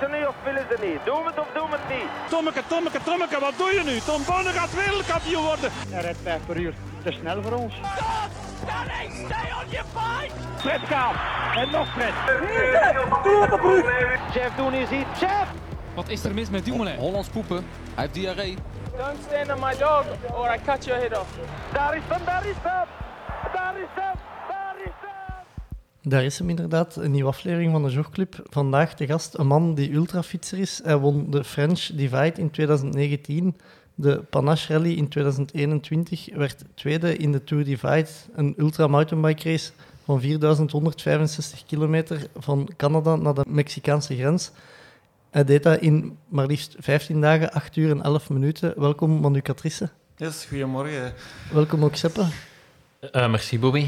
Willen ze niet of willen ze niet? Doen we het of doen we het niet? Tommeke, Tommeke, Tommeke, wat doe je nu? Tom Bonne gaat wereldkampioen worden. Hij rijdt 5 per uur. Te snel voor ons. Stop! Stay on your fight! Fred Kaap. En nog Fred. Chef doen is iets. Chef! Wat is er mis met Dumoulin? Hollands poepen. Hij heeft diarree. Don't stand on my dog or I cut your head off. Daar is hem, daar is hem! Daar is hem! Daar is hem! Inderdaad, een nieuwe aflevering van de Jogclub. Vandaag de gast, een man die ultrafietser is. Hij won de French Divide in 2019, de Panache Rally in 2021, werd tweede in de Tour Divide, een ultra mountainbike race van 4165 kilometer van Canada naar de Mexicaanse grens. Hij deed dat in maar liefst 15 dagen, 8 uur en 11 minuten. Welkom Manu Catrice. Yes, goedemorgen. Welkom ook Seppe. Eh, merci Bobby.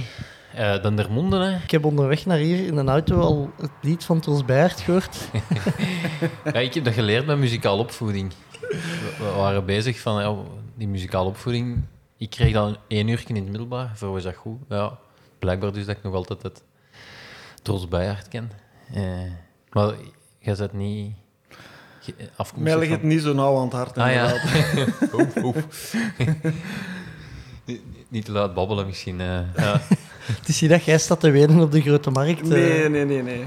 Eh dan Dermonde, hè. Ik heb onderweg naar hier in een auto al het lied van Tros gehoord. Ja, ik heb dat geleerd met muzikale opvoeding. We, waren bezig van ja, die muzikale opvoeding. Ik kreeg dan één uur in het middelbaar. Voor was dat goed? Ja, blijkbaar dus dat ik nog altijd het Tros ken. Eh, maar jij zit niet afkomstig Mij ligt van- het niet zo nauw aan het hart. Ah ja. inderdaad. oef, oef. niet, niet te laat babbelen misschien. eh. ja. Het is hier dat jij staat te wenen op de grote markt. eh. Nee, nee, nee, nee.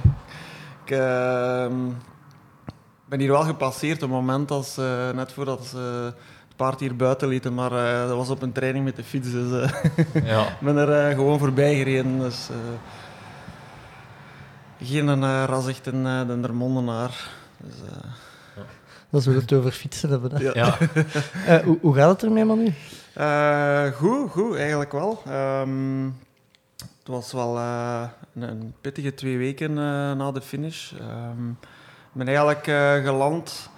Ik ehm, ben hier wel gepasseerd op het moment als, eh, net voordat ze het paard hier buiten lieten, maar eh, dat was op een training met de fiets, dus eh, ja. ik ben er eh, gewoon voorbij gereden. Dus, eh, geen uh, ras echt een uh, Dendermondenaar. Dus, eh, Dat we het over fietsen hebben. Hè. ja. ja. Eh, hoe, hoe gaat het ermee, Manu? Eh, goed, goed, eigenlijk wel. Ehm, was wel eh, een, pittige twee weken eh, na de finish. Ehm, ik ben eigenlijk eh, geland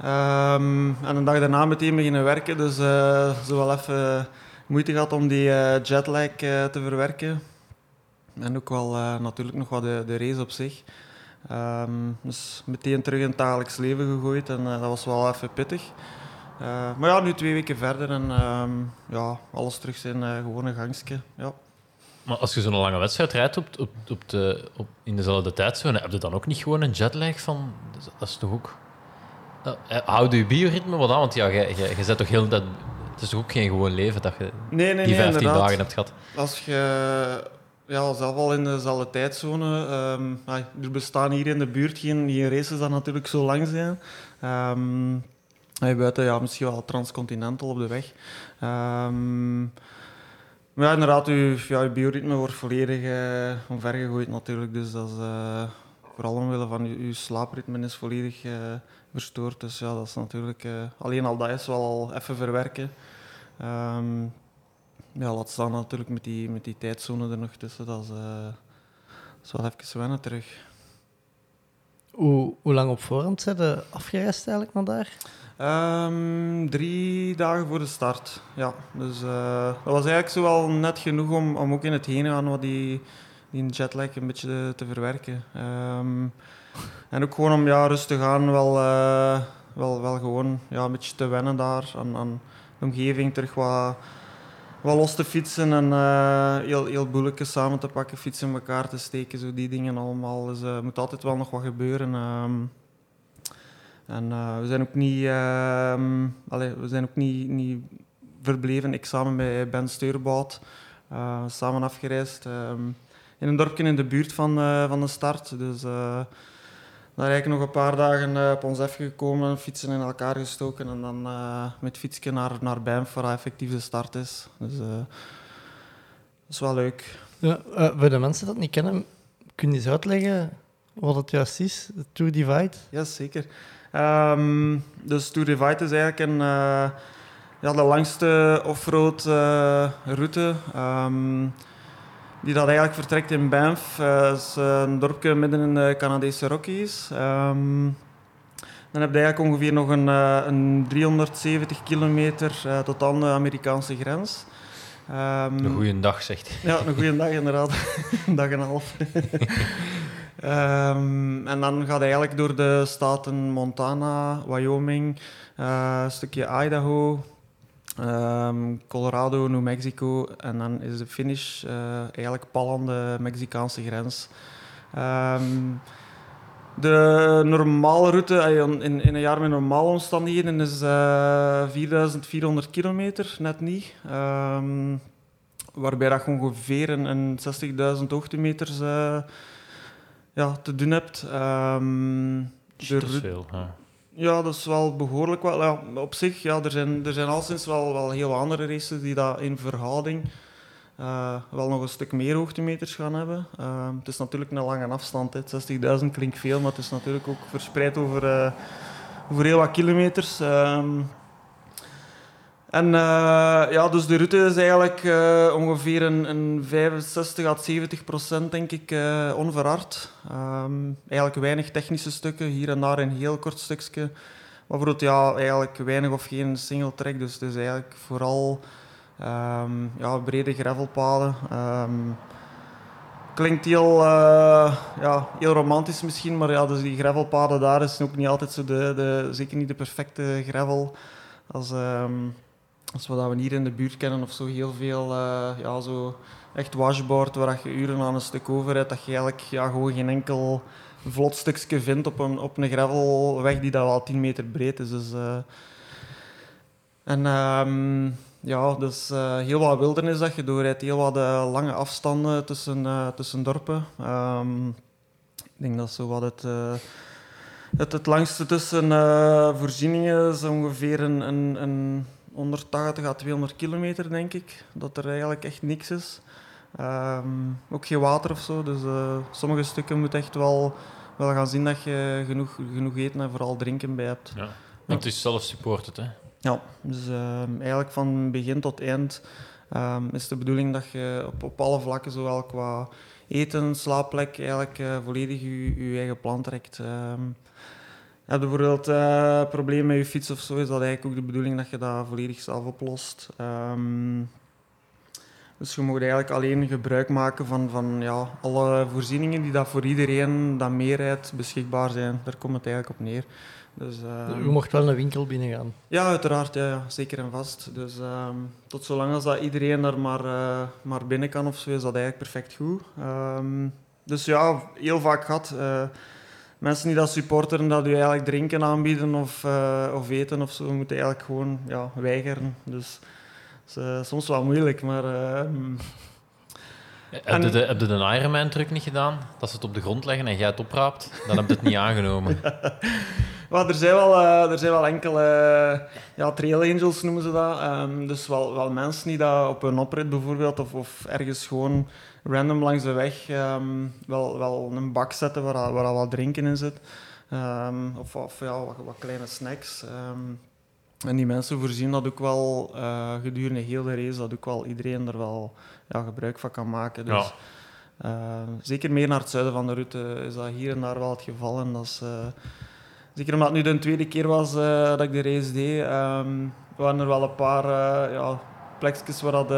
ehm, en een dag daarna meteen beginnen werken. Dus zo wel even moeite gehad om die jetlag te verwerken. En ook wel natuurlijk nog wat de, de race op zich. Ehm, dus meteen terug in het dagelijks leven gegooid en dat was wel even pittig. Maar ja, nu twee weken verder en ja, alles terug zijn gewone gangstje. Ja. Maar als je zo'n lange wedstrijd rijdt op, op, op de, op, in dezelfde tijdzone, heb je dan ook niet gewoon een jetlag van... Dat is toch ook... Uh, houd je bioritme wat aan? Want ja, je, je, je zet toch heel... Dat, het is toch ook geen gewoon leven dat je nee, nee, die 15 nee, dagen hebt gehad? Als je ja, zelf al in dezelfde tijdzone... Um, er bestaan hier in de buurt geen, geen races dat natuurlijk zo lang zijn. Um, buiten ja, misschien wel transcontinental op de weg. Um, maar ja, inderdaad, je, ja, je bioritme wordt volledig uh, omvergegooid natuurlijk. Dus dat is, uh, vooral omwille van je, slaapritme is volledig uh, verstoord. Dus ja, dat is natuurlijk... alleen al dat is wel al even verwerken. Um, ja, laat staan natuurlijk met die, met die tijdzone er nog tussen. Dat is, wel even wennen terug. Hoe, hoe lang op voorhand zijn afgereisd eigenlijk naar daar? Um, drie dagen voor de start, ja. Dus uh, dat was eigenlijk zo wel net genoeg om, om ook in het heen gaan wat die, die jetlag een beetje te, verwerken. Um, en ook gewoon om ja, rustig aan wel, uh, wel, wel gewoon ja, een beetje te wennen daar aan, aan de omgeving, terug wat, wat los te fietsen en uh, heel, heel boeletje samen te pakken, fietsen in elkaar te steken, zo die dingen allemaal. Dus er moet altijd wel nog wat gebeuren. Um, en uh, we zijn ook niet, uh, allez, we zijn ook niet, niet verbleven. Ik samen met Ben Steurbout, uh, samen afgereisd. Um, in een dorpje in de buurt van, uh, van de start. Dus daar eigenlijk nog een paar dagen op ons even gekomen, fietsen in elkaar gestoken en dan met fietsje naar, naar Banff, waar effectief de start is. Dus dat is wel leuk. Ja, voor de mensen dat niet kennen, kun je eens uitleggen wat het juist is, de Tour Divide? Ja, zeker. Um, dus Tour Divide is eigenlijk een, uh, ja, de langste offroad uh, route. Um, die dat eigenlijk vertrekt in Banff. Dat is een dorpje midden in de Canadese Rockies. Um, dan heb je eigenlijk ongeveer nog een, een 370 kilometer tot aan de Amerikaanse grens. Um, een goede dag, zegt Ja, een goede dag inderdaad. een dag en een half. Um, en dan gaat hij eigenlijk door de staten Montana, Wyoming, uh, een stukje Idaho, um, Colorado, New Mexico. En dan is de finish uh, eigenlijk pal aan de Mexicaanse grens. Um, De normale route eh, in, in een jaar met normale omstandigheden is eh 4400 kilometer, net niet. Ehm, waarbij dat ongeveer een, een 60.000 hoogtemeters eh, ja, te doen hebt. Ehm, de Dat is veel. Ja. ja, dat is wel behoorlijk wel. Ja, op zich, ja, er zijn, er zijn al sinds wel, wel heel andere races die dat in verhouding eh, wel nog een stuk meer hoogtemeters gaan hebben. Eh, het is natuurlijk een lange afstand. hè. 60.000 klinkt veel, maar het is natuurlijk ook verspreid over, eh, over heel wat kilometers. Ehm, en eh, ja, dus de route is eigenlijk eh, ongeveer een, een 65 à 70 procent, denk ik, eh, onverhard. Ehm, eigenlijk weinig technische stukken, hier en daar een heel kort stukje. Maar bijvoorbeeld, ja, eigenlijk weinig of geen single track. Dus het is eigenlijk vooral ehm, ja, brede gravelpaden. Ehm, klinkt heel, ja, heel romantisch misschien, maar ja, dus die gravelpaden daar is ook niet altijd zo de, de, zeker niet de perfecte gravel als, als wat we hier in de buurt kennen of zo heel veel, eh, ja, zo echt washboard waar je uren aan een stuk over rijdt, dat je eigenlijk ja, gewoon geen enkel vlot stukje vindt op een, op een gravelweg die dat wel 10 meter breed is. Dus, eh, en ehm, ja, dus eh, heel wat wildernis dat je doorrijdt, heel wat lange afstanden tussen, tussen dorpen. Ehm, ik denk dat zo wat het, het, het langste tussen voorzieningen is ongeveer een, een, een 180 à 200 kilometer, denk ik. Dat er eigenlijk echt niks is. Ehm, ook geen water of zo, dus eh, sommige stukken moet echt wel, wel gaan zien dat je genoeg, genoeg eten en vooral drinken bij hebt. Ja. En het is zelf supported, hè? Ja, dus ehm, eigenlijk van begin tot eind ehm, is de bedoeling dat je op, op alle vlakken, zowel qua eten, slaapplek, eigenlijk eh, volledig je, je eigen plan trekt. Heb je bijvoorbeeld eh problemen met je fiets of zo, is dat eigenlijk ook de bedoeling dat je dat volledig zelf oplost. Ehm, dus je moet eigenlijk alleen gebruik maken van, van ja, alle voorzieningen die dat voor iedereen dat meerijdt beschikbaar zijn. Daar komt het eigenlijk op neer. Dus, ehm, Je mocht wel een winkel binnengaan. ja, uiteraard, ja, ja, zeker en vast. Dus ehm, tot zolang als dat iedereen er maar, eh, maar binnen kan of zo, is dat eigenlijk perfect goed. Dus ja, heel vaak gehad. Mensen die dat supporteren, dat u eigenlijk drinken aanbieden of, eh, of eten of zo, moeten eigenlijk gewoon ja, weigeren. Dus dat is eh, soms wel moeilijk, maar... ehm, Heb je de, heb je de Ironman truc niet gedaan? Dat ze het op de grond leggen en jij het opraapt? Dan heb je het niet aangenomen. Maar er zijn wel, er zijn wel enkele ja, trail angels noemen ze dat. Ehm, dus wel, wel mensen die dat op een oprit bijvoorbeeld of, of ergens gewoon random langs de weg ehm, wel, wel een bak zetten waar, al- waar al wat drinken in zit. Ehm, of of ja, wat, wat kleine snacks. Ehm, en die mensen voorzien dat ook wel eh, gedurende heel de race, dat ook wel iedereen er wel ja, gebruik van kan maken. Dus, Ja. zeker meer naar het zuiden van de route is dat hier en daar wel het geval. En dat is, eh, zeker omdat het nu de tweede keer was eh, dat ik de race deed, waren er wel een paar ja, plekjes waar, dat,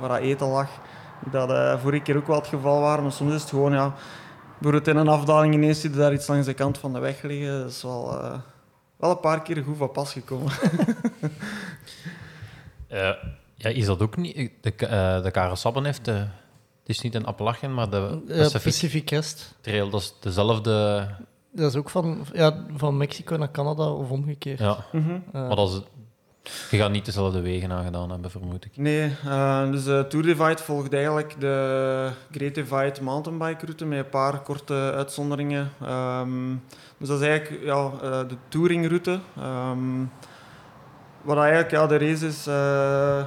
waar dat eten lag. Dat eh, vorige keer ook wel het geval waren. Maar soms is het gewoon, ja, bijvoorbeeld in een afdaling ineens zie je daar iets langs de kant van de weg liggen. Dat is wel, eh, wel een paar keer goed van pas gekomen. Eh, ja, is dat ook niet... De, eh, de Karel Sabben heeft... De, het is niet een Appalachian, maar de Pacific Pacific Crest. Trail. Dat is dezelfde... Dat is ook van, ja, van Mexico naar Canada of omgekeerd. Ja, Mhm. Maar dat is... Je gaat niet dezelfde wegen aangedaan hebben, vermoed ik. Nee, eh, dus de Tour Divide volgt eigenlijk de Great Divide mountainbike route met een paar korte uitzonderingen. Ehm, dus dat is eigenlijk ja, eh, de touringroute. Ehm wat eigenlijk ja, de race is, eh,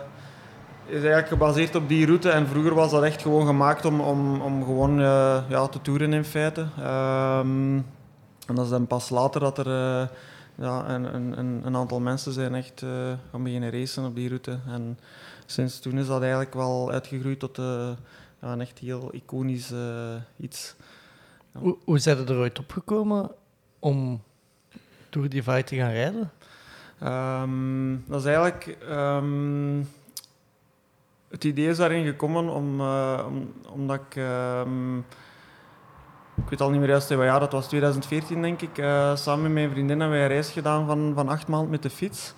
is eigenlijk gebaseerd op die route. En vroeger was dat echt gewoon gemaakt om, om, om gewoon eh, ja, te toeren in feite. Ehm, en dat is dan pas later dat er eh, ja, een, een, een, een aantal mensen zijn echt eh, gaan beginnen racen op die route. En sinds toen is dat eigenlijk wel uitgegroeid tot eh, ja, een echt heel iconisch eh, iets. Hoe, hoe zijn er ooit opgekomen om Tour Divide te gaan rijden? Ehm, dat is eigenlijk... ehm, het idee is daarin gekomen om, om, omdat ik... ehm, ik weet al niet meer juist wat jaar, dat was 2014 denk ik. eh, samen met mijn vriendin hebben wij een reis gedaan van, van acht maanden met de fiets.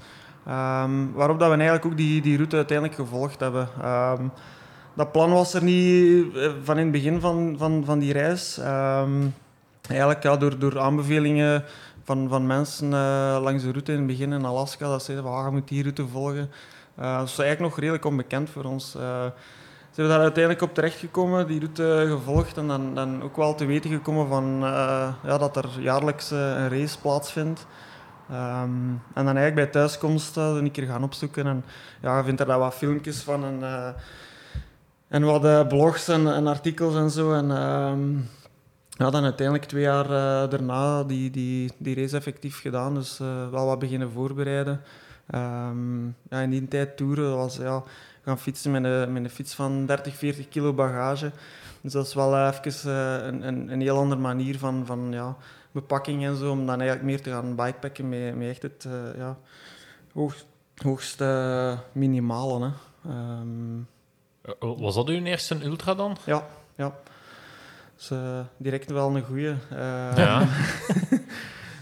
Ehm, waarop dat we eigenlijk ook die, die route uiteindelijk gevolgd hebben. Ehm, dat plan was er niet eh, van in het begin van, van, van die reis. Ehm, eigenlijk ja, door, door aanbevelingen van, van mensen eh, langs de route in het begin in Alaska, dat zeiden van ah, je moet die route volgen. Dat is eigenlijk nog redelijk onbekend voor ons. Zijn we daar uiteindelijk op terechtgekomen, die route gevolgd en dan, dan ook wel te weten gekomen van, ja, dat er jaarlijks een race plaatsvindt. Um, en dan eigenlijk bij thuiskomst uh, een keer gaan opzoeken. En ja, je vindt er daar wat filmpjes van en, en wat blogs en, en, artikels en zo. En um, ja, dan uiteindelijk twee jaar daarna die, die, die race effectief gedaan. Dus wel wat beginnen voorbereiden. Um, ja, in die tijd toeren was ja, gaan fietsen met een, met een fiets van 30, 40 kilo bagage. Dus dat is wel even een, een, een heel andere manier van, van ja, bepakking en zo, om dan eigenlijk meer te gaan bikepacken met, met echt het uh, ja, hoogst, hoogste minimale. Hè. Um, Was dat uw eerste ultra dan? Ja, ja. Dus uh, direct wel een goeie. Uh, ja.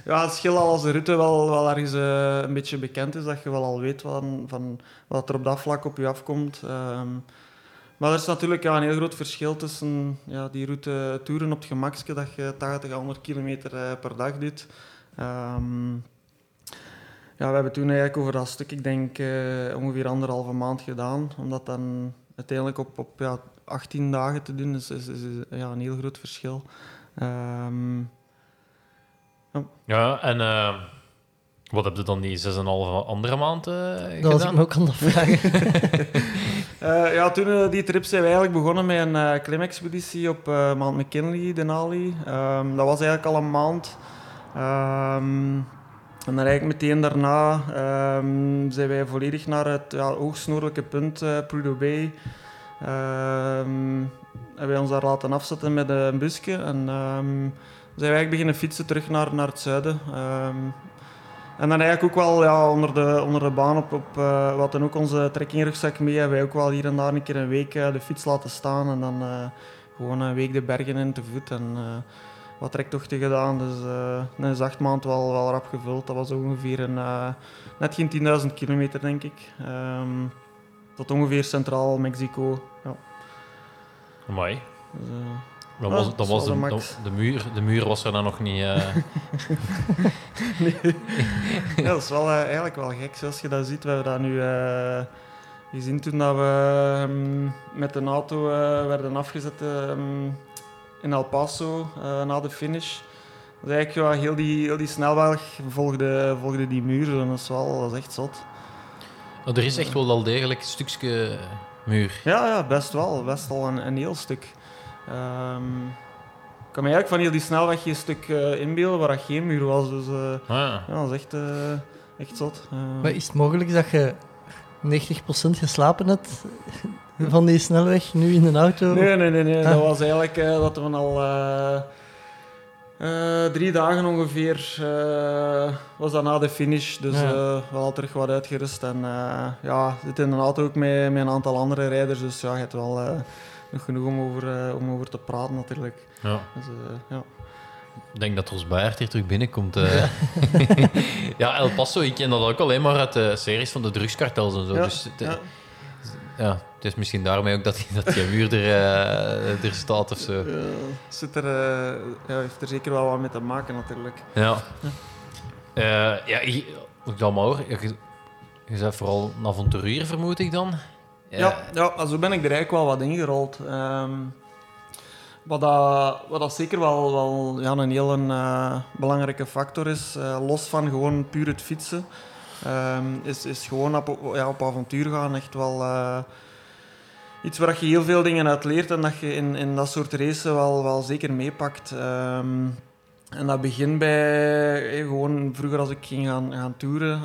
ja, het scheelt al als de route wel, wel ergens uh, een beetje bekend is, dat je wel al weet van, van wat er op dat vlak op je afkomt. Um, maar er is natuurlijk ja, een heel groot verschil tussen ja, die route toeren op het gemakske dat je 80 à 100 kilometer uh, per dag doet. Um, ja, we hebben toen eigenlijk over dat stuk, ik denk uh, ongeveer anderhalve maand gedaan. Omdat dan uiteindelijk op, op ja, 18 dagen te doen is, is, is, ja, een heel groot verschil. Um, ja. ja, en uh, wat heb je dan die 6,5 andere maand uh, dat gedaan? Dat was ik me ook aan de vragen. Uh, ja, toen uh, die trip zijn we eigenlijk begonnen met een uh, klimexpeditie op Mount McKinley, Denali. Um, dat was eigenlijk al een maand. Um, en dan eigenlijk meteen daarna um, zijn wij volledig naar het ja, hoogst punt, uh, Prudhoe Bay. hebben wij ons daar laten afzetten met een busje. En zijn we eigenlijk beginnen fietsen terug naar, naar het zuiden. En dan eigenlijk ook wel ja, onder, de, onder de baan op, op uh, wat dan ook onze trekkingrugzak mee hebben wij ook wel hier en daar een keer een week uh, de fiets laten staan en dan uh, gewoon een week de bergen in te voet en wat trektochten gedaan. Dus dan is acht maanden wel, wel rap gevuld. Dat was ongeveer een, net geen 10.000 kilometer denk ik. Um, tot ongeveer centraal Mexico. Ja. Mooi. Dus, dan was, dan was de, de, de, muur, de muur was er dan nog niet. Uh... nee. ja, dat is wel, uh, eigenlijk wel gek zoals je dat ziet. We hebben dat nu uh, gezien toen dat we um, met een auto werden afgezet um, in El Paso na de finish. Dus eigenlijk ja, heel, die, heel die snelweg volgde, volgde die muur. En dat is, wel, dat is echt zot. Oh, er is echt wel al degelijk een stukje muur. Ja, ja, best wel. Best wel een, een heel stuk. Um, ik kan me eigenlijk van heel die snelweg een stuk uh, inbeelden waar dat geen muur was. Dus uh, ah, ja. ja. dat is echt, uh, echt zot. Maar is het mogelijk dat je 90% geslapen hebt van die snelweg nu in een auto? Nee, nee, nee. nee. Ah. Dat was eigenlijk dat we al drie dagen ongeveer was dat na de finish. Dus ja. we hadden terug wat uitgerust. En ja, zit in een auto ook met, met een aantal andere rijders. Dus ja, je hebt wel nog genoeg om over, uh, om over te praten natuurlijk. Ja. Dus, uh, ja. Ik denk dat ons Baert hier terug binnenkomt. Uh. ja, El Paso, ik ken dat ook alleen maar uit de series van de drugskartels en zo. Ja. Dus, ja. ja. het is misschien daarmee ook dat, dat die muur er, staat of zo. Ja, zit er, ja, heeft er zeker wel wat mee te maken natuurlijk. Ja. Ja, ja ik, ik dan maar hoor. Je, je bent vooral een avonturier, vermoed ik dan? Ja, ja, zo ben ik er eigenlijk wel wat ingerold. Um, wat, dat, wat dat zeker wel, wel ja, een heel uh, belangrijke factor is, uh, los van gewoon puur het fietsen, um, is, is gewoon op, ja, op avontuur gaan echt wel uh, iets waar je heel veel dingen uit leert en dat je in, in dat soort races wel, wel zeker meepakt. Um, en dat begint bij gewoon vroeger als ik ging gaan, gaan toeren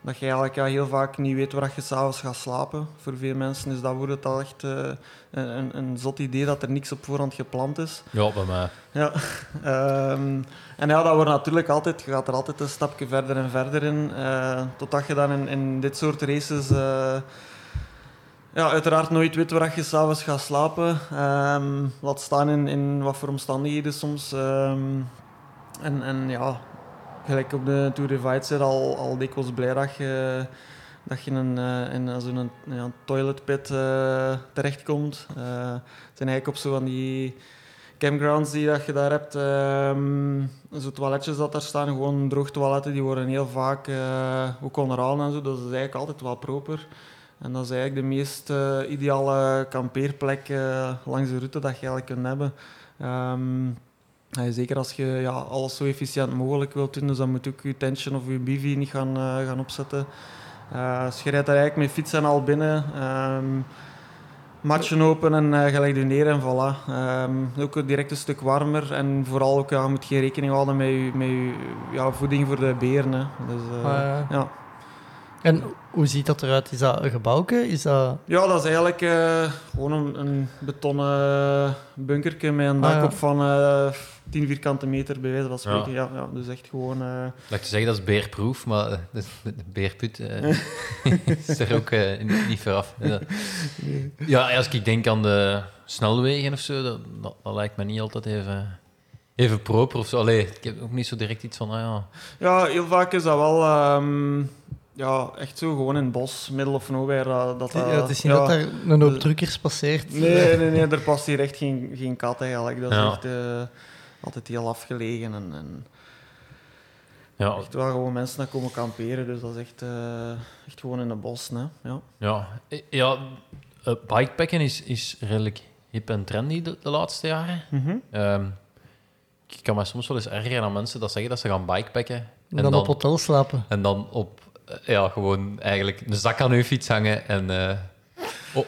dat je eigenlijk ja, heel vaak niet weet waar je s'avonds gaat slapen. Voor veel mensen is dat wordt het al echt uh, een, een zot idee dat er niks op voorhand gepland is. Ja, bij mij. Ja. um, en ja, dat wordt natuurlijk altijd, je gaat er altijd een stapje verder en verder in. Uh, totdat je dan in, in dit soort races uh, ja, uiteraard nooit weet waar je s'avonds gaat slapen. Um, laat staan in, in wat voor omstandigheden soms. Um, en, en ja, gelijk op de Tour de al, al dikwijls blij dat je, dat je in, uh, in zo'n ja, toiletpit uh, terechtkomt. Uh, het zijn eigenlijk op zo van die campgrounds die dat je daar hebt, ehm, zo toiletjes dat daar staan, gewoon droog toiletten, die worden heel vaak eh, ook onderhouden en zo. Dat is eigenlijk altijd wel proper. En dat is eigenlijk de meest eh, ideale kampeerplek eh, langs de route dat je eigenlijk kunt hebben. Ehm, zeker als je ja, alles zo efficiënt mogelijk wilt doen, dus dan moet ook je tentje of je bivy niet gaan, eh, gaan opzetten. Eh, dus je rijdt daar eigenlijk met fiets en al binnen. ehm matchen open en uh, gelijk je neer en voilà. Ehm, ook direct een stuk warmer en vooral ook, ja, je moet geen rekening houden met je, met je ja, voeding voor de beren. Hè. Dus, eh, Ah, ja. ja. En hoe ziet dat eruit? Is dat een gebouwke? Is dat... Ja, dat is eigenlijk eh, gewoon een, een betonnen bunkerke met een dak Ah, ja. op van eh 10 vierkante meter, bij wijze van spreken. Ja. Ja, dus echt gewoon... eh, Dat te zeggen, dat is beerproof, maar eh, de, de beerput eh, is er ook eh, niet, niet vooraf. Ja. ja, als ik denk aan de snelwegen of zo, dat, dat, dat lijkt me niet altijd even, even proper of zo. Allee, ik heb ook niet zo direct iets van, ah ja... Ja, heel vaak is dat wel ehm, ja, echt zo gewoon in het bos, middle of nowhere. Dat, dat, ja, het is niet ja. dat daar een hoop drukkers passeert. Nee, nee, nee, er past hier echt geen, geen kat eigenlijk. Dat is Ja. echt eh, altijd heel afgelegen en, en Ja, echt wel gewoon mensen dat komen kamperen. Dus dat is echt, eh, echt gewoon in het bos. Hè? Ja. ja, eh, ja eh, bikepacken is, is redelijk hip en trendy de, de laatste jaren. Ehm, ik kan me soms wel eens ergeren aan mensen dat zeggen dat ze gaan bikepacken. En dan, op hotel slapen. En dan op, ja, gewoon eigenlijk een zak aan uw fiets hangen en eh,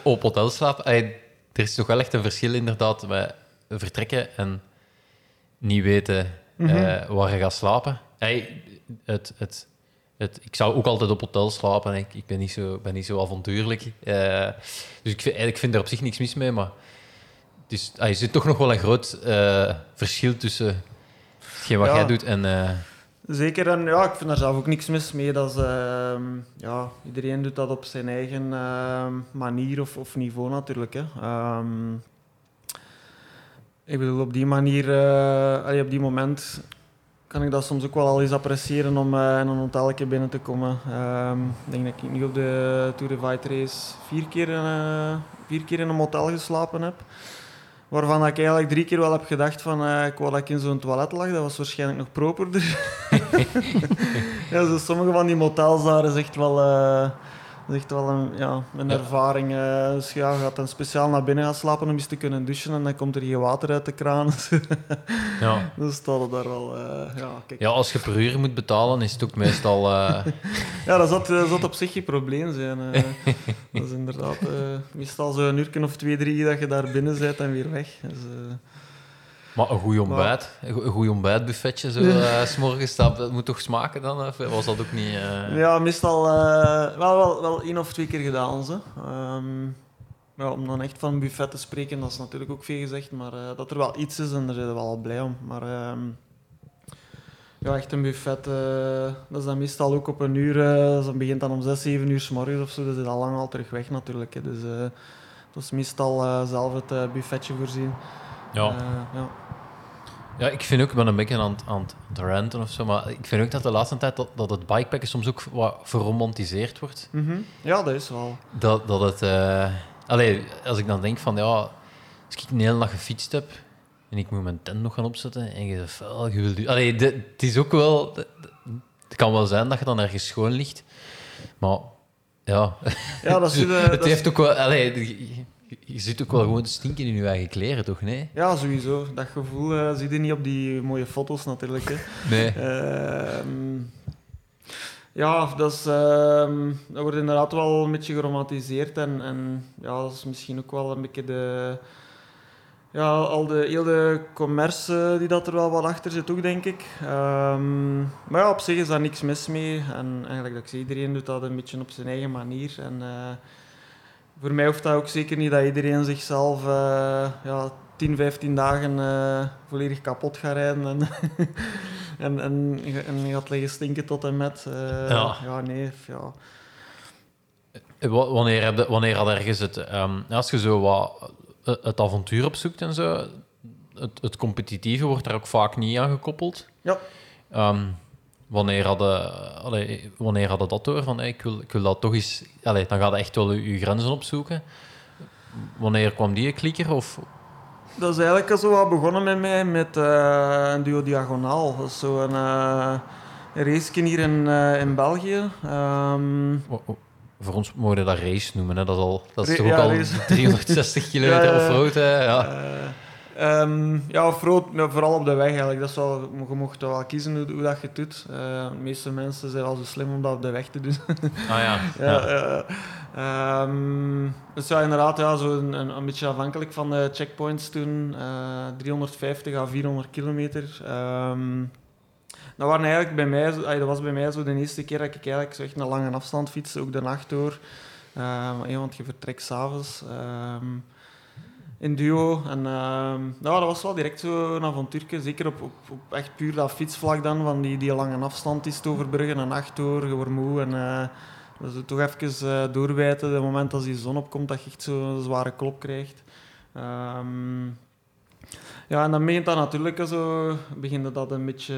op hotel slapen. Ey, er is toch wel echt een verschil inderdaad met vertrekken en niet weten eh, waar je gaat slapen. Ey, het, het, het, ik zou ook altijd op hotel slapen. Ik, ik ben, niet zo, ben niet zo avontuurlijk. Eh, dus ik vind, eigenlijk vind er op zich niks mis mee, maar het is, ey, er zit toch nog wel een groot eh, verschil tussen hetgeen wat Ja. jij doet en... Zeker, en ja, ik vind daar zelf ook niks mis mee. Dat is, ehm, ja, iedereen doet dat op zijn eigen ehm, manier of, of niveau natuurlijk. Hè. Ehm, ik bedoel, op die manier, eh, op die moment kan ik dat soms ook wel al eens appreciëren om eh, in een hotelje binnen te komen. Ehm, ik denk dat ik nu op de Tour de Fight Race vier keer, eh, vier keer in een hotel geslapen heb. Waarvan dat ik eigenlijk drie keer wel heb gedacht van ik wou dat ik in zo'n toilet lag. Dat was waarschijnlijk nog properder. ja, zo sommige van die motels daar is echt wel, eh, is echt wel een, ja, een Ja. ervaring. eh. dus ja, je gaat dan speciaal naar binnen gaan slapen om eens te kunnen douchen en dan komt er geen water uit de kraan. ja. dus staat het daar wel... eh, ja, kijk. Ja, als je per uur moet betalen, is het ook meestal... eh, Ja, dat zat, dat zat op zich geen probleem zijn. dat is inderdaad meestal zo'n uur of twee, drie dat je daar binnen bent en weer weg. Dus, maar een goed ontbijt, een go- een goed ontbijtbuffetje, zo, eh, 's morgens, dat, dat moet toch smaken dan? Of was dat ook niet... eh, Ja, meestal eh, wel, wel, wel één of twee keer gedaan. Zo. Ja, om dan echt van een buffet te spreken, dat is natuurlijk ook veel gezegd. Maar dat er wel iets is, en daar zijn we wel blij om. Maar ehm, ja, echt een buffet, dat is dan meestal ook op een uur. eh dat begint dan om zes, zeven uur s morgens of zo. Dat is al lang al terug weg natuurlijk. Hè. Dus dat is meestal zelf het buffetje voorzien. ja. Ja. Ja, ik vind ook, ik ben een beetje aan, het- aan, het- ranten of zo, maar ik vind ook dat de laatste tijd dat, dat het bikepacken soms ook wat verromantiseerd wordt. Mhm. ja, dat is wel. Dat, dat het... allee, als ik dan denk van, ja, als ik een hele dag gefietst heb en ik moet mijn tent nog gaan opzetten en je zegt, vuil, je wil... Allee, de- het is ook wel... de- Het kan wel zijn dat je dan ergens schoon ligt, maar ja... Ja, dat is, het dat is- heeft ook wel... Allee, je, zit ook wel gewoon te stinken in je eigen kleren, toch? Nee? Ja, sowieso. Dat gevoel eh, zie je niet op die mooie foto's natuurlijk. Hè. Nee. Ehm, ja, dat, is, ehm, dat wordt inderdaad wel een beetje geromantiseerd. En, en ja, dat is misschien ook wel een beetje de... Ja, al de hele commerce die dat er wel wat achter zit ook, denk ik. Ehm, maar ja, op zich is daar niks mis mee. En eigenlijk, dat ik zeg, iedereen doet dat een beetje op zijn eigen manier. En eh, voor mij hoeft dat ook zeker niet dat iedereen zichzelf eh, ja, 10, 15 dagen eh, volledig kapot gaat rijden. En, en, en, en gaat liggen stinken tot en met. eh, Ja. ja, nee. Ja. Wa- Wanneer, heb je- wanneer had ergens het... ehm, als je zo wat het avontuur opzoekt en zo, het, het competitieve wordt daar ook vaak niet aan gekoppeld. Ja. Ehm, wanneer hadden allee, wanneer hadden dat door? Van, hey, ik, wil, ik wil dat toch eens... Allee, dan gaat je echt wel je, je grenzen opzoeken. Wanneer kwam die klikker? Of... Dat is eigenlijk zo wat begonnen met mij met eh, een duo diagonaal. Dat is zo een, uh, een race hier in, uh, in België. Um, oh, oh. Voor ons mogen we dat race noemen. Hè? Dat, is al, dat is toch ja, ook al race. 360 kilometer Ja, offroad. Hè? Ja. Um, ja, vooral op de weg eigenlijk. Dat is wel, je mocht wel kiezen hoe, hoe dat je het doet. Uh, de meeste mensen zijn wel zo slim om dat op de weg te doen. Ah ja. ja, ja. Um, dus ja, inderdaad, ja, zo een, een, een, beetje afhankelijk van de checkpoints toen. Uh, 350 à 400 kilometer. Um, dat, waren eigenlijk bij mij, dat was bij mij zo de eerste keer dat ik eigenlijk zo echt een lange afstand fietste, ook de nacht door. Uh, want je vertrekt s'avonds. Um, in duo. En uh, dat was wel direct zo een. Zeker op, op, op, echt puur dat fietsvlak dan, van die, die lange afstand is over bruggen en nacht door, je wordt moe. En uh, dus toch even uh, doorbijten. Het moment als die zon opkomt, dat je echt zo'n zware klop krijgt. Um, ja, en dan begint dat natuurlijk zo, begint dat een beetje...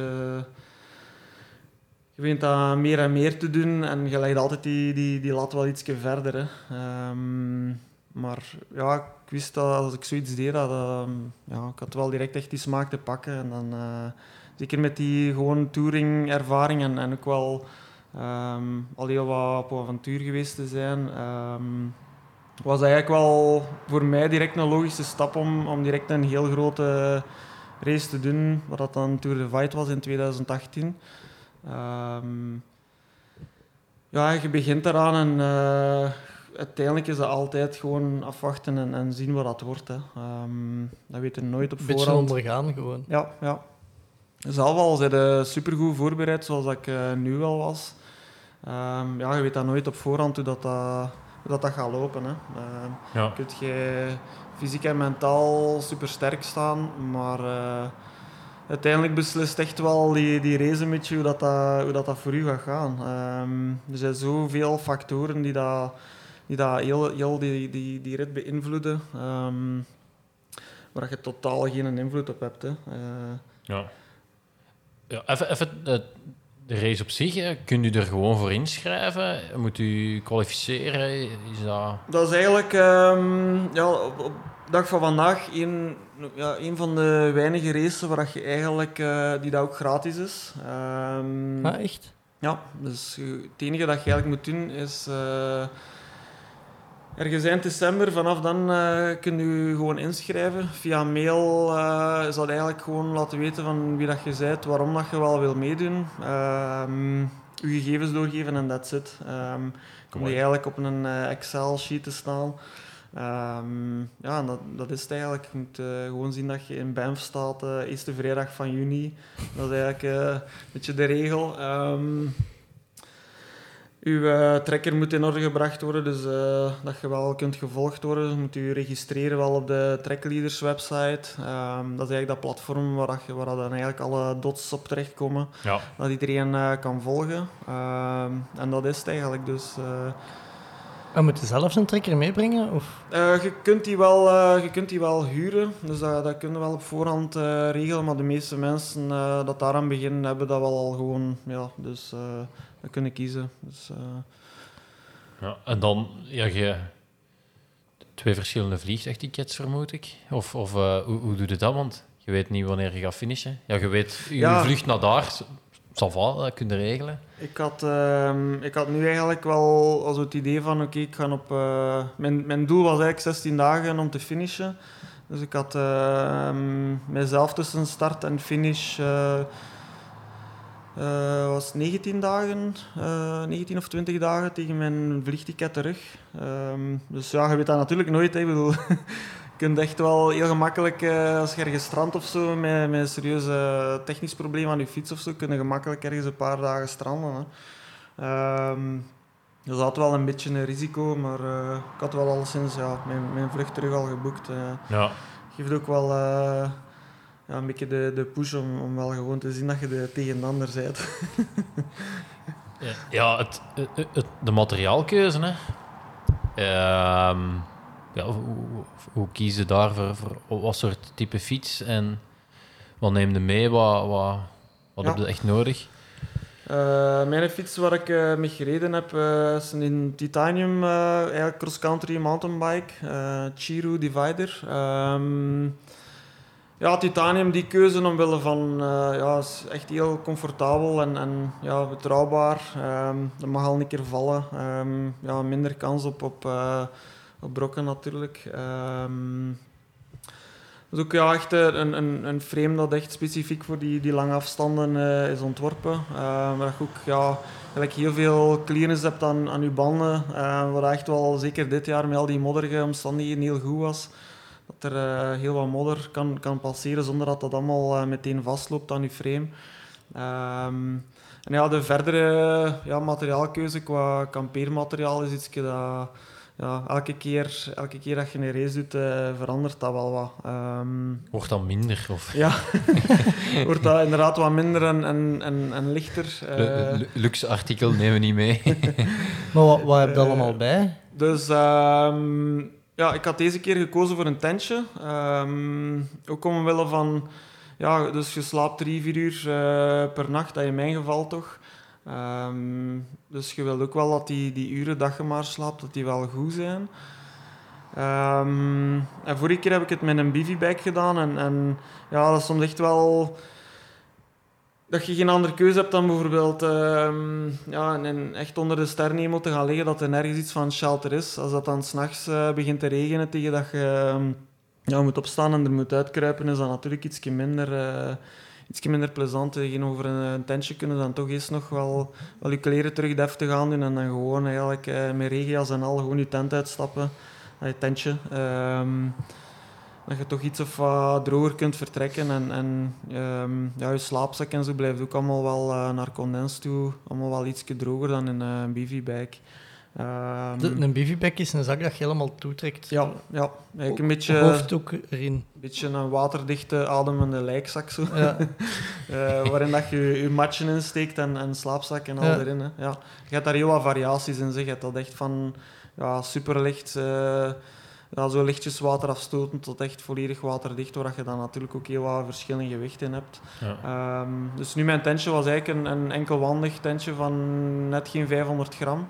Je begint dat meer en meer te doen en je legt altijd die, die, die lat wel iets verder. Hè. Um, maar ja, ik wist dat als ik zoiets deed, dat, uh, ja, ik had wel direct echt die smaak te pakken. En dan, uh, zeker met die gewoon touring-ervaring en, en ook wel um, al heel wat op avontuur geweest te zijn, um, was eigenlijk wel voor mij direct een logische stap om, om direct een heel grote race te doen, wat dat dan Tour de Fight was in 2018. Um, ja, je begint eraan en uh, uiteindelijk is dat altijd gewoon afwachten en, en zien wat dat wordt. Hè. Um, dat weet je nooit op Beetje voorhand. ondergaan gewoon. Ja, ja. Zelf al zijn ze supergoed voorbereid, zoals ik uh, nu al was. Um, ja, je weet dat nooit op voorhand hoe dat, dat, hoe dat, dat gaat lopen. Hè. Uh, ja. Kunt je fysiek en mentaal super sterk staan, maar uh, uiteindelijk beslist echt wel die, die race met je hoe, dat, dat, hoe dat, dat voor u gaat gaan. Um, er zijn zoveel factoren die dat die dat heel, heel die, die, die rit beïnvloeden, um, waar je totaal geen invloed op hebt. Hè. Uh, ja. ja. Even, even uh, de race op zich, hè. kunt u er gewoon voor inschrijven? Moet u kwalificeren? Is dat... dat is eigenlijk um, ja, op, op de dag van vandaag een, ja, een van de weinige races waar je eigenlijk, uh, die dat ook gratis is. Um, ah, echt? Ja, dus het enige dat je eigenlijk moet doen is ergens eind december, vanaf dan uh, kun je gewoon inschrijven. Via mail uh, is dat eigenlijk gewoon laten weten van wie dat je bent, waarom dat je wel wil meedoen. Um, je gegevens doorgeven en that's it. Um, kom je eigenlijk op een uh, Excel-sheet te staan. Um, ja, dat, dat is het eigenlijk. Je moet gewoon zien dat je in Banff staat, eerste vrijdag van juni. Dat is eigenlijk een beetje de regel. Uw uh, trekker moet in orde gebracht worden, dus uh, dat je wel kunt gevolgd worden. Je moet je registreren wel op de Trackleaders website. Um, dat is eigenlijk dat platform waar, je, waar dan eigenlijk alle dots op terechtkomen. Ja. Dat iedereen uh, kan volgen. Um, en dat is het eigenlijk. Dus, en moet je zelf een trekker meebrengen? Of? je, kunt die wel, je kunt die wel huren, dus dat, dat kunnen we wel op voorhand regelen. Maar de meeste mensen dat daaraan beginnen, hebben dat wel al gewoon. Ja, dus, kunnen kiezen. Dus, uh... ja, en dan, ja, je twee verschillende vliegtuigtickets vermoed ik. Of, of uh, hoe, hoe doe je dat? Want je weet niet wanneer je gaat finishen. Ja, je weet, je ja. vlucht naar daar, va, dat kun je regelen. Ik had, uh, ik had nu eigenlijk wel als het idee van, oké, okay, ik ga op... Uh, mijn, mijn doel was eigenlijk 16 dagen om te finishen. Dus ik had ehm, mijzelf tussen start en finish uh, was 19 dagen, uh, 19 of 20 dagen tegen mijn vliegticket terug. Um, dus ja, je weet dat natuurlijk nooit. Hè. Ik bedoel, je kunt echt wel heel gemakkelijk, uh, als je ergens strandt of zo, met, met een serieus technisch probleem aan je fiets of zo, kun je gemakkelijk ergens een paar dagen stranden. Hè. Um, dus dat had wel een beetje een risico, maar ik had wel al sinds ja, mijn, mijn vlucht terug al geboekt. ja. Geeft ook wel ja, een beetje de, de push om, om wel gewoon te zien dat je de tegenander bent. ja, het, het, het, de materiaalkeuze. Hè. Um, ja, hoe, hoe kies je daar voor, voor, wat soort type fiets en wat neem je mee? Wat, wat, wat ja. heb je echt nodig? Uh, mijn fiets waar ik uh, mee gereden heb uh, is een titanium cross-country mountainbike, Chiru Divider. Um, Ja, titanium, die keuze omwille van, eh, ja, is echt heel comfortabel en, en ja, betrouwbaar. Ehm dat mag al een keer vallen. Ehm, ja, minder kans op, op, eh, op brokken natuurlijk. Ehm dat is ook ja, echt eh, een, een, een frame dat echt specifiek voor die, die lange afstanden is ontworpen. Waar je ook ja, heel veel clearance hebt aan, aan je banden. wat echt wel, zeker dit jaar met al die modderige omstandigheden, heel goed was. Dat er eh, heel wat modder kan, kan passeren zonder dat dat allemaal eh, meteen vastloopt aan je frame. Ehm, en ja, de verdere ja, materiaalkeuze qua kampeermateriaal is iets dat ja, elke, keer, elke keer dat je een race doet, eh, verandert dat wel wat. Ehm, Wordt dan minder? Of... ja, wordt dat inderdaad wat minder en, en, en, en lichter. eh. Lu- luxe artikel nemen we niet mee. Maar wat, wat heb je Eh, allemaal bij? Dus ehm, ja, ik had deze keer gekozen voor een tentje. Ehm, ook omwille van, ja, dus je slaapt drie, vier uur eh, per nacht, dat in mijn geval toch. Ehm, dus je wilt ook wel dat die, die uren dat je maar slaapt, dat die wel goed zijn. Ehm, en vorige keer heb ik het met een bivy-bag gedaan. En, en ja, dat is soms echt wel dat je geen andere keuze hebt dan bijvoorbeeld ehm, ja, in- echt onder de sterrenhemel te gaan liggen, dat er nergens iets van shelter is. Als dat dan s'nachts nachts begint te regenen tegen dat je ehm, ja, moet opstaan en er moet uitkruipen, is dat natuurlijk iets minder, eh ietsje minder plezant. Tegenover een, een tentje kunnen dan toch eens nog wel, wel je kleren terug deftig aan doen en dan gewoon eigenlijk eh, met regenjas en al gewoon je tent uitstappen, je tentje. Ehm, dat je toch iets of wat droger kunt vertrekken. En, en ehm, ja, je slaapzak en zo blijft ook allemaal wel eh, naar condens toe. Allemaal wel iets droger dan in eh, een bivy-bag. Ehm, De, een bivy-bag is een zak dat je helemaal toetrekt. ja, ja, eigenlijk een beetje, erin. een beetje een waterdichte, ademende lijkzak. Zo. Ja. Eh, waarin dat je je matchen insteekt en, en slaapzak en al Ja. erin. Hè. Ja. Je hebt daar heel wat variaties in. Zeg. Je hebt dat echt van ja, superlicht, eh ja, zo lichtjes waterafstotend tot echt volledig waterdicht, waar je dan natuurlijk ook heel wat verschillende gewichten in hebt. Ja. Ehm, dus nu mijn tentje was eigenlijk een, een enkelwandig tentje van net geen 500 gram.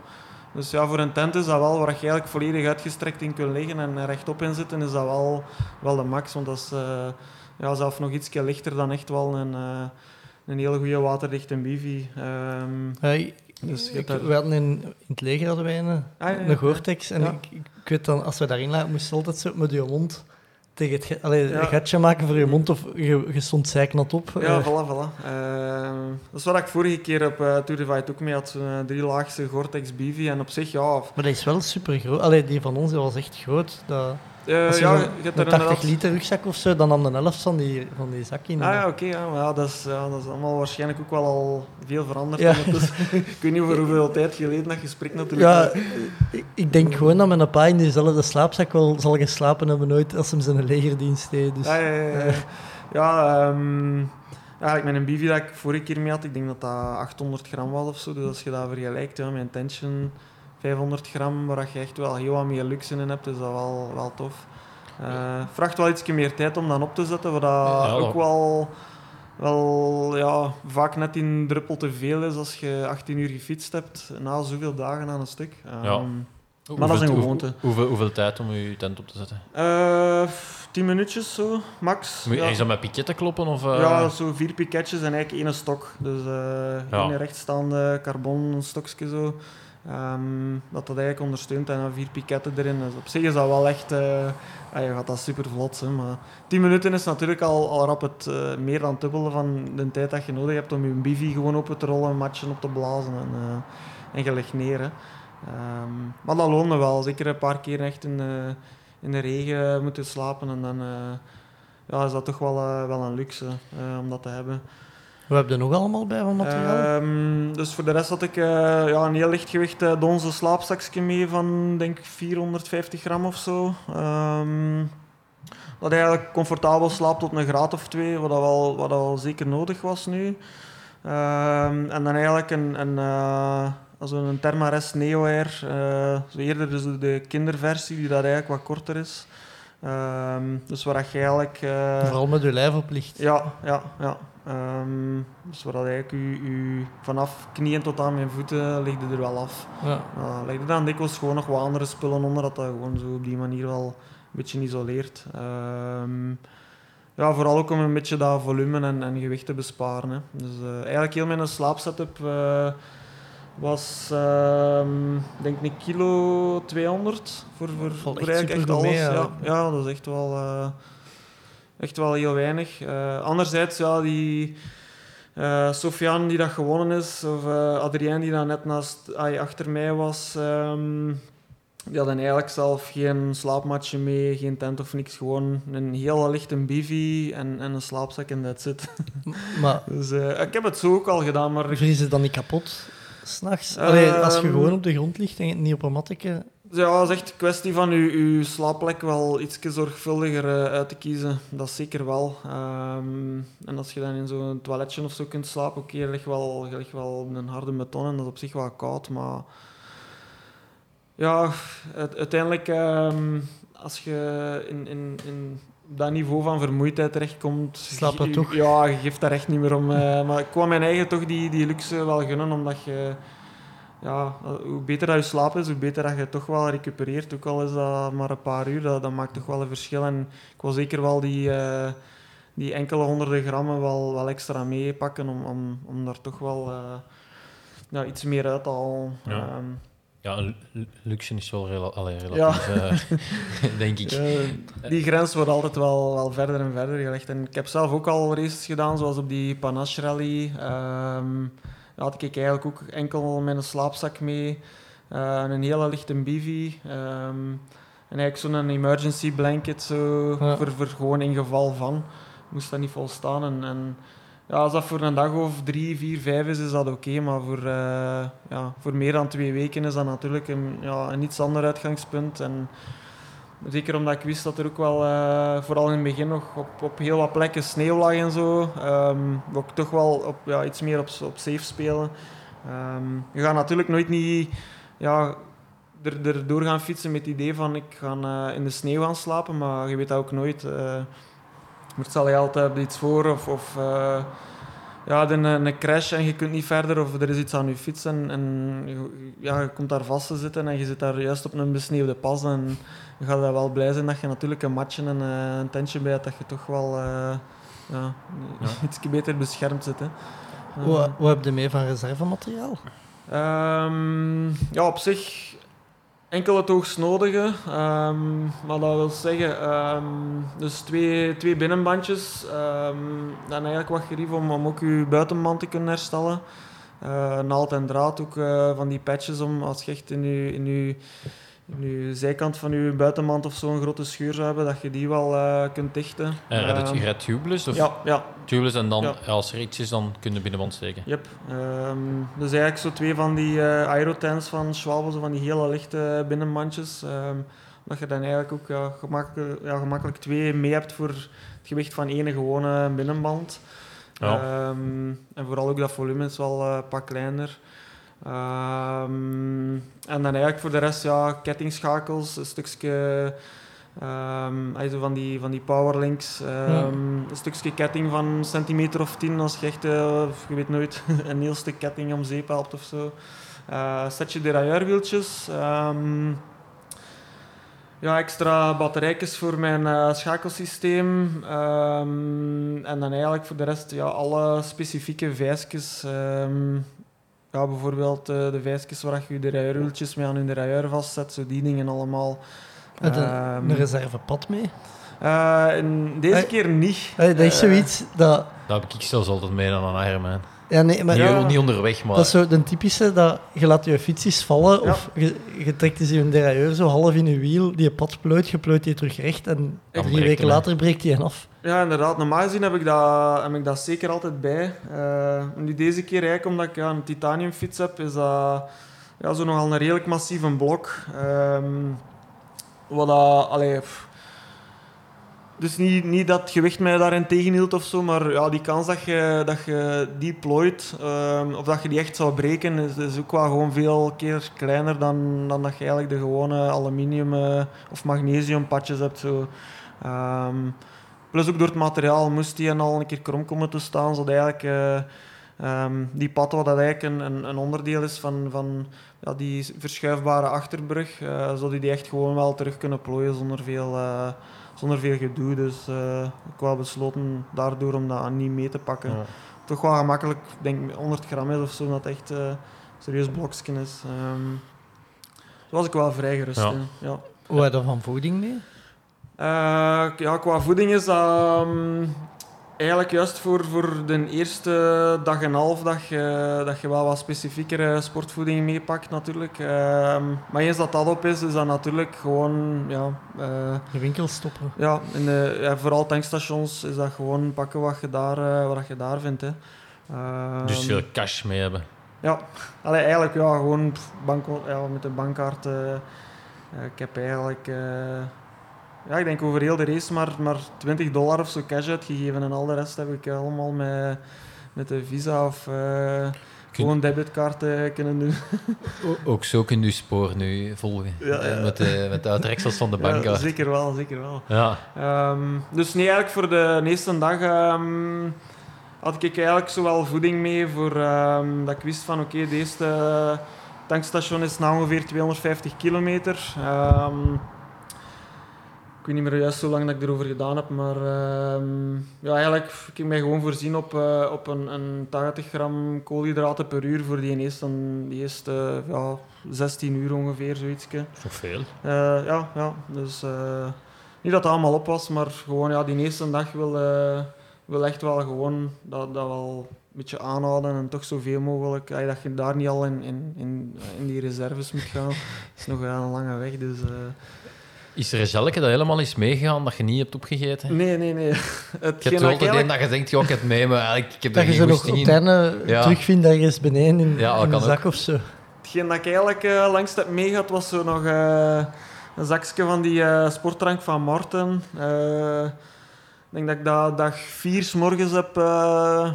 Dus ja, voor een tent is dat wel waar je eigenlijk volledig uitgestrekt in kunt liggen en rechtop in zitten, is dat wel, wel de max. Want dat is eh, ja, zelfs nog iets lichter dan echt wel een, eh, een hele goede waterdichte bivy. Ehm, ik- Dus ik- daar- we hadden in, in het leger hadden wij een, Ah, ja, ja, een Gore-Tex. En ik, ik, weet dan, als we daarin lagen, moest je altijd zo met je mond tegen het, allee, Ja. een gatje maken voor je mond of je, je stond zeiknat op. Ja, Eh, voilà, voilà. Ehm, dat is wat ik vorige keer op uh, Tour de Fight ook mee had. Zo'n uh, drielaagse Gore-Tex. En op zich, ja... Maar dat is wel super groot. Allee, die van ons die was echt groot. Dat, eh, ja, je hebt een daar 80 inderdaad... liter rugzak of zo, dan nam de helft van die, van die zak in. Ah ja, oké. ja, maar ja, dat, is, ja, dat is allemaal waarschijnlijk ook wel al veel veranderd. Ja. ondertussen. ik weet niet over hoeveel tijd geleden dat je spreekt natuurlijk. Ja, ik, ik denk gewoon dat mijn pa in diezelfde slaapzak wel zal geslapen hebben nooit als hem zijn legerdienst deed. Dus, Ja, ja, ja. ja. ja ehm, eigenlijk met een bivy dat ik vorige keer mee had, ik denk dat dat 800 gram was of zo. Dus als je dat vergelijkt ja, een tension 500 gram, waar je echt wel heel wat meer luxe in hebt, is dat wel, wel tof. Eh vraagt wel iets meer tijd om dan op te zetten, wat dat Ja, ook wel, wel ja, vaak net een druppel te veel is als je 18 uur gefietst hebt na zoveel dagen aan een stuk. Ehm, Ja. Maar dat is een gewoonte. hoe- Hoeveel, hoeveel tijd om je tent op te zetten? eh, 10 minuutjes zo, max. Moet je Ja. is dat met piketten kloppen? Of, eh? Ja, zo vier piketjes en eigenlijk één stok. Dus eh Ja. één rechtstaande carbon stokje zo. Ehm, dat dat eigenlijk ondersteunt en dan vier piketten erin. Dus op zich is dat wel echt... eh je gaat dat super vlot, hè, maar 10 minuten is natuurlijk al, al rap het eh, meer dan dubbele van de tijd dat je nodig hebt om je bivy gewoon open te rollen, matchen op te blazen en, eh, en je neer. Hè. Ehm, maar dat loonde wel. Zeker een paar keer echt in de, in de regen moeten slapen en dan... ja, is dat toch wel, wel een luxe om dat te hebben. We hebben er nog allemaal bij van materiaal. Ehm, dus voor de rest had ik eh, ja, een heel lichtgewicht uh, donzen slaapzakje mee van denk ik 450 gram of zo. Ehm, dat eigenlijk comfortabel slaapt tot een graad of twee, wat dat wel, wat dat wel zeker nodig was nu. Ehm, en dan eigenlijk een, een, eh, zo'n Thermarest Neo Air, zo eerder dus de kinderversie, die dat eigenlijk wat korter is. Dus waar je eigenlijk... Vooral met je lijf op ligt. ja, ja, ja. Ehm, dus waar dat eigenlijk u, u vanaf knieën tot aan mijn voeten legde er wel af. Ja. Uh, legde dan dikwijls gewoon nog wat andere spullen onder, dat dat gewoon zo op die manier wel een beetje isoleert. Ehm, ja, vooral ook om een beetje dat volume en, en gewicht te besparen. Hè. Dus eh, eigenlijk heel mijn slaapsetup eh, was, ehm, denk ik, een kilo 200 voor, voor, voor echt eigenlijk echt alles. mee, ja. ja. Ja. dat is echt wel, echt wel heel weinig. Eh, anderzijds, ja, die eh Sofiane die dat gewonnen is, of eh Adrien die dat net naast, ay, achter mij was, ehm, die hadden eigenlijk zelf geen slaapmatje mee, geen tent of niks. Gewoon een heel lichte bivy en, en een slaapzak en that's it. Maar Dus ik heb het zo ook al gedaan, maar vriezen dan niet kapot? S'nachts? Ehm, Allee, als je gewoon op de grond ligt en niet op een matteke... ja, het is echt een kwestie van je, slaapplek wel iets zorgvuldiger eh, uit te kiezen. Dat zeker wel. Ehm, en als je dan in zo'n toiletje of zo kunt slapen, oké, je ligt wel, je ligt wel op een harde beton en dat is op zich wel koud, maar ja, het- uiteindelijk ehm, als je in, in, in dat niveau van vermoeidheid terechtkomt, Slaap dat je- toch? Ja, je geeft daar echt niet meer om. eh, maar ik kwam mijn eigen toch die, die luxe wel gunnen, omdat je ja, hoe beter dat je slaap is, hoe beter dat je toch wel recupereert. Ook al is dat maar een paar uur, dat, dat maakt toch wel een verschil. En ik wil zeker wel die, eh, die enkele honderden grammen wel, wel extra meepakken om, om, om daar toch wel eh, ja, iets meer uit te halen. Ja. Ehm, lu- luxe is wel rela allee, relatief, eh, denk ik. Ja, die grens wordt altijd wel, wel verder en verder gelegd. En ik heb zelf ook al races gedaan, zoals op die Panache Rally. Ehm had ik eigenlijk ook enkel mijn slaapzak mee. eh, en een hele lichte bivy. ehm, en eigenlijk zo'n emergency blanket zo, Ja. voor, voor gewoon in geval van. Moest dat niet volstaan. En, en ja, als dat voor een dag of drie, vier, vijf is, is dat oké. maar voor, eh, ja, voor meer dan twee weken is dat natuurlijk een, ja, een iets ander uitgangspunt. En zeker omdat ik wist dat er ook wel, eh, vooral in het begin, nog op, op heel wat plekken sneeuw lag en zo. ehm wou ik toch wel op, ja, iets meer op, op safe spelen. Ehm je gaat natuurlijk nooit niet ja, er, erdoor gaan fietsen met het idee van ik ga eh, in de sneeuw gaan slapen, maar je weet dat ook nooit. eh er stel je altijd iets voor of, of ja, een, een crash en je kunt niet verder of er is iets aan je fiets en, ja, je komt daar vast te zitten en je zit daar juist op een besneeuwde pas en je gaat wel blij zijn dat je natuurlijk een matje en eh, een tentje bij hebt dat je toch wel eh, ja, iets beter beschermd zit. Hè. Wat, wat heb je mee van reservemateriaal? Ehm, ja, op zich enkel het hoogstnodige. Ehm maar dat wil zeggen, ehm, dus twee, twee binnenbandjes. ehm, dan eigenlijk wat gerief om, om ook je buitenband te kunnen herstellen. Eh naald en draad, ook eh, van die patches om als je echt in je, in je, in je zijkant van je buitenband of zo een grote scheur zou hebben, dat je die wel eh, kunt dichten. En red, Ehm, het, red tubeless? Of ja, ja, tubeless en dan Ja. als er iets is, dan kun je binnenband steken. Yep. Ehm, dus eigenlijk zo twee van die eh aerotens van Schwalbe, zo van die hele lichte binnenbandjes. ehm, dat je dan eigenlijk ook ja, gemakkelijk, ja, gemakkelijk twee mee hebt voor het gewicht van één gewone binnenband. Ja. Ehm, en vooral ook dat volume is wel eh, een pak kleiner. Ehm, en dan eigenlijk voor de rest ja, kettingschakels, een stukje ehm, van, die, van die powerlinks, ehm, een stukje ketting van een centimeter of tien als je echt, eh, je weet nooit, een heel stuk ketting om zeep helpt of zo. Eh setje derailleurwieltjes. ehm, ja, extra batterijtjes voor mijn eh, schakelsysteem. en dan eigenlijk voor de rest ja, alle specifieke vijsjes. Ja, bijvoorbeeld eh, de vijsjes waar je je derailleurwieltjes mee aan je derailleur vastzet. Zo die dingen allemaal. Met een, Ehm, een reservepad mee? eh, deze keer niet. Allee, dat is Eh, zoiets dat... Dat heb ik zelfs altijd mee dan een Ironman. Ja, nee, maar... Niet, ja. niet onderweg, maar... Dat is zo de typische, dat je laat je fietsjes vallen Ja. of je, je trekt eens je derailleur zo half in je wiel, die pad plooit, je plooit die terug recht en Dan drie weken later breekt die af. Ja, inderdaad. Normaal gezien heb ik dat, heb ik dat zeker altijd bij. Eh, nu deze keer eigenlijk, omdat ik ja, een titaniumfiets heb, is dat ja, zo nogal een redelijk massieve blok. Ehm, wat dat, allee, pff. Dus niet, niet dat gewicht mij daarin tegenhield of zo, maar ja, die kans dat je, dat je die plooit, ehm, of dat je die echt zou breken, is, is ook wel gewoon veel keer kleiner dan, dan dat je eigenlijk de gewone aluminium eh, of magnesium patches hebt. Zo. Ehm, Plus ook door het materiaal moest die al een keer krom komen te staan, zodat eigenlijk eh, Ehm, die pad wat dat eigenlijk een, een onderdeel is van, van ja, die verschuifbare achterbrug, eh, zodat die die echt gewoon wel terug kunnen plooien zonder veel, eh, zonder veel gedoe. Dus eh, ik wou besloten daardoor om dat niet mee te pakken. Ja. Toch wel gemakkelijk, ik denk 100 gram is of zo, dat echt eh, een serieus blokje is. Ehm daar was ik wel vrij gerust Ja. in. Ja. Hoe heb je dat van voeding mee? Eh, ja, qua voeding is dat ehm, eigenlijk juist voor, voor de eerste dag en een half dat je, dat je wel wat specifiekere sportvoeding meepakt natuurlijk. Ehm, maar eens dat dat op is, is dat natuurlijk gewoon... Ja, eh, De winkel stoppen. ja, in de, ja, vooral tankstations is dat gewoon pakken wat je daar, eh, wat je daar vindt. Hè. Dus Ehm, veel cash mee hebben. ja, Allee, eigenlijk ja, gewoon pff, bank, ja, met de bankkaart. eh, eh, ik heb eigenlijk, eh, ja, ik denk over heel de race maar, maar 20 dollar of zo cash uitgegeven. En al de rest heb ik allemaal met, met de visa of eh, gewoon debitkaarten kunnen doen. Ook zo kun je spoor nu volgen. Ja, Eh, ja. Met, de, met de uitreksels van de Ja, bankkaart. zeker wel, zeker wel. Ja, Ehm, dus nee, eigenlijk voor de eerste dag ehm, had ik eigenlijk zowel voeding mee voor ehm, dat ik wist van oké, de eerste tankstation is na ongeveer 250 kilometer. Ik weet niet meer juist hoe lang dat ik erover gedaan heb, maar ehm, ja, eigenlijk heb ik mij gewoon voorzien op, eh, op een, een 80 gram koolhydraten per uur voor die eerste, die eerste ja, 16 uur ongeveer, zoiets. toch veel. Eh, ja, ja, dus eh, niet dat het allemaal op was, maar gewoon ja, die eerste dag wil, wil echt wel gewoon dat, dat wel een beetje aanhouden en toch zoveel mogelijk. dat je daar niet al in, in, in, in die reserves moet gaan. Is nog wel een lange weg, dus... Is er een gelke dat helemaal is meegegaan dat je niet hebt opgegeten? nee, nee, nee. Je Hetgeen hebt dat wel altijd eigenlijk- dat je denkt, ja, ik heb het mee, maar eigenlijk, ik heb Dat je geen ze nog op het in. einde Ja. terugvindt ergens beneden in, Ja, dat in de kan zak ook. of zo. Hetgeen dat ik eigenlijk eh langst heb meegehad was zo nog eh, een zakje van die eh, sportdrank van Marten. Eh, ik denk dat ik dat dag vier 's morgens heb, eh,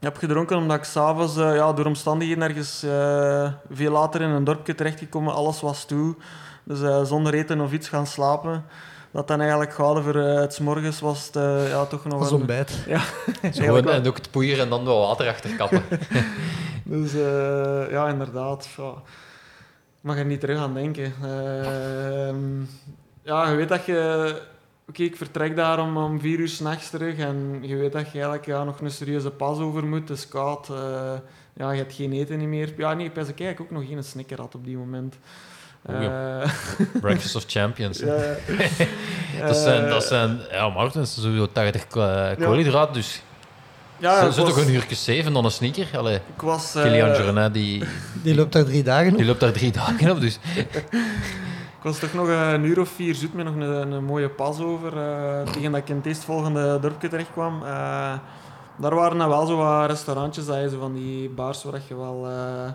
heb gedronken, omdat ik s'avonds uh, ja, door omstandigheden ergens eh, veel later in een dorpje terechtgekomen. Alles was toe. Dus eh, zonder eten of iets gaan slapen. Dat dan eigenlijk gehouden voor eh, het 's morgens was het eh, ja, toch nog Als een... ontbijt. Gewoon, wel. en ook het poeieren en dan wat water achter kappen. Dus eh, ja, inderdaad. Ja. Ik mag er niet terug aan denken. Ehm, ja, je weet dat je... Oké, ik vertrek daar om, om vier uur s'nachts terug en je weet dat je eigenlijk ja, nog een serieuze pas over moet. Het is koud. eh, ja, je hebt geen eten niet meer. Ja, nee, dat ik eigenlijk ook nog geen snicker had op die moment. Eh, Breakfast of Champions. ja, dat, zijn, eh, dat zijn, ja, is sowieso 80 ko- koolhydraten, dus ja, zo toch een uurtje zeven dan een sneaker. Allee, Ik was... eh, Kilian Jornet, die, Die loopt daar drie dagen op. die loopt daar drie dagen op, dus Ik was toch nog een uur of vier zoet met nog een, een mooie pas over. eh, tegen dat ik in het eerstvolgende dorpje terecht kwam. Eh, daar waren dan wel zo wat restaurantjes, dat je zo van die bars waar je wel, eh,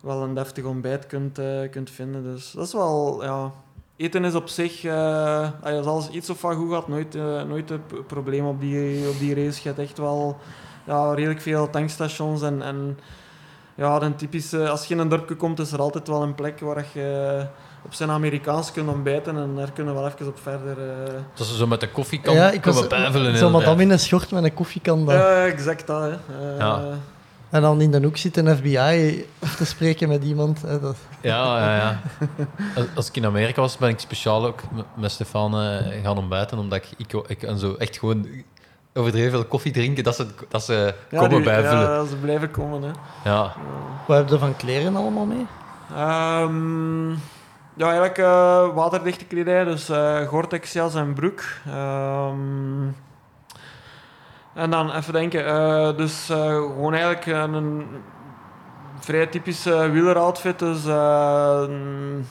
wel een deftig ontbijt kunt, eh, kunt vinden. Dus dat is wel, ja... Eten is op zich, eh, als alles iets of wat goed gaat, nooit, eh, nooit een probleem op die, op die race. Je hebt echt wel ja, redelijk veel tankstations en... en ja, een typische, als je in een dorpje komt, is er altijd wel een plek waar je op zijn Amerikaans kunt ontbijten en daar kunnen we wel even op verder. eh. dat ze zo met de koffie kan ja, ik was bijvullen. zo'n in madame in een schort met een koffiekan. Ja, exact dat. Hè. Ja. En dan in de hoek zit een FBI te spreken met iemand. Hè, dat... Ja, ja, ja. Als, als ik in Amerika was, ben ik speciaal ook met- Stefan eh, gaan ontbijten, omdat ik, ik, ik en zo echt gewoon overdreven veel koffie drinken, dat ze, dat ze ja, komen die- bijvullen. Ja, ze blijven komen. Hè. Ja. Wat heb je van kleren allemaal mee? Ehm, ja, eigenlijk eh, waterdichte kledij, dus eh Gore-Tex jas en broek. Ehm, en dan even denken, eh, dus eh, gewoon eigenlijk een, een vrij typische wieleroutfit. Dus eh, een,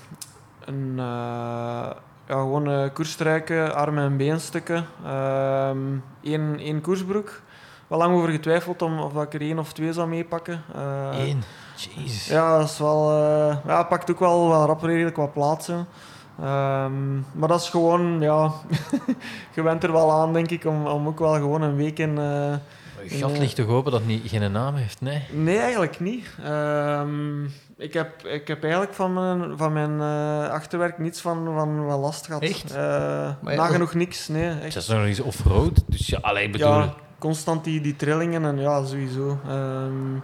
een eh, ja, gewoon eh, koersstruiken, armen en beenstukken. Ehm één, één koersbroek. Wel lang over getwijfeld om of ik er één of twee zou meepakken. Eh, Eén. Jezus. ja, dat is wel... eh ja, pakt ook wel, wel rap redelijk wat plaatsen. Ehm, maar dat is gewoon, ja... je bent er wel aan, denk ik, om, om ook wel gewoon een week in... eh, Je gat ligt toch open dat het niet, geen naam heeft? Nee. Nee, eigenlijk niet. Ehm, ik, heb, ik heb eigenlijk van mijn, van mijn eh, achterwerk niets van, van, van last gehad. Echt? Eh, ja, nagenoeg niks, nee. Het Echt. is nog eens off-road, dus ja, allee, ik bedoel... Ja, constant die, die trillingen en ja, sowieso. Ehm,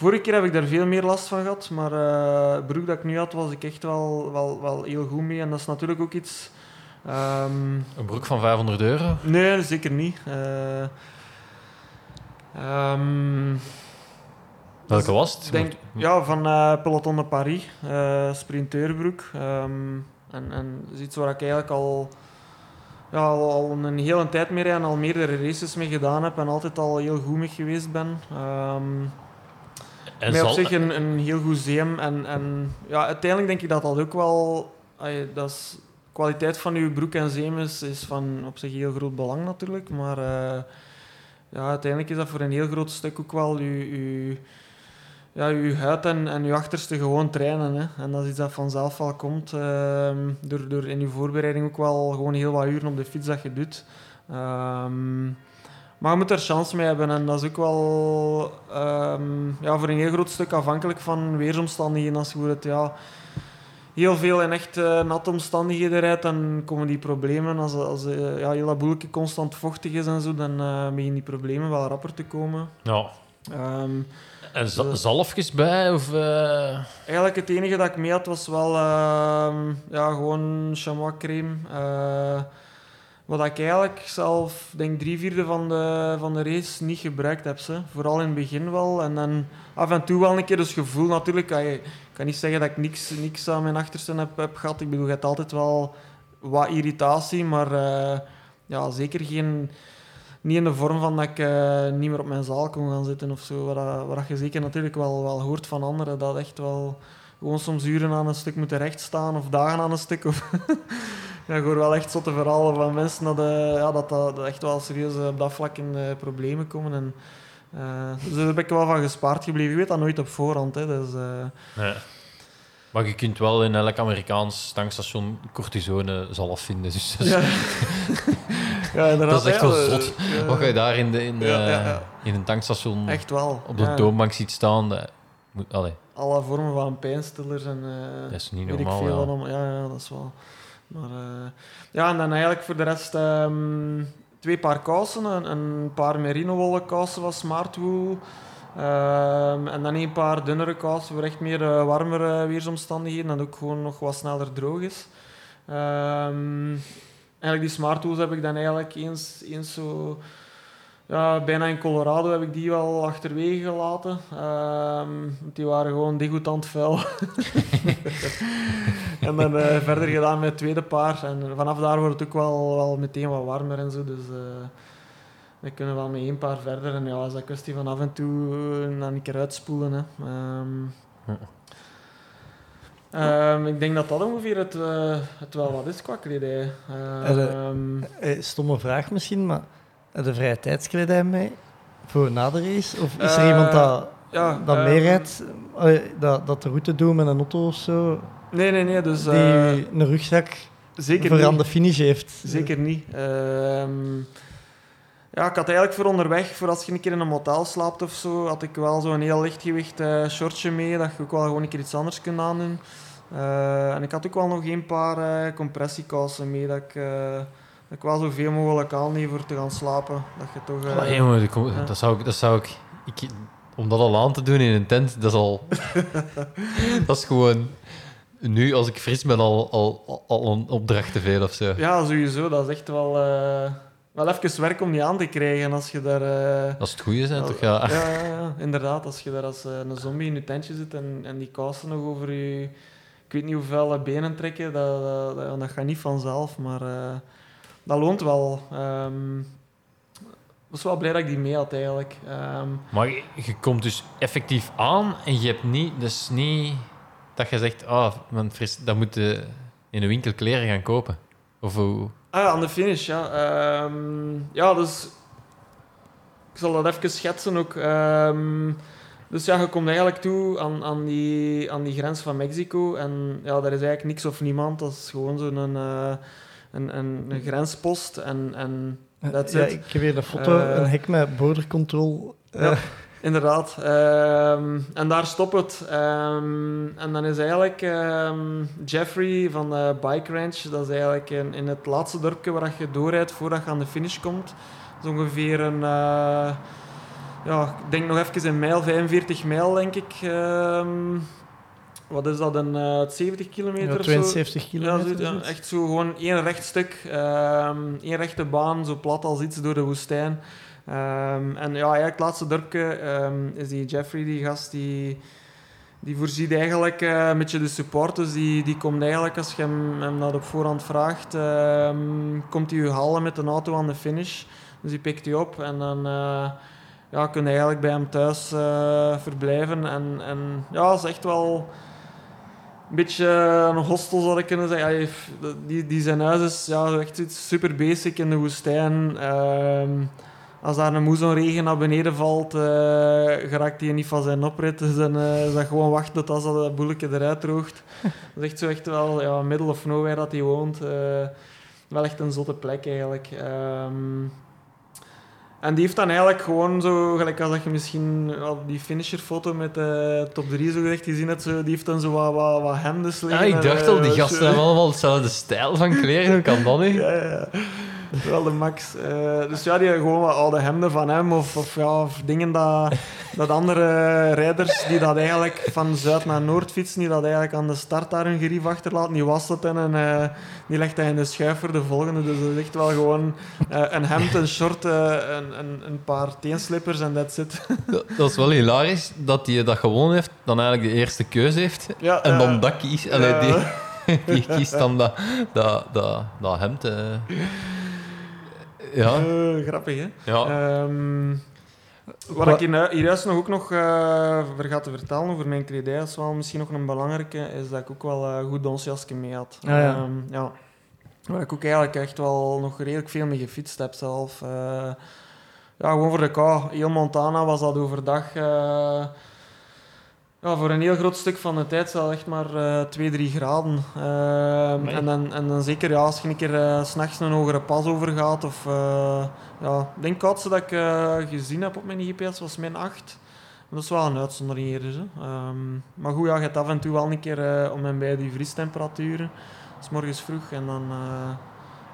vorige keer heb ik daar veel meer last van gehad, maar het broek dat ik nu had, was ik echt wel, wel, wel heel goed mee. En dat is natuurlijk ook iets... ehm, Een broek van 500 euro? Nee, zeker niet. Ehm, Welke was het? denk, ja, van eh, Peloton de Paris, sprinteurbroek. Ehm, en, en dat is iets waar ik eigenlijk al, ja, al, al een hele tijd mee rijd en al meerdere races mee gedaan heb en altijd al heel goed mee geweest ben. En maar op zich een, een heel goed zeem. En, en ja, uiteindelijk denk ik dat dat ook wel... dat is, de kwaliteit van uw broek en zeem is, is van op zich heel groot belang natuurlijk. Maar eh, ja, uiteindelijk is dat voor een heel groot stuk ook wel uw, uw, ja, uw huid en, en uw achterste gewoon trainen. Hè. En dat is iets dat vanzelf wel komt. ehm, door, door in je voorbereiding ook wel gewoon heel wat uren op de fiets dat je doet. Ehm, maar je moet er chance mee hebben en dat is ook wel ehm, ja, voor een heel groot stuk afhankelijk van weersomstandigheden. Als je bijvoorbeeld ja, heel veel in echt eh, natte omstandigheden rijdt, dan komen die problemen. Als, als eh, ja, heel dat boeltje constant vochtig is en zo, dan eh beginnen die problemen wel rapper te komen. Ja. Ehm, En za- zalfjes bij? Of, Eigenlijk het enige dat ik mee had was wel ehm, ja, gewoon chamois crème. Wat ik eigenlijk zelf, denk drie vierde van de, van de race niet gebruikt heb. Ze. Vooral in het begin wel. En dan af en toe wel een keer dus gevoel natuurlijk. Ik kan niet zeggen dat ik niks, niks aan mijn achterste heb, heb gehad. Ik bedoel, je hebt altijd wel wat irritatie. Maar eh, ja, zeker geen... Niet in de vorm van dat ik eh, niet meer op mijn zaal kon gaan zitten of zo. Dat je zeker natuurlijk wel, wel hoort van anderen. Dat echt wel gewoon soms uren aan een stuk moeten rechtstaan of dagen aan een stuk. Of ja, ik hoor wel echt zotte verhalen van mensen dat, eh, ja, dat, dat, dat echt wel serieus eh, op dat vlak in eh, problemen komen. En, dus daar heb ik wel van gespaard gebleven. Je weet dat nooit op voorhand. Hè, dus, nee. Maar je kunt wel in elk Amerikaans tankstation cortisone zalf vinden. Dus dat is, ja. ja, dat is echt ja, wel eh, zot. Wat je daar in, de, in, de, Ja, ja, ja. in een tankstation Echt wel. op de ja. toonbank ziet staan, dat, moet, allee, Alle vormen van pijnstillers en... eh, dat is niet ik normaal. veel ja. Ja, ja, dat is wel. Maar eh, ja, en dan eigenlijk voor de rest ehm, twee paar kousen, een, een paar merino wollen kousen van Smartwool. Ehm, en dan een paar dunnere kousen voor echt meer eh, warmere weersomstandigheden en ook gewoon nog wat sneller droog is. Ehm, eigenlijk die Smartwools heb ik dan eigenlijk eens, eens zo... Ja, bijna in Colorado heb ik die wel achterwege gelaten. Ehm, die waren gewoon degoutant vuil. en dan eh, verder gedaan met het tweede paar. En vanaf daar wordt het ook wel, wel meteen wat warmer en zo. Dus eh, we kunnen wel met één paar verder. En ja, is dat kwestie van af en toe dan een keer uitspoelen. Hè. Ehm, ehm, ik denk dat dat ongeveer het, het wel wat is qua kledij. Stomme vraag misschien, maar je vrije tijdskledij mee voor na de race? Of is er Eh, iemand dat, ja, dat ehm, meerijdt, eh, dat, dat de route doet met een auto of zo, Nee, nee, nee. Dus, die eh, een rugzak zeker voor niet. aan de finish heeft? Zeker niet. Ehm, ja, ik had eigenlijk voor onderweg, voor als je een keer in een motel slaapt of zo, had ik wel zo'n heel lichtgewicht eh shortje mee, dat je ook wel gewoon een keer iets anders kunt aandoen. Eh, en ik had ook wel nog een paar eh, compressiekousen mee, dat ik, eh, ik wel zoveel mogelijk aanneem voor te gaan slapen. Dat je toch... jongen, dat, kom- ja. dat zou ik... Dat zou ik, ik om dat al aan te doen in een tent, dat is al... dat is gewoon... Nu, als ik fris ben, al, al, al een opdracht te veel of zo. ja, sowieso. Dat is echt wel, eh, wel even werk om die aan te krijgen als je daar... eh, Als het goede zijn, toch? Ja. Ja, ja, ja, inderdaad. Als je daar als een zombie in je tentje zit en, en die kousen nog over je... Ik weet niet hoeveel benen trekken, dat, dat, dat, dat gaat niet vanzelf, maar dat loont wel. Ik was wel blij dat ik die mee had, eigenlijk. Ehm, Maar je, je komt dus effectief aan en je hebt niet... Dus niet dat je zegt, ah, man, fris, dat moet je in een winkel kleren gaan kopen. Of hoe... ah aan de finish, ja. Ehm, ja, dus... Ik zal dat even schetsen ook. Dus ja, je komt eigenlijk toe aan, aan, die, aan die grens van Mexico. En ja, daar is eigenlijk niks of niemand. Dat is gewoon zo'n eh, een, een, een grenspost. En, en That's ja, ik heb hier een foto, Eh, een hek met border control. eh, Ja. Inderdaad. Ehm, en daar stopt het. Ehm, en dan is eigenlijk ehm, Jeffrey van de Bike Ranch, dat is eigenlijk in, in het laatste dorpje waar je doorrijdt voordat je aan de finish komt. Dat is ongeveer een... eh, ja, ik denk nog even een mijl, 45 mijl, denk ik. Wat is dat, een eh, 70 kilometer Ja, of zo? 72 Ja, kilometer. ja, zoiets. echt zo gewoon één recht stuk, ehm één rechte baan, zo plat als iets door de woestijn. Ehm, en ja, eigenlijk het laatste dorpje ehm, is die Jeffrey, die gast, die, die voorziet eigenlijk eh, een beetje de supporters. Die, die komt eigenlijk, als je hem, hem dat op voorhand vraagt, komt hij je halen met een auto aan de finish. Dus die pikt hij op en dan eh, ja, kun je eigenlijk bij hem thuis eh, verblijven. En, en ja, dat is echt wel een beetje een hostel zou ik kunnen zeggen. Die, die zijn huis is ja, echt iets super basic in de woestijn. Ehm, als daar een moesonregen naar beneden valt, eh, geraakt hij niet van zijn oprit. Dus dan eh, is dat gewoon wachten tot als dat boeletje eruit droogt. dat is echt zo echt wel ja, middle of nowhere dat hij woont. Eh, wel echt een zotte plek eigenlijk. Ehm, en die heeft dan eigenlijk gewoon zo, gelijk als dat je misschien op die finisherfoto met de top 3 zo gezegd gezien hebt, zo, die heeft dan zo wat, wat, wat hemdes Ja, liggen. ik dacht eh, al, die zo- gasten hebben allemaal hetzelfde stijl van kleren. Hoe kan dat niet? Ja, ja, wel de max. Eh, dus ja, die gewoon wat oude hemden van hem of, of, ja, of dingen dat, dat andere rijders die dat eigenlijk van zuid naar noord fietsen, die dat eigenlijk aan de start daar hun gerief achterlaten, die wast het en eh, die legt hij in de schuif voor de volgende. Dus dat is echt wel gewoon eh, een hemd, een short, een, een, een paar teenslippers en that's it. Dat, dat is wel hilarisch dat hij dat gewoon heeft, dan eigenlijk de eerste keuze heeft. Ja, En dan dat kiest. Die, die kiest dan dat, dat, dat, dat hemd. Eh. Ja, Eh, grappig, hè? ja. Ehm, wat ik hier, hier juist nog ook nog uh, vergat te vertellen over mijn kledij, is wel misschien nog een belangrijke, is dat ik ook wel eh, goed donsjasje mee had. Ah, ja. Ehm, ja. Waar ik ook eigenlijk echt wel nog redelijk veel mee gefietst heb zelf. Eh, ja, gewoon voor de kou. Heel Montana was dat overdag... eh, ja, voor een heel groot stuk van de tijd zal echt maar eh 2, 3 graden. Ehm, en, dan, en dan zeker ja, als je een keer eh, s s'nachts een hogere pas overgaat. Of, eh, ja, ik denk het koudste dat ik eh, gezien heb op mijn GPS was min 8. Dat is wel een uitzondering hier. Dus, maar goed, ja, je hebt af en toe wel een keer eh, om en bij die vriestemperaturen. Is morgens vroeg en dan eh,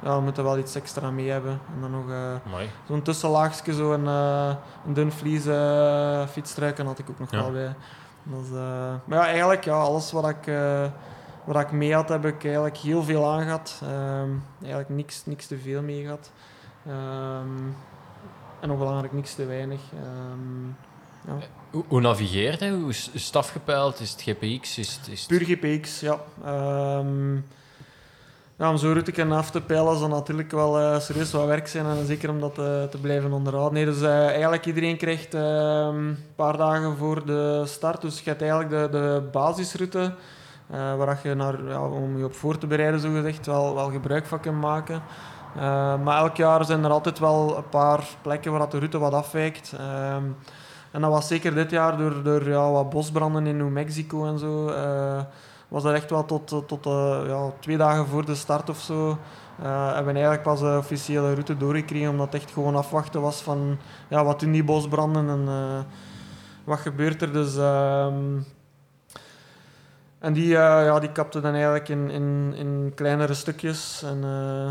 ja, we moeten wel iets extra mee hebben. En dan nog eh, zo'n tussenlaagje, zo'n eh een dun vlies eh fietstruiken had ik ook nog Ja. wel bij. Is, eh, maar ja, eigenlijk ja, alles wat ik, eh, wat ik mee had, heb ik eigenlijk heel veel aangehad. Ehm eigenlijk niks, niks te veel mee gehad. Ehm, en nog belangrijk, niks te weinig. Ehm, ja. Hoe, hoe navigeert hij? Hoe is is het afgepeild? Is het GPX? Is het, is het- Puur GPX, ja. Ja. Om zo'n route af te peilen zal natuurlijk wel eh, serieus wat werk zijn. En zeker om dat eh, te blijven onderhouden. Nee, dus eh, eigenlijk iedereen krijgt ehm, een paar dagen voor de start. Dus je hebt eigenlijk de, de basisroute. waar je naar, ja, om je op voor te bereiden, zo gezegd, wel, wel gebruik van kunt maken. Maar elk jaar zijn er altijd wel een paar plekken waar dat de route wat afwijkt. Ehm, en dat was zeker dit jaar door, door ja, wat bosbranden in New Mexico en zo. Eh, was dat echt wel tot, tot, tot, eh, ja, twee dagen voor de start of zo. eh, hebben we eigenlijk pas de officiële route doorgekregen, omdat het echt gewoon afwachten was van ja, wat doen die bosbranden en eh, wat gebeurt er. Dus, ehm, en die, eh, ja, die kapte dan eigenlijk in, in, in kleinere stukjes en, eh,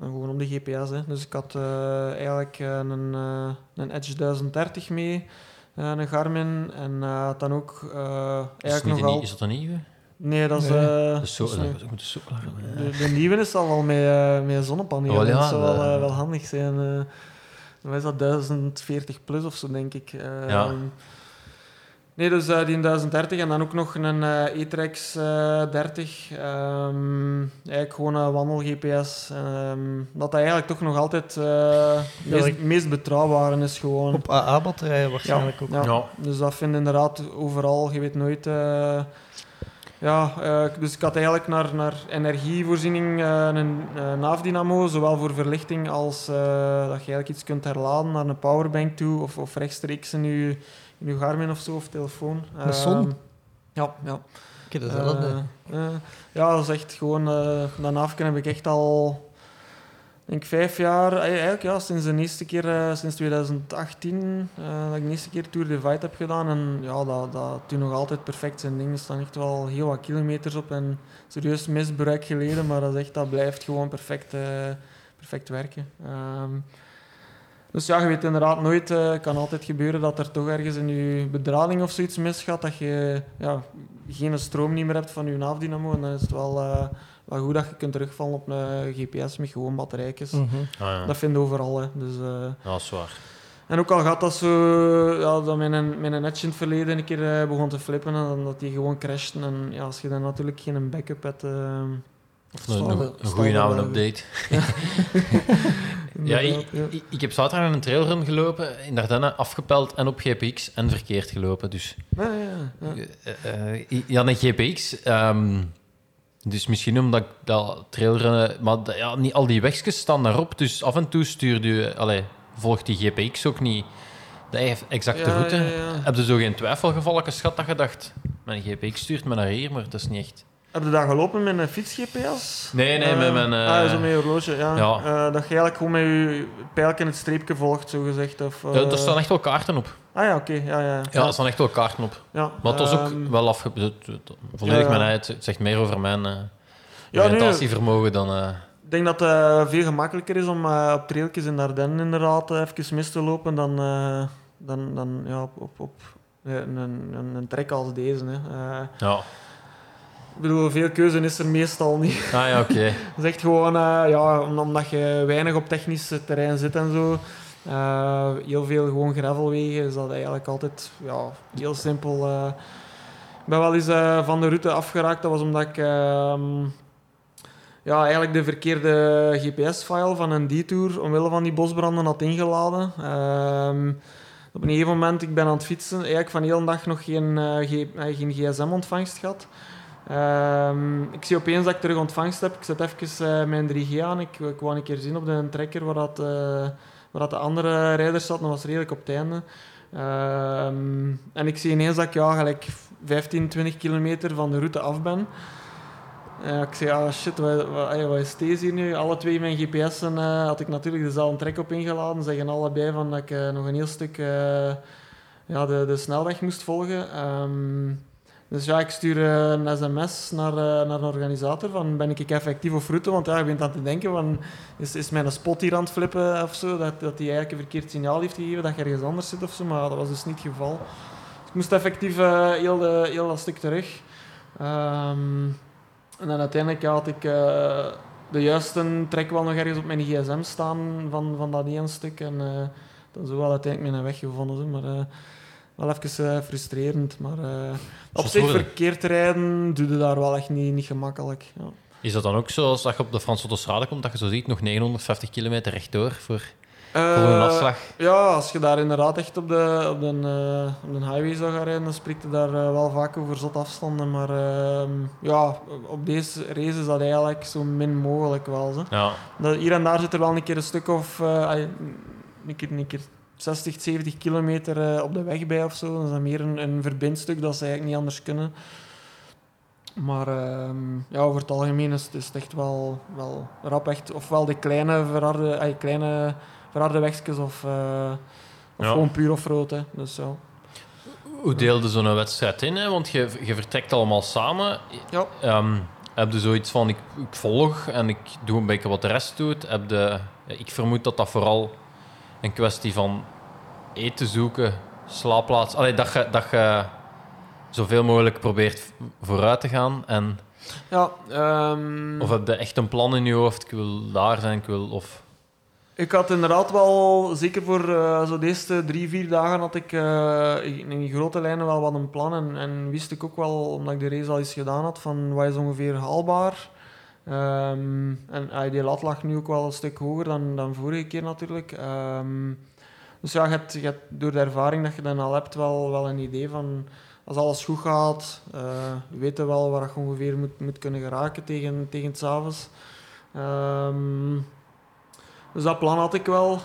en gewoon op de GPS. Hè. Dus ik had eh, eigenlijk eh, een, eh, een Edge 1030 mee, eh, een Garmin, en eh, had dan ook eh, is, eigenlijk een wel... is dat een nieuwe? Nee, dat is... Nee. eh, zijn. de, de nieuwe is al wel met, eh, met zonnepanelen. Oh, ja, dat zou wel, eh, wel handig zijn. eh. wat is dat 1040 plus of zo, denk ik. Eh, Ja. Nee, dus die 1030 en dan ook nog een eh E-Trex eh, 30. ehm, eigenlijk gewoon een wandel-GPS. ehm, dat dat eigenlijk toch nog altijd eh meest, meest betrouwbare is gewoon. Op AA-batterijen waarschijnlijk ook. Ja. Ja. Dus dat vind je inderdaad overal. Je weet nooit. Ja, eh, dus ik had eigenlijk naar, naar energievoorziening eh, een, een naafdynamo, zowel voor verlichting als eh, dat je eigenlijk iets kunt herladen naar een powerbank toe of, of rechtstreeks in je, in je Garmin of zo of telefoon. Een zon? Ja, ja. Eh, eh, ja, dat is echt gewoon. dat heb ik echt al. Denk vijf jaar, eh, eigenlijk ja, sinds de eerste keer, eh, sinds 2018, eh, dat ik de eerste keer Tour de Fight heb gedaan. En ja, dat, dat nog altijd perfect zijn ding. Er staan echt wel heel wat kilometers op en serieus misbruik geleden, maar dat, echt, dat blijft gewoon perfect, perfect werken. Ehm, Dus ja, je weet inderdaad nooit, het kan altijd gebeuren dat er toch ergens in je bedrading of zoiets misgaat, dat je ja, geen stroom niet meer hebt van je naafdynamo. En dan is het wel, wel goed dat je kunt terugvallen op een GPS met gewoon batterijtjes. Mhm. Ah, ja. Dat vind je overal. Hè. Dus, eh, ja, dat is waar. en ook al gaat dat zo, ja, dat mijn, mijn netje in het verleden een keer eh, begon te flippen en dat die gewoon crashten. En ja, als je dan natuurlijk geen backup hebt... eh, of Een, goede naam update. Ja, ik, ja. ik, ik heb zaterdag een trailrun gelopen in Dardenne, afgepeld en op GPX en verkeerd gelopen. Dus Ja, ja, ja. ja, een GPX. ehm, dus misschien omdat ik dat trailrunnen... Maar ja, niet al die wegjes staan daarop. Dus af en toe stuurde je... Allee, volgt die GPX ook niet de exacte Ja, route. ja, ja. Heb je zo geen twijfelgevallen geschat dat je dacht... Mijn GPX stuurt me naar hier, maar dat is niet echt... Heb je daar gelopen met een fiets-GPS? Nee, nee, met mijn... eh, ah, zo met je horloge, ja. ja. Eh, dat je eigenlijk gewoon met je pijltje in het streepje volgt, zo gezegd. Of, eh, ja, er staan echt wel kaarten op. Ah ja, oké. ja, ja. Ja, er staan echt wel kaarten op. ja. Maar het was ook Ehm, wel afge... Volledig Ja, ja. mijn. Het zegt meer over mijn eh Ja, oriëntatievermogen dan... eh, Ik denk dat het eh, veel gemakkelijker is om eh, op trailtjes in Ardennen inderdaad eh, even mis te lopen dan, eh, dan, dan ja, op, op, op eh, een, een, trek als deze. Hè. Eh, ja. Ik bedoel, veel keuze is er meestal niet. Ah ja, oké. Het is echt gewoon, eh, ja, om- omdat je weinig op technisch terrein zit en zo. eh, heel veel gewoon gravelwegen is dat eigenlijk altijd ja, heel simpel. eh. ik ben wel eens van de route afgeraakt. Dat was omdat ik ehm, ja, eigenlijk de verkeerde GPS-file van een detour omwille van die bosbranden had ingeladen. Ehm, op een gegeven moment, ik ben aan het fietsen, eigenlijk van heel de dag nog geen, geen gsm-ontvangst gehad. Ehm, ik zie opeens dat ik terug ontvangst heb. Ik zet even eh, mijn 3G aan. Ik, wou een keer zien op de trekker waar, dat, eh, waar dat de andere rijders zaten. Dat was redelijk op het einde. Ehm, en ik zie ineens dat ik ja, gelijk 15, 20 kilometer van de route af ben. Ik zei, ah shit, wat, is deze hier nu? Alle twee mijn GPS'en eh, had ik natuurlijk dezelfde trek op ingeladen. Zeggen allebei van dat ik nog een heel stuk ja, de, de snelweg moest volgen. Ehm, dus ja, ik stuur eh, een sms naar, eh, naar een organisator van ben ik effectief op route? Want ja, je bent aan te denken van is, is mijn spot hier aan het flippen of zo? Dat, dat hij eigenlijk een verkeerd signaal heeft gegeven, dat je ergens anders zit of zo. Maar dat was dus niet het geval. Dus ik moest effectief eh, heel, de, heel dat stuk terug. Ehm, en dan uiteindelijk ja, had ik de juiste trek wel nog ergens op mijn gsm staan van, van dat ene stuk. En eh, dan zo wel uiteindelijk mijn weg gevonden. Zo. Maar wel even eh, frustrerend. Maar eh, op zich verkeerd rijden doe je daar wel echt niet, niet gemakkelijk. Ja. Is dat dan ook zo als dat je op de Franse autostrade komt, dat je zo ziet, nog 950 kilometer rechtdoor voor, voor een Eh, afslag? Ja, als je daar inderdaad echt op de, op de, op de highway zou gaan rijden, dan spreekt je daar wel vaak over zot afstanden. Maar ehm, ja, op deze race is dat eigenlijk zo min mogelijk wel. Zo. Ja, Dat, hier en daar zit er wel een keer een stuk of een, keer, een keer 60, 70 kilometer eh, op de weg bij of zo. Dat is dan meer een, een verbindstuk dat ze eigenlijk niet anders kunnen. Maar ehm, ja, over het algemeen is, het- is het echt wel, wel rap. Echt, ofwel de kleine verharde, ai, kleine verharde wegjes of, eh, of Ja. gewoon puur off-road. hè. Dus ja. Hoe deelde zo'n wedstrijd in? Hè? Want je, je vertrekt allemaal samen. Ja. Ehm, heb je zoiets van, ik, ik volg en ik doe een beetje wat de rest doet? Heb de, ik vermoed dat dat vooral een kwestie van eten zoeken, slaapplaats... Allee, dat, je, dat je zoveel mogelijk probeert vooruit te gaan. En, Ja, ehm, of heb je echt een plan in je hoofd? Ik wil daar zijn, ik wil... Of, Ik had inderdaad wel, zeker voor eh, zo de eerste drie, vier dagen, had ik eh, in grote lijnen wel wat een plan. En, en wist ik ook wel, omdat ik de race al eens gedaan had, van wat is ongeveer haalbaar. Ehm, en ah, die lat lag nu ook wel een stuk hoger dan, dan vorige keer natuurlijk. Ehm, dus ja, je hebt, je hebt door de ervaring dat je dan al hebt wel, wel een idee van... Als alles goed gaat, eh we weten wel waar je ongeveer moet, moet kunnen geraken tegen, tegen het avonds. Ehm dus dat plan had ik wel.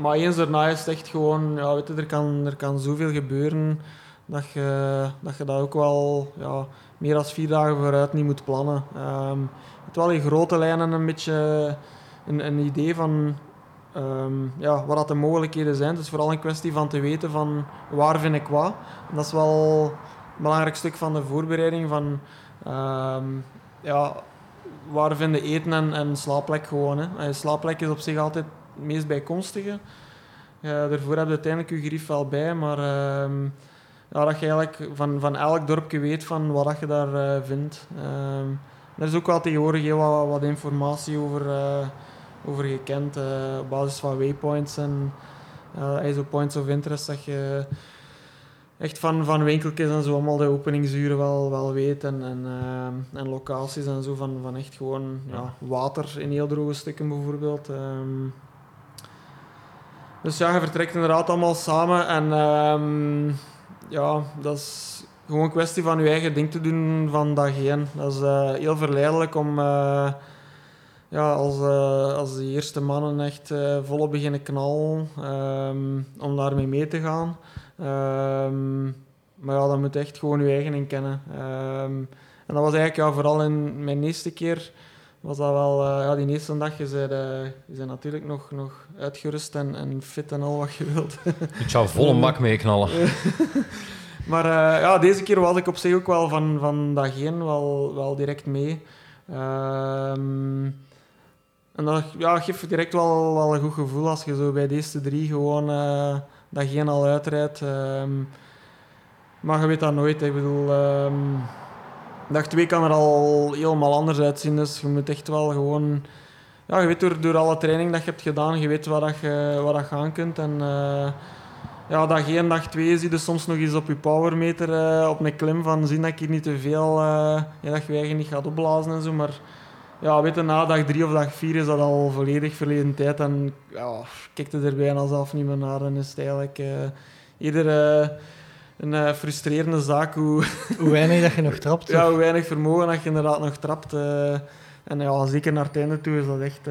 Maar eens daarna is echt gewoon, ja, weet je, er, kan, er kan zoveel gebeuren dat je dat, je dat ook wel ja, meer dan vier dagen vooruit niet moet plannen. Je hebt wel in grote lijnen een beetje een, een idee van ehm, ja, wat de mogelijkheden zijn. Het is vooral een kwestie van te weten van waar vind ik wat. Dat is wel een belangrijk stuk van de voorbereiding van ehm, ja, waar vinden eten en, en slaapplek gewoon. Hè. Eh, Slaapplek is op zich altijd het meest bijkomstige. Ja, daarvoor heb je uiteindelijk je grief wel bij, maar ja, dat je eigenlijk van, van elk dorpje weet van wat dat je daar eh, vindt. Ehm, er is ook wel tegenwoordig heel wat, wat informatie over, eh, over gekend, eh, op basis van waypoints en ISO points of interest, dat je echt van, van winkeltjes en zo allemaal de openingsuren wel, wel weet en, en, en locaties en zo van, van echt gewoon ja. water in heel droge stukken bijvoorbeeld. Ehm. dus ja, je vertrekt inderdaad allemaal samen en ehm, ja, dat is gewoon een kwestie van je eigen ding te doen van dag één. Dat is eh, heel verleidelijk om eh, ja, als, uh, als de eerste mannen echt volop beginnen knallen, um, om daarmee mee te gaan. Um, maar ja, dan moet je echt gewoon je eigen in kennen. Um, en dat was eigenlijk ja, vooral in mijn eerste keer, was dat wel, uh, ja, die eerste dag, je bent, je bent natuurlijk nog, nog uitgerust en, en fit en al wat je wilt. Ik zou volle bak meeknallen. maar ja, deze keer was ik op zich ook wel van, van dag één wel, wel direct mee. En dat ja, geeft direct wel, wel een goed gevoel als je zo bij deze drie gewoon dat geen al uitrijdt. Um, maar je weet dat nooit. Ik bedoel, um, dag twee kan er al helemaal anders uitzien. Dus je moet echt wel gewoon... Ja, je weet door, door alle training dat je hebt gedaan, je weet wat, dat je, dat je aan kunt. En uh, ja, dag één, dag twee zie je soms nog eens op je powermeter uh, op een klim van zien dat ik hier niet te veel... ja, dat je niet gaat opblazen en zo, maar ja, weet na dag drie of dag vier is dat al volledig verleden tijd. En ja, kijk er bijna zelf niet meer naar. Dan is het eigenlijk uh, eerder uh, een uh, frustrerende zaak hoe... hoe weinig dat je nog trapt. ja, hoe weinig vermogen dat je inderdaad nog trapt. en ja, zeker naar het einde toe is dat echt,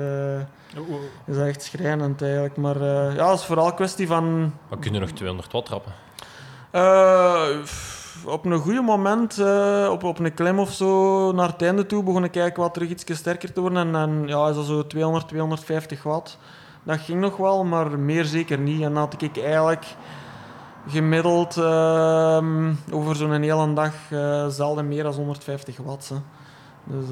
is dat echt schrijnend eigenlijk. Maar ja, het is vooral een kwestie van... Maar kun je nog 200 watt trappen? op een goede moment, uh, op, op een klim of zo, naar het einde toe, begon ik kijken wat terug iets sterker te worden. En, en ja, is dat zo 200, 250 watt. Dat ging nog wel, maar meer zeker niet. En dan had ik eigenlijk gemiddeld uh, over zo'n hele dag uh, zelden meer dan 150 watt. Hè. Dus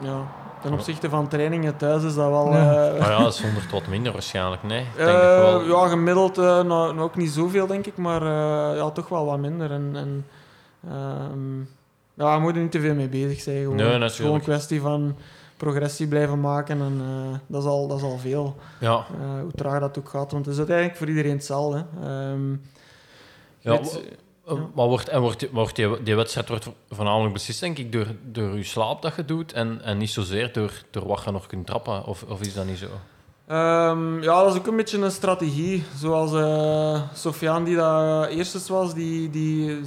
ja, ten opzichte van trainingen thuis is dat wel... Ja, uh, ja dat is 100 wat minder waarschijnlijk, nee. Uh, denk wel... Ja, gemiddeld uh, nou, ook niet zoveel, denk ik, maar ja, toch wel wat minder. En, en um, ja, je moet er niet te veel mee bezig zijn. Gewoon. Nee, het is gewoon een kwestie van progressie blijven maken en dat, is al, dat is al veel. Ja. hoe traag dat ook gaat, want het is uiteindelijk voor iedereen hetzelfde. Um, ja, weet, ja. Maar wordt, en wordt, wordt die, die wedstrijd wordt voornamelijk beslist, denk ik, door, door je slaap dat je doet en, en niet zozeer door, door wat je nog kunt trappen? Of, of is dat niet zo? Um, ja, dat is ook een beetje een strategie. Zoals uh, Sofiane, die dat eerste was, die, die,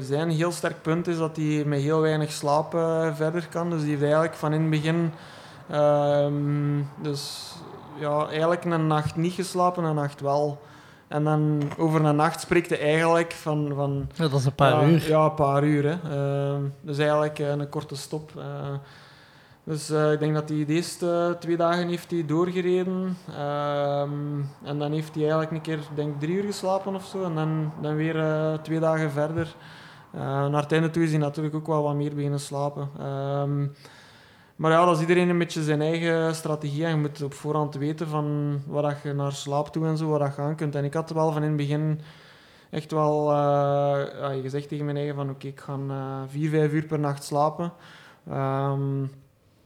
zijn heel sterk punt is dat hij met heel weinig slaap uh, verder kan. Dus die heeft eigenlijk van in het begin... Um, dus ja, eigenlijk een nacht niet geslapen, een nacht wel. En dan over een nacht spreekt hij eigenlijk van... van ja, dat is een paar ja, uur. Ja, een paar uur. Hè. Uh, dus eigenlijk een korte stop. Dus uh, ik denk dat hij de eerste twee dagen heeft hij doorgereden. en dan heeft hij eigenlijk een keer, denk drie uur geslapen of zo. En dan, dan weer twee dagen verder. naar het einde toe is hij natuurlijk ook wel wat meer beginnen slapen. Maar ja, dat is iedereen een beetje zijn eigen strategie. En je moet op voorhand weten van waar je naar slaap toe en zo, waar je aan kunt. En ik had wel van in het begin echt wel ja, gezegd tegen mijn eigen van oké, ik ga vier, vijf uur per nacht slapen. Um,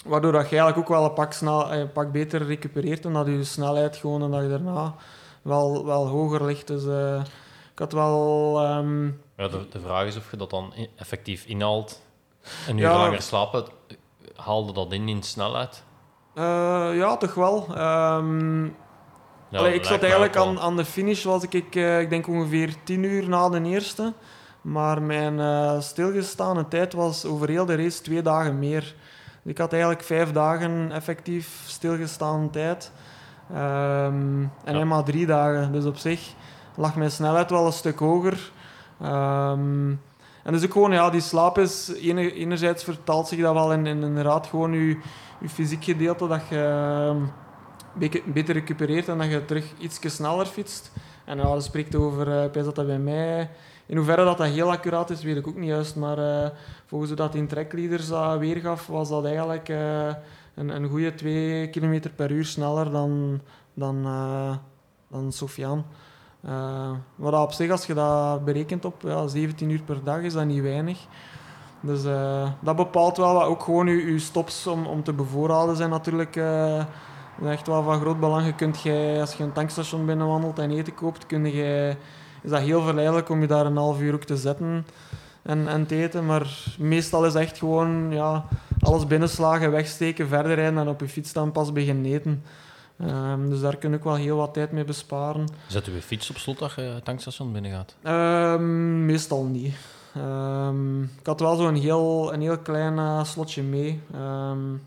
waardoor dat je eigenlijk ook wel een pak, snel, een pak beter recupereert en dat je snelheid gewoon een dag daarna wel, wel hoger ligt. Dus uh, ik had wel... Um... Ja, de, de vraag is of je dat dan effectief inhaalt. En nu ja, langer slapen haalde dat in in snelheid? Uh, ja, toch wel. Um, ja, allee, ik zat eigenlijk aan, aan de finish, was ik, uh, ik denk ongeveer 10 uur na de eerste. Maar mijn uh, stilgestaande tijd was over heel de race twee dagen meer. Ik had eigenlijk vijf dagen effectief stilgestaande tijd. Um, en ja. helemaal drie dagen. Dus op zich lag mijn snelheid wel een stuk hoger. Um, en dus ook gewoon, ja, die slaap is... Enerzijds vertaalt zich dat wel in, in inderdaad gewoon je, je fysiek gedeelte, dat je beter recupereert en dat je terug iets sneller fietst. En ja, dat spreekt over, uh, dat bij mij... In hoeverre dat, dat heel accuraat is, weet ik ook niet juist. Maar uh, volgens hoe dat in trackleaders dat weergaf, was dat eigenlijk uh, een, een goede 2 km per uur sneller dan, dan, eh, dan Sofiaan. Uh, op zich, als je dat berekent op ja, 17 uur per dag, is dat niet weinig. Dus eh, dat bepaalt wel wat ook gewoon je, stops om, om te bevoorraden zijn natuurlijk uh, echt wel van groot belang. Je kunt jij, als je een tankstation binnenwandelt en eten koopt, kun je, is dat heel verleidelijk om je daar een half uur ook te zetten en, en te eten. Maar meestal is echt gewoon ja, alles binnenslagen, wegsteken, verder rijden en op je fiets dan pas beginnen eten. Um, dus daar kun ik wel heel wat tijd mee besparen. Zet u fiets op slot als je het tankstation binnengaat? Um, meestal niet. Um, ik had wel zo'n heel, een heel klein uh, slotje mee. een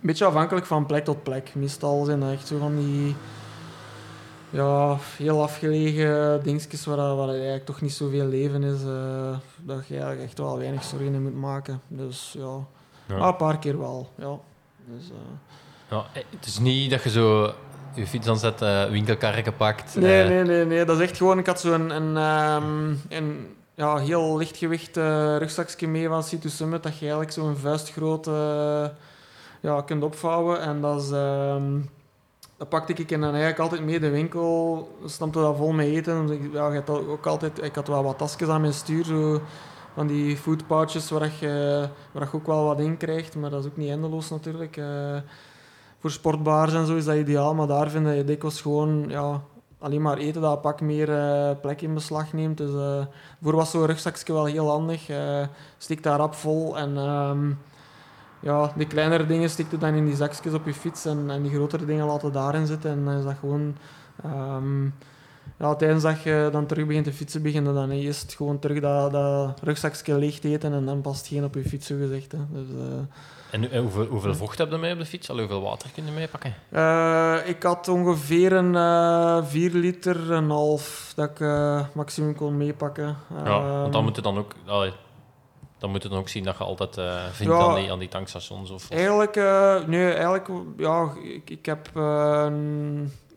beetje afhankelijk van plek tot plek. Meestal zijn dat echt zo van die ja, heel afgelegen dingetjes waar, waar eigenlijk toch niet zoveel leven is. Uh, dat je eigenlijk echt wel weinig zorgen in moet maken. Dus ja, ja. Maar een paar keer wel. Ja. Dus, uh, ja, het is niet dat je zo je fiets dan zet, uh, winkelkarren pakt. Nee, nee, nee, nee. Dat is echt gewoon... Ik had zo'n een, um, een ja, heel lichtgewicht rugzakje mee van City Summit, dat je eigenlijk zo'n vuistgroot uh, ja, kunt opvouwen. En dat, is, um, dat pakte ik en dan eigenlijk altijd mee de winkel. Stampte dat vol met eten. Ik, ja, ik, had ook altijd, ik had wel wat tasjes aan mijn stuur, zo van die food waar je, waar je ook wel wat in krijgt. Maar dat is ook niet eindeloos natuurlijk. Uh, voor sportbars en zo is dat ideaal, maar daar vind je dikwijls gewoon ja, alleen maar eten dat pak meer uh, plek in beslag neemt. Dus uh, voor was zo'n rugzakje wel heel handig. Stik daar rap vol en um, ja, de kleinere dingen stik je dan in die zakjes op je fiets en, en die grotere dingen laten daarin zitten. En dan is dat gewoon... Um, ja, tijdens dat je dan terug begint te fietsen, begin je dan eerst gewoon terug dat, dat rugzakje leeg eten en dan past geen op je fiets, zo gezegd. Hè. Dus, en, en hoeveel, hoeveel, vocht heb je mee op de fiets? Al hoeveel water kun je meepakken? Uh, ik had ongeveer een uh, 4 liter, een half dat ik maximum kon meepakken. Ja, want dan moet je dan ook... Allee, dan moet je dan ook zien dat je altijd vindt ja, aan, die, aan die tankstations? Of, of... Eigenlijk, nee, eigenlijk, ja, ik, ik heb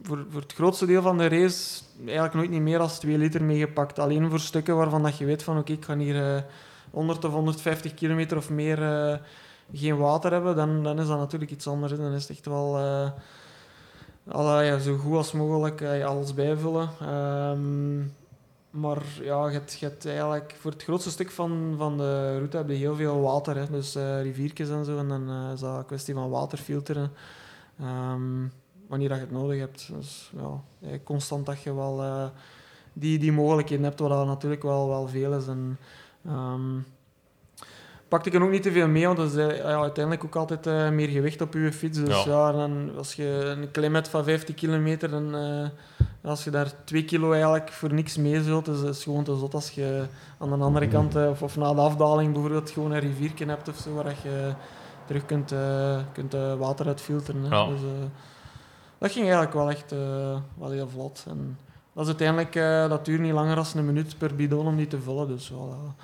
voor, voor het grootste deel van de race eigenlijk nooit niet meer dan 2 liter meegepakt. Alleen voor stukken waarvan dat je weet van oké, okay, ik ga hier 100 of 150 kilometer of meer geen water hebben, dan, dan is dat natuurlijk iets anders. Dan is het echt wel uh, alle, ja, zo goed als mogelijk uh, alles bijvullen. Um, maar ja, je hebt, eigenlijk voor het grootste stuk van, van de route heb je heel veel water. Hè. Dus uh, riviertjes en zo. En dan uh, is dat een kwestie van waterfilteren. Um, wanneer dat je het nodig hebt. Dus ja, constant dat je wel die, die mogelijkheden hebt, wat natuurlijk wel, wel veel is. En, um, pakte ik er ook niet te veel mee, want dat is eh, ja, uiteindelijk ook altijd uh, meer gewicht op je fiets. Dus ja, ja dan, als je een klim hebt van 50 kilometer, dan, uh, als je daar 2 kilo eigenlijk voor niks mee zult, is het gewoon te zot als je aan de andere kant, uh, of, of, na de afdaling bijvoorbeeld, gewoon een riviertje hebt of zo, waar je terug kunt, kunt water uitfilteren. Hè. Dus, dat ging eigenlijk wel echt wel heel vlot. En dat is uiteindelijk, dat duurt niet langer dan een minuut per bidon om die te vullen. Dus, voilà.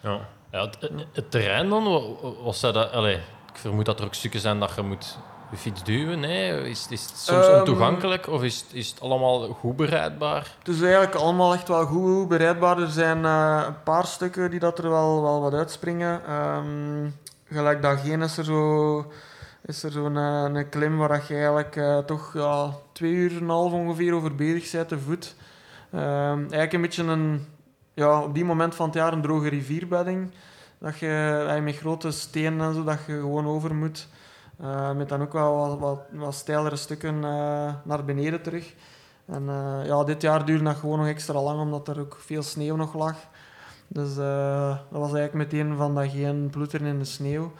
Ja. Ja, het, het, terrein dan, was dat... Allez, ik vermoed dat er ook stukken zijn dat je moet je fiets duwen. Nee? Is, is het soms um, ontoegankelijk of is, is het allemaal goed bereidbaar? Het is eigenlijk allemaal echt wel goed bereidbaar. Er zijn uh, een paar stukken die dat er wel, wel wat uitspringen. Um, gelijk dat geen is er zo... Is er zo'n een, een klim waar je eigenlijk uh, toch ja, twee uur en een half ongeveer over bezig bent te voet. Um, eigenlijk een beetje een ja, op die moment van het jaar een droge rivierbedding. Dat je met grote stenen en zo, dat je gewoon over moet. Uh, met dan ook wel wat, wat, wat steilere stukken uh, naar beneden terug. En ja, dit jaar duurde dat gewoon nog extra lang, omdat er ook veel sneeuw nog lag. Dus dat was eigenlijk meteen van dat geen ploeteren in de sneeuw.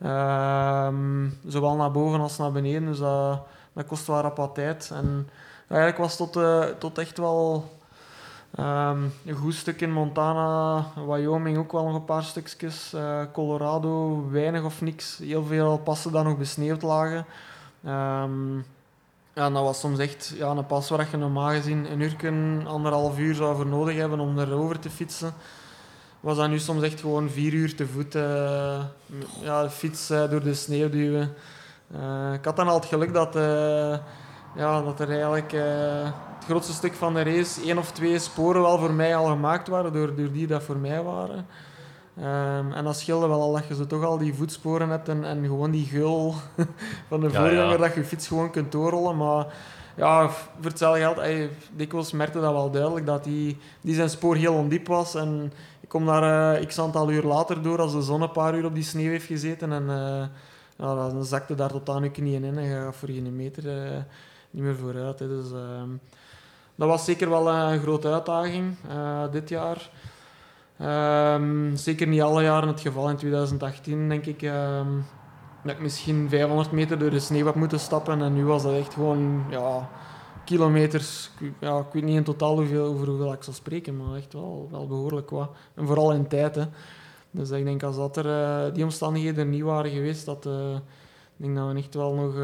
Ehm, zowel naar boven als naar beneden, dus dat, dat kost wel rap wat tijd. En eigenlijk was tot, tot echt wel Um, een goed stuk in Montana, Wyoming ook wel nog een paar stukjes. Uh, Colorado weinig of niks. Heel veel passen dan nog besneeuwd lagen. Um, ja, dat was soms echt ja, een pas waar je normaal gezien een uur, anderhalf uur zou voor nodig hebben om erover te fietsen. Was dat nu soms echt gewoon vier uur te voet uh, ja, de fiets uh, door de sneeuw duwen. ik had dan al het geluk dat, ja, dat er eigenlijk grootste stuk van de race één of twee sporen wel voor mij al gemaakt waren, door, door die dat voor mij waren. Ehm, en dat scheelde wel al dat je zo toch al die voetsporen hebt en, en gewoon die geul van de voorganger, ja. dat je fiets gewoon kunt doorrollen. Maar ja, voor hetzelfde geld, ey, dikwijls merkte dat wel duidelijk dat die, die zijn spoor heel ondiep was. En ik kom daar eh x aantal uur later door als de zon een paar uur op die sneeuw heeft gezeten. En eh, ja, dan zakte daar tot aan je knieën in en je gaat voor geen meter eh, niet meer vooruit. Dus ehm, dat was zeker wel een grote uitdaging eh, dit jaar. Ehm, zeker niet alle jaren het geval. In 2018 denk ik ehm, dat ik misschien 500 meter door de sneeuw heb moeten stappen. En nu was dat echt gewoon ja, kilometers. Ja, ik weet niet in totaal hoeveel, over hoeveel ik zal spreken, maar echt wel, wel behoorlijk wat. En vooral in tijd. Hè. Dus ik denk als dat er, eh, die omstandigheden niet waren geweest, dat, eh, ik denk dat we echt wel nog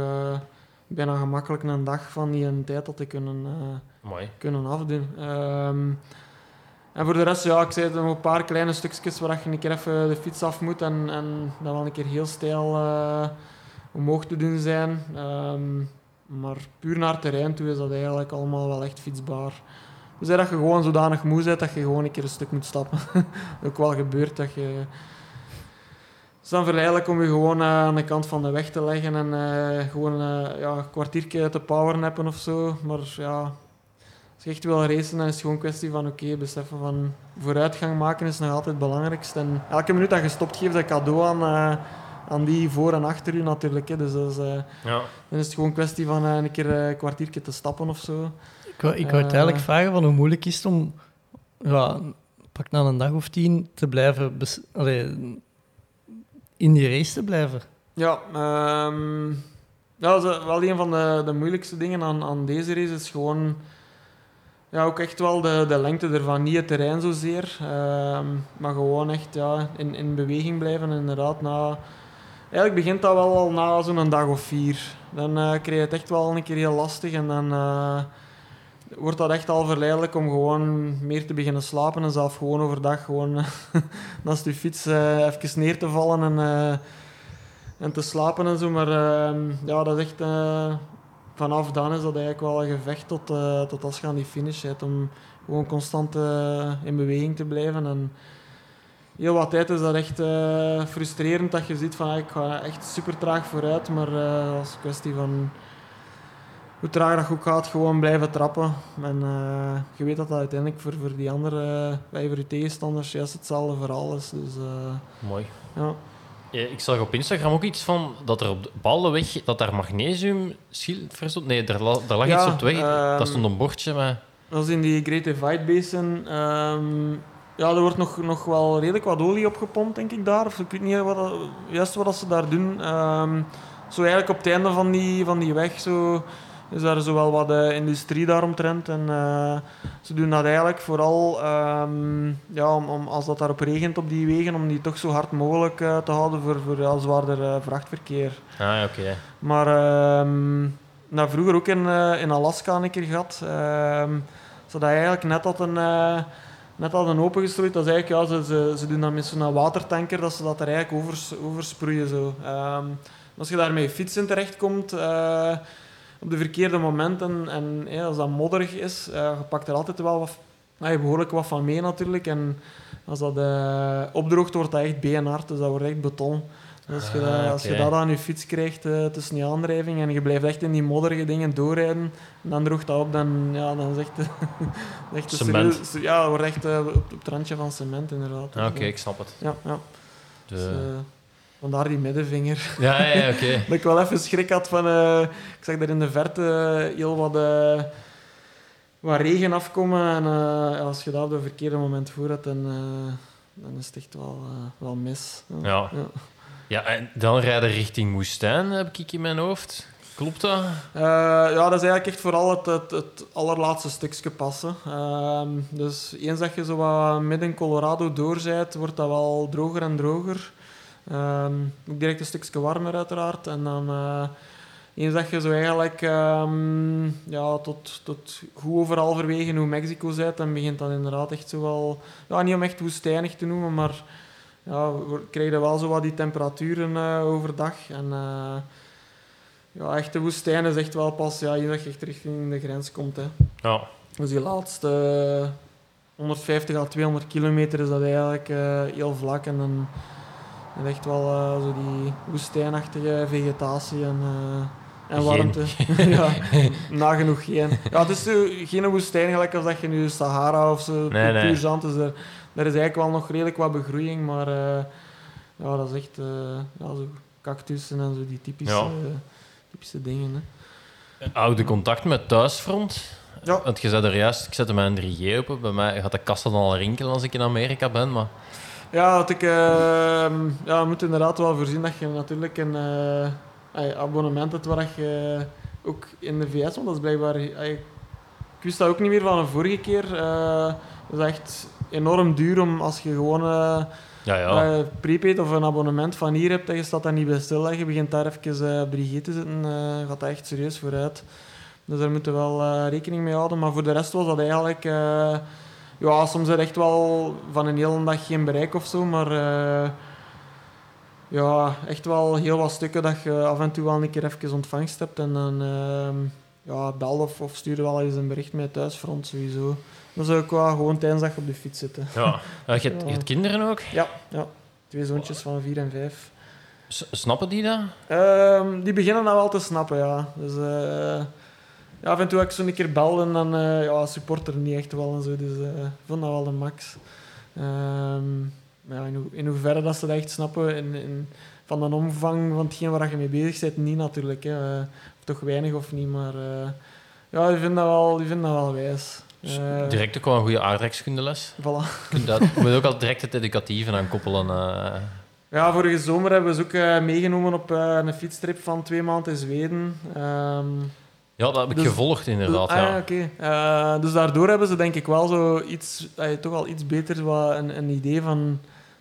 bijna gemakkelijk een dag van die een tijd hadden kunnen, eh, kunnen afdoen. Ehm, en voor de rest, ja, ik zei het, nog een paar kleine stukjes waar je een keer even de fiets af moet en, en dat wel een keer heel stijl eh, omhoog te doen zijn. Ehm, maar puur naar terrein toe is dat eigenlijk allemaal wel echt fietsbaar. Dus dat je gewoon zodanig moe bent dat je gewoon een keer een stuk moet stappen. Ook wel gebeurt dat je... Het is dan verleidelijk om je gewoon eh, aan de kant van de weg te leggen en eh, gewoon eh, ja, een kwartiertje te powernappen of zo. Maar ja, als je echt wil racen, dan is het gewoon een kwestie van oké, beseffen van vooruitgang maken is nog altijd het belangrijkste. En elke minuut dat je stopt, geeft een cadeau aan, eh, aan die voor en achter u natuurlijk. Hè. Dus dat is, eh, Ja. dan is het gewoon een kwestie van een keer eh, een kwartiertje te stappen of zo. Ik wou, ik wou het eigenlijk vragen van hoe moeilijk is het om ja, pak na een dag of tien te blijven allee, in die race te blijven. Ja, ehm, dat is wel een van de, de moeilijkste dingen aan, aan deze race. Is gewoon ja, ook echt wel de, de lengte ervan. Niet het terrein zozeer, ehm, maar gewoon echt ja, in, in beweging blijven. En inderdaad, na, eigenlijk begint dat wel al na zo'n dag of vier. Dan eh krijg je het echt wel een keer heel lastig en dan eh, wordt dat echt al verleidelijk om gewoon meer te beginnen slapen en zelf gewoon overdag gewoon naast je fiets eh, even neer te vallen en, eh, en te slapen en zo. Maar ehm, ja, dat is echt... eh, vanaf dan is dat eigenlijk wel een gevecht tot, tot als je die finish zit. Om gewoon constant in beweging te blijven. En heel wat tijd is dat echt frustrerend dat je ziet van ah, ik ga echt super traag vooruit. Maar als kwestie van hoe traag dat ook gaat, gewoon blijven trappen. En eh, je weet dat dat uiteindelijk voor, voor die andere, uh, voor je tegenstanders, juist hetzelfde verhaal is. Dus eh, Mooi. ja. Ja, ik zag op Instagram ook iets van dat er op de bepaalde weg dat daar magnesium stond. Nee, daar, daar lag Ja, iets op de weg. ehm, dat stond een bordje, maar... Dat is in die Great Divide Basin. ehm, ja, er wordt nog, nog wel redelijk wat olie opgepompt, denk ik, daar. Of ik weet niet wat juist wat ze daar doen. Ehm, zo eigenlijk op het einde van die, van die weg zo, is daar zo wel wat eh, industrie daaromtrent. En eh, ze doen dat eigenlijk vooral ehm, ja, om, om, als dat daarop regent op die wegen, om die toch zo hard mogelijk eh, te houden voor, voor ja, zwaarder eh, vrachtverkeer. Ah, oké. Maar nou, vroeger ook in, in Alaska een keer gehad. ehm zodat eigenlijk net had een, net hadden opengestrooid. Dat is eigenlijk, ja, ze, ze, ze doen dat met zo'n watertanker, dat ze dat er eigenlijk over, oversproeien. Zo. Ehm, als je daar met je fiets in terechtkomt, eh op de verkeerde momenten, en ja, als dat modderig is, eh, je pakt er altijd wel wat, je behoorlijk wat van mee natuurlijk. En als dat eh, opdroogt, wordt dat echt beenhard, dus dat wordt echt beton. Dus als, je, dat, Ah, als je dat aan je fiets krijgt eh, tussen je aandrijving en je blijft echt in die modderige dingen doorrijden, en dan droogt dat op, dan, ja, dan is echt, echt een Cement. serieus- ja, dat wordt echt op, op het randje van cement inderdaad. Ah, oké, ik snap het. Ja, ja. De- Dus, vandaar die middenvinger. Ja, ja, ja, oké. dat ik wel even schrik had van... eh, ik zag daar in de verte heel wat, eh, wat regen afkomen. En eh, als je dat op het verkeerde moment voor hebt, dan, eh, dan is het echt wel, eh, wel mis. Ja. Ja, en dan rijden richting Moestijn, heb ik in mijn hoofd. Klopt dat? Eh, ja, dat is eigenlijk echt vooral het, het, het allerlaatste stukje passen. Ehm, dus eens dat je zo wat midden Colorado doorzijt, wordt dat wel droger en droger. Ehm, ook direct een stukje warmer uiteraard. En dan eh, eens dat je zo eigenlijk ehm, ja, tot, tot goed over halverwege New Mexico zit, dan begint dat inderdaad echt zo wel... Ja, niet om echt woestijnig te noemen, maar ja, we krijgen wel zo wat die temperaturen eh, overdag. En... eh, ja, echte woestijn is echt wel pas ja, eens dat je echt richting de grens komt. Hè. Ja. Dus die laatste 150 à 200 kilometer is dat eigenlijk heel vlak. En dan en echt wel eh, zo die woestijnachtige vegetatie en, eh, en warmte. ja, nagenoeg geen. Ja, het is geen woestijn gelijk als dat je nu Sahara of zo, Nee, puur nee. zand. Dus er, er is eigenlijk wel nog redelijk wat begroeiing, maar eh, ja, dat is echt ja, zo cactussen en zo die typische, Ja. typische dingen. Hè. Oude contact met thuisfront. Ja. Want je zei er juist, ik zette mijn 3G open. Bij mij gaat de kast dan al rinkelen als ik in Amerika ben. Maar Ja, wat ik, eh, ja, je moet inderdaad wel voorzien dat je natuurlijk een eh, abonnement hebt waar dat je ook in de VS, want dat is blijkbaar... ik wist dat ook niet meer van een vorige keer. eh, dat is echt enorm duur om als je gewoon eh ja, ja. prepaid of een abonnement van hier hebt en je staat daar niet bij stil en je begint daar even op 3G te zitten, gaat dat echt serieus vooruit. Dus daar moeten we wel rekening mee houden. Maar voor de rest was dat eigenlijk... ja, soms is echt wel van een hele dag geen bereik of zo, maar... eh, ja, echt wel heel wat stukken dat je af en toe wel een keer even ontvangst hebt. En dan ehm, ja, bel of, of stuur wel eens een bericht met thuisfront sowieso. Dat is ook wel gewoon tijdens dat je op de fiets zit. hè. ja. Eh, je, hebt, kinderen ook. Ja, ja. Twee zoontjes van vier en vijf. S- snappen die dat? Ehm, die beginnen dat wel te snappen, ja. Dus eh, ja, af en toe ik zo een keer bel en dan eh ja, supporter niet echt wel en zo. Dus eh, ik vond dat wel de max. Maar ja, in, hoe, in hoeverre dat ze dat echt snappen, in, in, van de omvang van hetgeen waar je mee bezig bent, niet natuurlijk. Hè. Eh, of toch weinig of niet, maar eh, ja, die vinden dat wel, die vinden dat wel wijs. Dus Eh, direct ook wel een goede aardrijkskundeles. voilà. Dat- moet ook al direct het educatieve aan koppelen. eh. Ja, vorige zomer hebben we ze ook eh, meegenomen op eh, een fietstrip van twee maanden in Zweden. Ehm, Ja, dat heb ik Dus- gevolgd inderdaad. ah, ja. oké. Eh, dus daardoor hebben ze denk ik wel zo iets, eh, toch al iets beter wat een, een idee van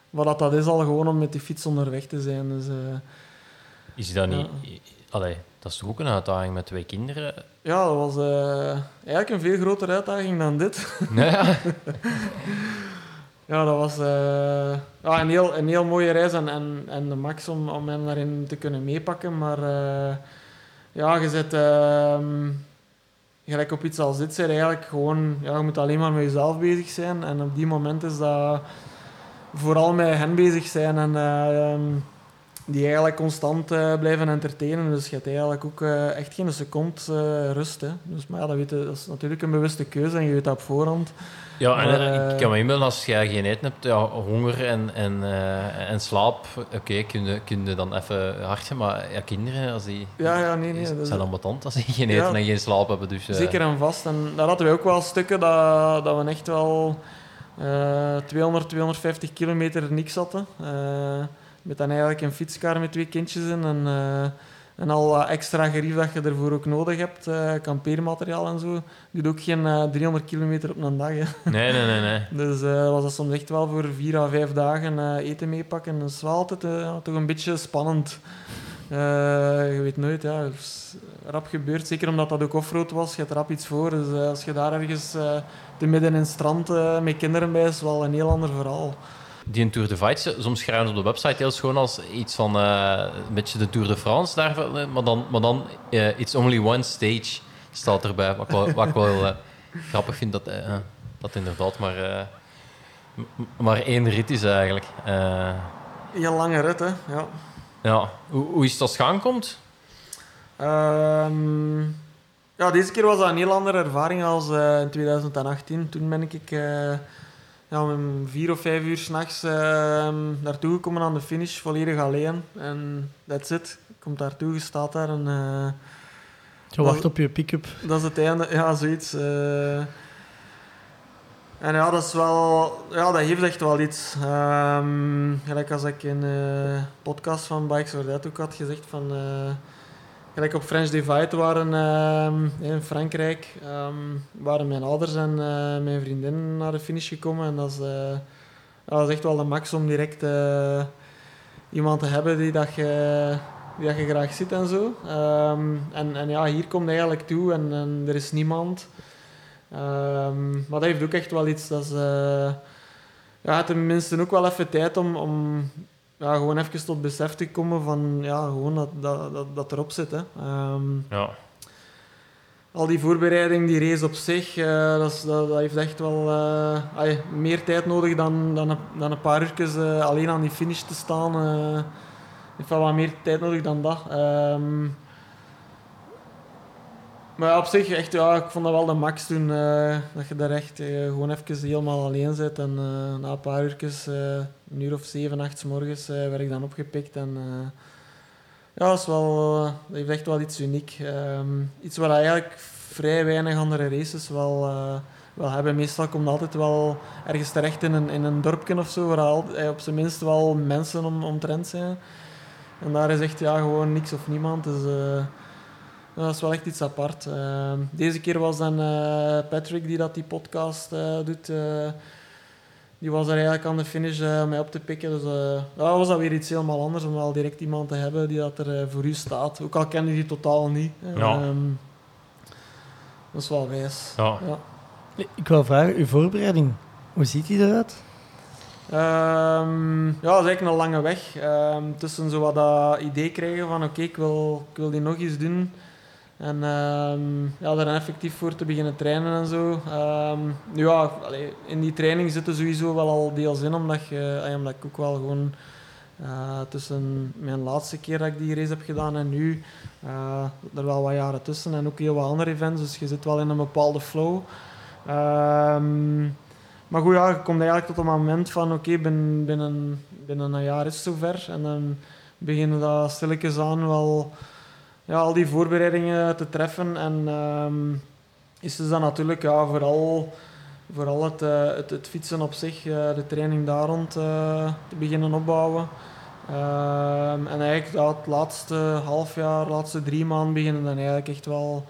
wat dat, dat is al gewoon om met die fiets onderweg te zijn. Dus, eh, Is dat niet... Allee, dat is toch ook een uitdaging met twee kinderen? ja, dat was eh, eigenlijk een veel grotere uitdaging dan dit. Nee, ja. Ja, dat was ja, een, heel, een heel mooie reis en, en, en de max om, om hen daarin te kunnen meepakken. Maar ja, je zit ehm, gelijk op iets als dit, zijn eigenlijk gewoon, ja, je moet alleen maar met jezelf bezig zijn. En op die moment is dat vooral met hen bezig zijn en ehm, die eigenlijk constant eh, blijven entertainen. Dus je hebt eigenlijk ook eh, echt geen seconde eh, rust. Hè. Dus, maar ja, dat, weet dat is natuurlijk een bewuste keuze en je weet dat op voorhand. Ja, en Maar, eh, eh, ik kan me inbeelden als jij geen eten hebt, ja, honger en, en, eh, en slaap, oké, kun, je, kun je dan even gaan, maar ja, kinderen, als die, Ja, ja, nee, nee. die dat zijn dan betant als die geen Ja. eten en geen slaap hebben. Dus, eh, Zeker en vast. En daar hadden we ook wel stukken dat, dat we echt wel eh 200, 250 kilometer niks hadden. Eh, met dan eigenlijk een fietskar met twee kindjes in en, eh, en al wat extra gerief dat je ervoor ook nodig hebt, eh, kampeermateriaal en zo. Doet ook geen eh, 300 kilometer op een dag. Hè. Nee, nee, nee. nee. Dus eh was dat soms echt wel voor vier à vijf dagen eh, eten meepakken. Dat is wel altijd eh, toch een beetje spannend. Eh, je weet nooit, ja, rap gebeurt. Zeker omdat dat ook offroad was, je hebt rap iets voor. Dus eh, als je daar ergens eh, te midden in het strand eh, met kinderen bij is, wel een heel ander verhaal. Die een Tour de Fights, soms schrijven ze op de website heel schoon als iets van eh, een beetje de Tour de France, daar, eh, maar dan, maar dan eh, it's only one stage staat erbij. Wat ik wel, wat ik wel eh, grappig vind, dat, dat inderdaad maar, maar één rit is eigenlijk. Heel lange rit, hè. Ja. ja. Hoe, hoe is het als gaan komt? Ehm, ja, deze keer was dat een heel andere ervaring als in 2018. Toen ben ik ja, om vier of vijf uur s'nachts uh, naartoe gekomen aan de finish, volledig alleen. En that's it. Ik kom daartoe, je staat daar en eh, Je wacht op je pick-up. dat is het einde. Ja, zoiets. eh. en ja, dat is wel... Ja, dat heeft echt wel iets. Ehm, gelijk als ik in de podcast van Bikes for That ook had gezegd van... gelijk op French Divide waren ehm, in Frankrijk, ehm, waren mijn ouders en eh, mijn vriendin naar de finish gekomen. En dat is, eh, dat is echt wel de max om direct eh, iemand te hebben die dat je, die dat je graag ziet en zo. Ehm, en, en ja, hier komt hij eigenlijk toe en, en er is niemand. Maar dat heeft ook echt wel iets. Dat is, ja, tenminste ook wel even tijd om, om ja, gewoon even tot besef te komen van ja, gewoon dat, dat, dat, dat erop zit. Hè. Ehm, Ja. al die voorbereiding, die race op zich, eh, dat, is- dat, dat heeft echt wel eh, meer tijd nodig dan, dan, een, dan een paar uurtjes eh, alleen aan die finish te staan. heeft wel wat meer tijd nodig dan dat. Ehm, maar op zich, echt, ja, ik vond dat wel de max toen. eh, dat je daar echt eh, gewoon even helemaal alleen zit. En eh, na een paar uurtjes, een uur of zeven, acht morgens, werd ik dan opgepikt. En, ja, dat, is wel, heeft echt wel iets uniek. Ehm, iets wat eigenlijk vrij weinig andere races wel, wel hebben. Meestal komt altijd wel ergens terecht in een, in een dorpje of zo, waar al, op zijn minst wel mensen om, omtrent zijn. En daar is echt ja, gewoon niks of niemand. Dus, dat is wel echt iets apart. Ehm, deze keer was dan eh, Patrick die dat die podcast eh, doet. eh, die was er eigenlijk aan de finish eh, om mij op te pikken. Dus eh, ja, was dat weer iets helemaal anders om wel direct iemand te hebben die dat er voor u staat. Ook al kende die totaal niet. Ja. Ehm, dat is wel wijs. Ja. Ja. Ik wil vragen, uw voorbereiding, hoe ziet die eruit? Ehm, ja, dat is eigenlijk een lange weg. Ehm, tussen zo wat dat idee krijgen van oké, ik, wil, ik wil die nog eens doen. En ehm, ja, daar effectief voor te beginnen trainen en zo. Ehm, ja, in die training zitten sowieso wel al deels in, omdat, je, ik ook wel gewoon eh, tussen mijn laatste keer dat ik die race heb gedaan en nu, eh er wel wat jaren tussen en ook heel wat andere events, dus je zit wel in een bepaalde flow. Ehm, maar goed, ja, je komt eigenlijk tot een moment van oké, bin- binnen, binnen een jaar is het zover. En dan beginnen dat stilletjes aan wel ja, al die voorbereidingen te treffen. En ehm, is dus dan natuurlijk ja, vooral, vooral het, eh, het, fietsen op zich, eh, de training daar rond eh, te beginnen opbouwen. Ehm, en eigenlijk ja, het laatste half jaar, laatste drie maanden beginnen dan eigenlijk echt wel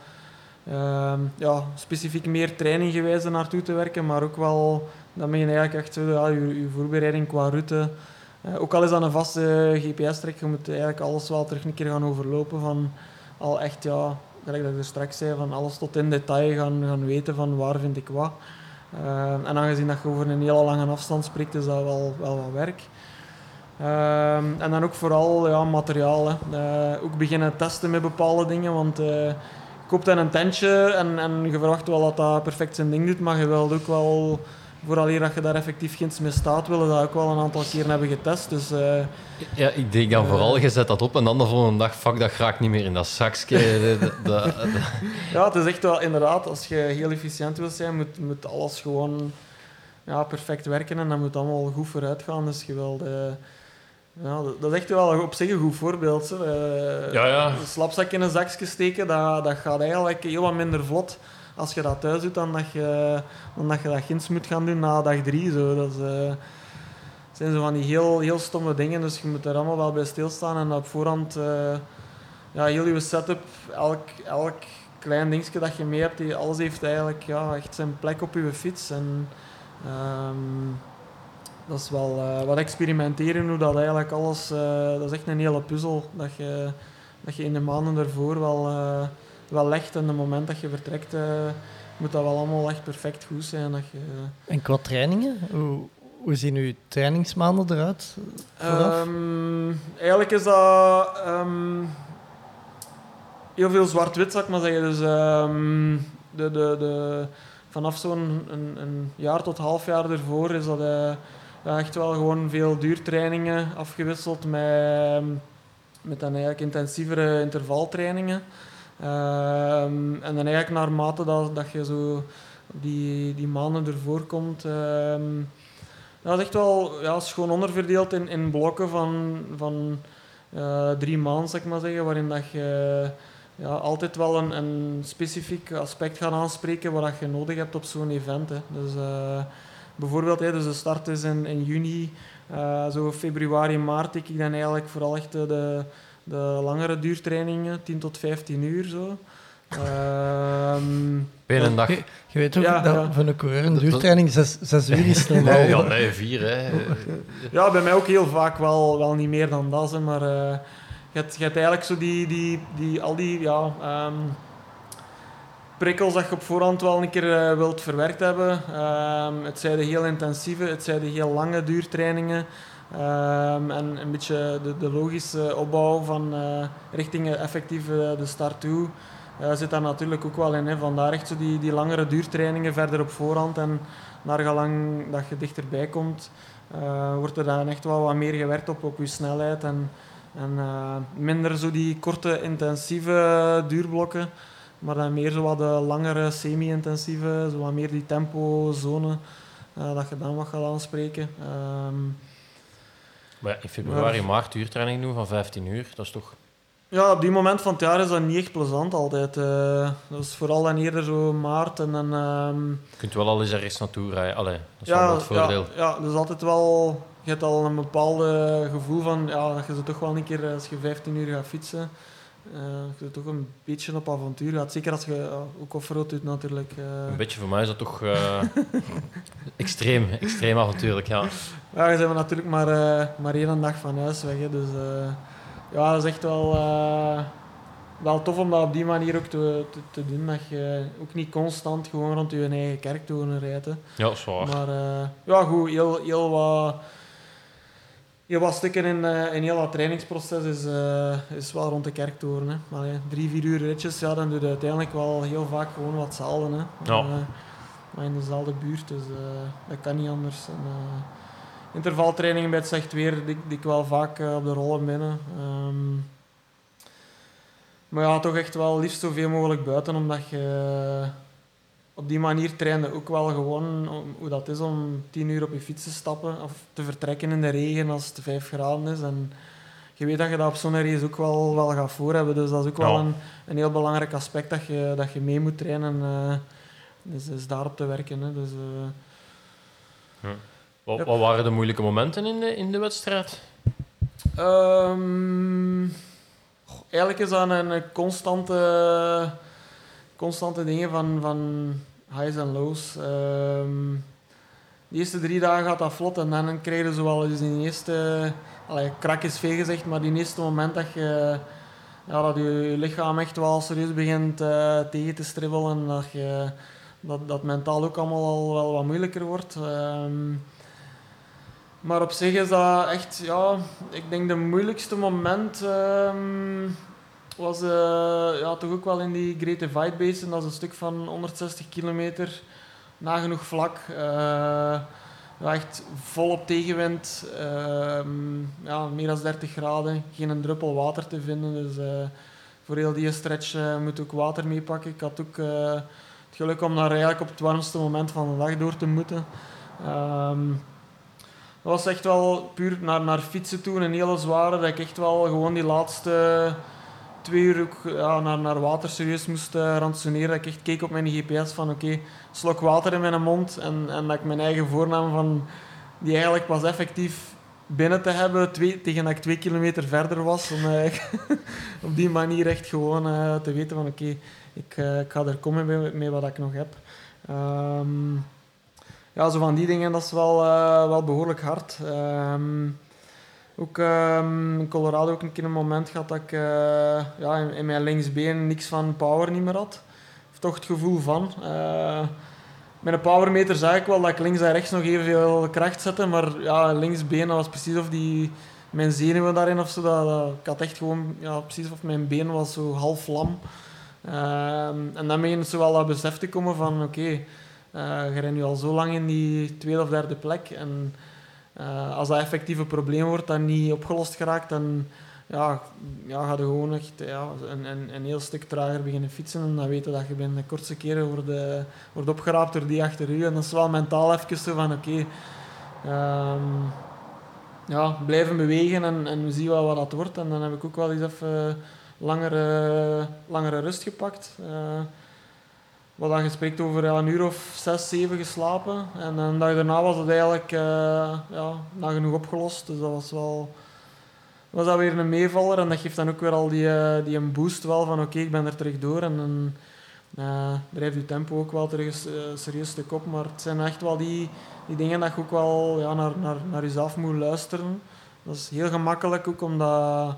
ehm, ja, specifiek meer training gewijs er naartoe te werken, maar ook wel, dan begin je eigenlijk echt je, je voorbereiding qua route. Eh, ook al is dat een vaste GPS-trek, je moet eigenlijk alles wel terug een keer gaan overlopen van al echt, ja, gelijk dat ik er straks zei, van alles tot in detail gaan, gaan weten van waar vind ik wat. Eh, en aangezien dat je over een hele lange afstand spreekt, is dat wel, wel wat werk. Ehm, en dan ook vooral ja, materiaal. Eh, ook beginnen testen met bepaalde dingen, want je koopt dan een tentje en, en je verwacht wel dat dat perfect zijn ding doet, maar je wilt ook wel, vooraleer dat je daar effectief ginds mee staat, willen dat ook wel een aantal keren hebben getest. Dus, eh, Ja, ik denk dan vooral, je zet dat op en dan de volgende dag, fuck, dat raakt niet meer in dat zakje. Ja, het is echt wel inderdaad, als je heel efficiënt wilt zijn, moet, moet alles gewoon ja, perfect werken en dat moet allemaal goed vooruit gaan. Dus je wil de, ja, dat- is echt wel op zich een goed voorbeeld. Eh, Ja, ja. Een slapzak in een zakje steken, dat, dat gaat eigenlijk heel wat minder vlot als je dat thuis doet dan dat je, dan dat, je dat ginds moet gaan doen na dag drie. Zo. Dat eh, zijn zo van die heel, heel stomme dingen, dus je moet er allemaal wel bij stilstaan en op voorhand eh, ja, heel je setup, elk, elk klein dingetje dat je mee hebt, die, alles heeft eigenlijk ja, echt zijn plek op je fiets. En, ehm, dat is wel eh, wat experimenteren, hoe dat eigenlijk alles... dat is echt een hele puzzel dat je, dat je in de maanden ervoor wel, wel legt. En het moment dat je vertrekt, eh, moet dat wel allemaal echt perfect goed zijn. Dat je, En qua trainingen, hoe, hoe zien uw trainingsmaanden eruit? Ehm, eigenlijk is dat ehm, heel veel zwart-wit, zou ik maar zeggen. Dus ehm, de, de, de, vanaf zo'n een, een jaar tot half jaar ervoor is dat eh, ja, echt wel gewoon veel duurtrainingen afgewisseld met, met dan eigenlijk intensievere intervaltrainingen. Ehm, en dan eigenlijk naarmate dat, dat je zo die, die maanden ervoor komt, ehm, dat is echt wel ja, schoon onderverdeeld in, in blokken van, van eh, drie maanden, zeg maar zeggen, waarin dat je ja, altijd wel een, een specifiek aspect gaat aanspreken wat dat je nodig hebt op zo'n event. Hè. Dus, eh, bijvoorbeeld, hè, dus de start is in, in juni, eh, zo februari, maart, ik dan eigenlijk vooral echt de, de, langere duurtrainingen, 10 tot 15 uur zo. Ehm, Binnen een dag. Je, je weet ook Ja, dat ja. voor een coureur een duurtraining zes, zes uur is normaal. Nee, ja, nee, vier, hè. Ja, bij mij ook heel vaak wel, wel niet meer dan dat, hè, maar eh, je, hebt, je hebt eigenlijk zo die, die, die, al die ja, ehm, prikkels dat je op voorhand wel een keer eh, wilt verwerkt hebben. Ehm, het zijn de heel intensieve, het zijn de heel lange duurtrainingen. Ehm, en een beetje de, de logische opbouw van eh, richting effectief eh, de start toe. eh, zit daar natuurlijk ook wel in. Hè. Vandaar echt zo die, die langere duurtrainingen verder op voorhand. En naar gelang dat je dichterbij komt, wordt er dan echt wel wat meer gewerkt op, op je snelheid. En, en minder zo die korte, intensieve duurblokken. Maar dan meer zo wat de langere, semi-intensieve, zo wat meer die tempozone. dat je dan wat gaat aanspreken. Ehm, Maar in februari, maart duurtraining doen van 15 uur, dat is toch... Ja, op die moment van het jaar is dat niet echt plezant altijd. eh. dat is vooral dan eerder zo maart en dan... ehm, Je kunt wel al eens ergens naartoe rijden. Allee, dat is wel het voordeel. Ja, ja, dus altijd wel... Je hebt al een bepaalde gevoel van... Ja, dat je zo toch wel een keer, als je 15 uur gaat fietsen... eh je toch een beetje op avontuur gaat. Zeker als je ja, ook offroad doet natuurlijk. eh. Een beetje voor mij is dat toch eh, extreem, extreem avontuurlijk, ja. Ja, bent natuurlijk maar, eh, maar één dag van huis weg. Hè, dus eh, ja, dat is echt wel, eh, wel tof om dat op die manier ook te, te, te doen. Dat je ook niet constant gewoon rond je eigen kerktoren rijdt. hè. Ja, dat is waar. Maar eh, ja, goed, heel, heel, wat, heel wat stukken in, eh, in heel dat trainingsproces is, eh, is wel rond de kerktoren. Hè. Maar ja, drie, vier uur ritjes, ja, dan doe je uiteindelijk wel heel vaak gewoon wat hetzelfde. Hè. Ja. Eh, maar in dezelfde buurt, dus dat kan niet anders. En, intervaltrainingen bij het zegt weer, die, die ik wel vaak op de rollen binnen. Ehm, maar ja, toch echt wel liefst zoveel mogelijk buiten, omdat je op die manier trainde ook wel gewoon om- hoe dat is om tien uur op je fiets te stappen of te vertrekken in de regen als het vijf graden is. En je weet dat je dat op zo'n race ook wel, wel gaat voor hebben, dus dat is ook wel een, een heel belangrijk aspect dat je, dat je mee moet trainen. eh dus, dus daarop te werken. Hè. Dus, eh, Wat, Ja. wat waren de moeilijke momenten in de, in de wedstrijd? Ehm, eigenlijk is dat een, een constante, constante dingen van, van highs en lows. Ehm, de eerste drie dagen gaat dat vlot en dan krijg je zowel dus in de eerste... Allee, krak is veel gezegd, maar die eerste moment dat je, ja, dat je lichaam echt wel serieus begint eh, tegen te stribbelen en dat, je, dat, dat mentaal ook allemaal al wel wat moeilijker wordt. Ehm, maar op zich is dat echt, ja, ik denk de moeilijkste moment ehm, was eh, ja, toch ook wel in die Great Divide Basin. Dat is een stuk van 160 kilometer, nagenoeg vlak. ja, echt volop tegenwind, ehm, ja, meer dan 30 graden, geen een druppel water te vinden. Dus eh, voor heel die stretch moet ook water meepakken. Ik had ook het geluk om daar eigenlijk op het warmste moment van de dag door te moeten. Ehm, dat was echt wel puur naar, naar fietsen toe, een hele zware, dat ik echt wel gewoon die laatste twee uur ook, naar, naar water serieus moest eh, ransoneren. Dat ik echt keek op mijn GPS van oké, slok water in mijn mond. En, en dat ik mijn eigen voornaam van die eigenlijk pas effectief binnen te hebben, twee, tegen dat ik twee kilometer verder was. Om eh, op die manier echt gewoon eh, te weten van oké, ik, ik ga er komen met, met wat ik nog heb. Ehm, ja, zo van die dingen, dat is wel, wel behoorlijk hard. Ehm, ook ehm, in Colorado ook een keer een moment gehad dat ik eh, ja, in, mijn linksbeen niks van power niet meer had. Of toch het gevoel van. Eh, met een powermeter zag ik wel dat ik links en rechts nog evenveel kracht zette, maar ja, linksbeen was precies of die, mijn zenuwen daarin of zo. Dat, dat- ik had echt gewoon, ja, precies of mijn been was zo half lam. Ehm, en dan begint zo wel dat besef te komen van oké, eh, je nu al zo lang in die tweede of derde plek. En eh, als dat effectief een probleem wordt dat niet opgelost geraakt, dan ja, ja, ga je gewoon echt ja, een, een, een heel stuk trager beginnen fietsen. En dan weten dat je binnen de kortste keren wordt, eh, wordt opgeraapt door die achter u. En dat is wel mentaal even zo van oké, ehm, ja, blijven bewegen en, en we zien wel wat dat wordt. En dan heb ik ook wel eens even langere, langere rust gepakt. Eh, wat dan je spreekt over een uur of zes, zeven geslapen. En een dag daarna was het eigenlijk eh, ja, nagenoeg opgelost. Dus dat was wel was dat weer een meevaller. En dat geeft dan ook weer al die, eh, die een boost wel van oké, ik ben er terug door. En dan eh, drijft je tempo ook wel terug serieus stuk op. Maar het zijn echt wel die, die dingen dat je ook wel ja, naar, naar, naar jezelf moet luisteren. Dat is heel gemakkelijk ook omdat...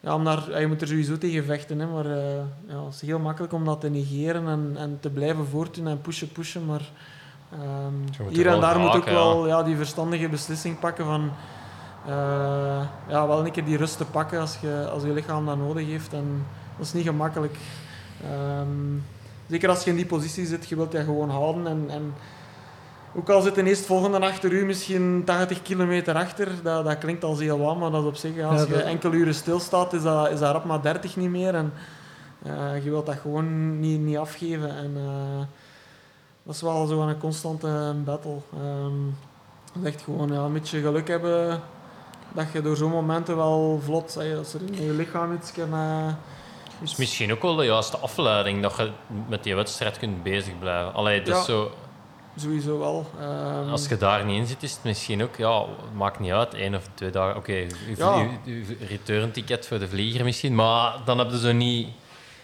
Ja, om daar, je moet er sowieso tegen vechten, hè, maar eh, ja, het is heel makkelijk om dat te negeren en, en te blijven voortdoen en pushen, pushen. Maar ehm, hier er en daar moet ook wel ja, die verstandige beslissing pakken van eh, ja, wel een keer die rust te pakken als je, als je lichaam dat nodig heeft. En dat is niet gemakkelijk. Ehm, zeker als je in die positie zit, je wilt dat gewoon houden. En, en ook al zit de volgende achter u misschien 80 kilometer achter, dat, dat klinkt als heel wat, maar dat is op zich, als je enkele uren stilstaat, is dat, is dat rap maar 30 niet meer. En eh, je wilt dat gewoon niet, niet afgeven. En, eh, dat is wel zo een constante battle. Ehm, dat is echt gewoon ja, een beetje geluk hebben dat je door zo'n momenten wel vlot, als er in je lichaam iets kan... eh, Het is misschien ook wel de juiste afleiding dat je met die wedstrijd kunt bezig blijven. Allee, dus Ja. zo, Sowieso wel. Ehm, als je daar niet in zit, is het misschien ook... Ja, maakt niet uit, één of twee dagen. Oké, je, Ja. return ticket voor de vlieger misschien, maar dan heb je zo niet...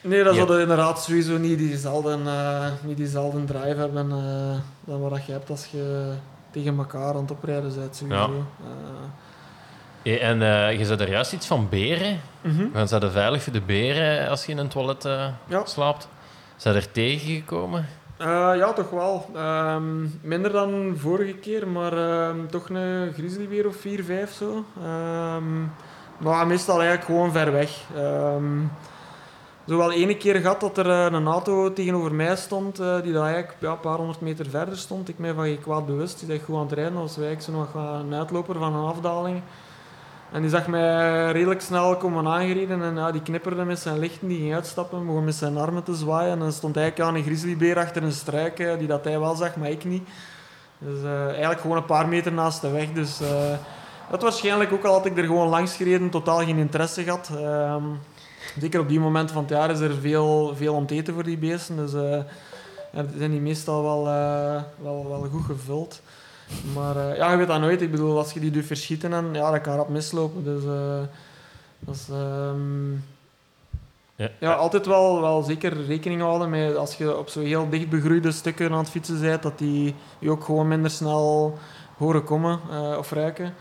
Nee, dat Ja. zou inderdaad sowieso niet diezelfde, eh niet diezelfde drive hebben eh, dan wat je hebt als je tegen elkaar aan het oprijden bent. Sowieso. Ja. Eh, En je zei er juist iets van beren. mhm. Gaan ze veilig voor de beren als je in een toilet Ja. slaapt? Zijn er tegengekomen? Eh, ja, toch wel. Ehm, minder dan vorige keer, maar ehm, toch een grizzlybeer of 4, 5 zo. Ehm, maar meestal eigenlijk gewoon ver weg. Zo wel ene keer gehad dat er eh, een auto tegenover mij stond, eh, die daar eigenlijk ja, een paar honderd meter verder stond. Ik mij van geen kwaad bewust. Die zegt gewoon aan het rijden. Dat was eigenlijk een uitloper van een afdaling. En die zag mij redelijk snel komen aangereden en ja, die knipperde met zijn lichten, die ging uitstappen, begon met zijn armen te zwaaien. En dan stond eigenlijk aan een grizzlybeer achter een struik, eh, die dat hij wel zag, maar ik niet. Dus eh, eigenlijk gewoon een paar meter naast de weg. Dus eh, dat waarschijnlijk ook al had ik er gewoon langs gereden, totaal geen interesse gehad. Ehm, zeker op die moment van het jaar is er veel, veel om te eten voor die beesten. Dus ja, zijn die meestal wel, wel, wel goed gevuld. Maar eh, ja, je weet dat nooit. Ik bedoel, als je die doet verschieten, en, ja, dat kan rap mislopen. Dus eh, dat is... ehm, Ja. ja, altijd wel, wel zeker rekening houden met als je op zo heel dicht begroeide stukken aan het fietsen bent, dat die je ook gewoon minder snel horen komen eh, of ruiken.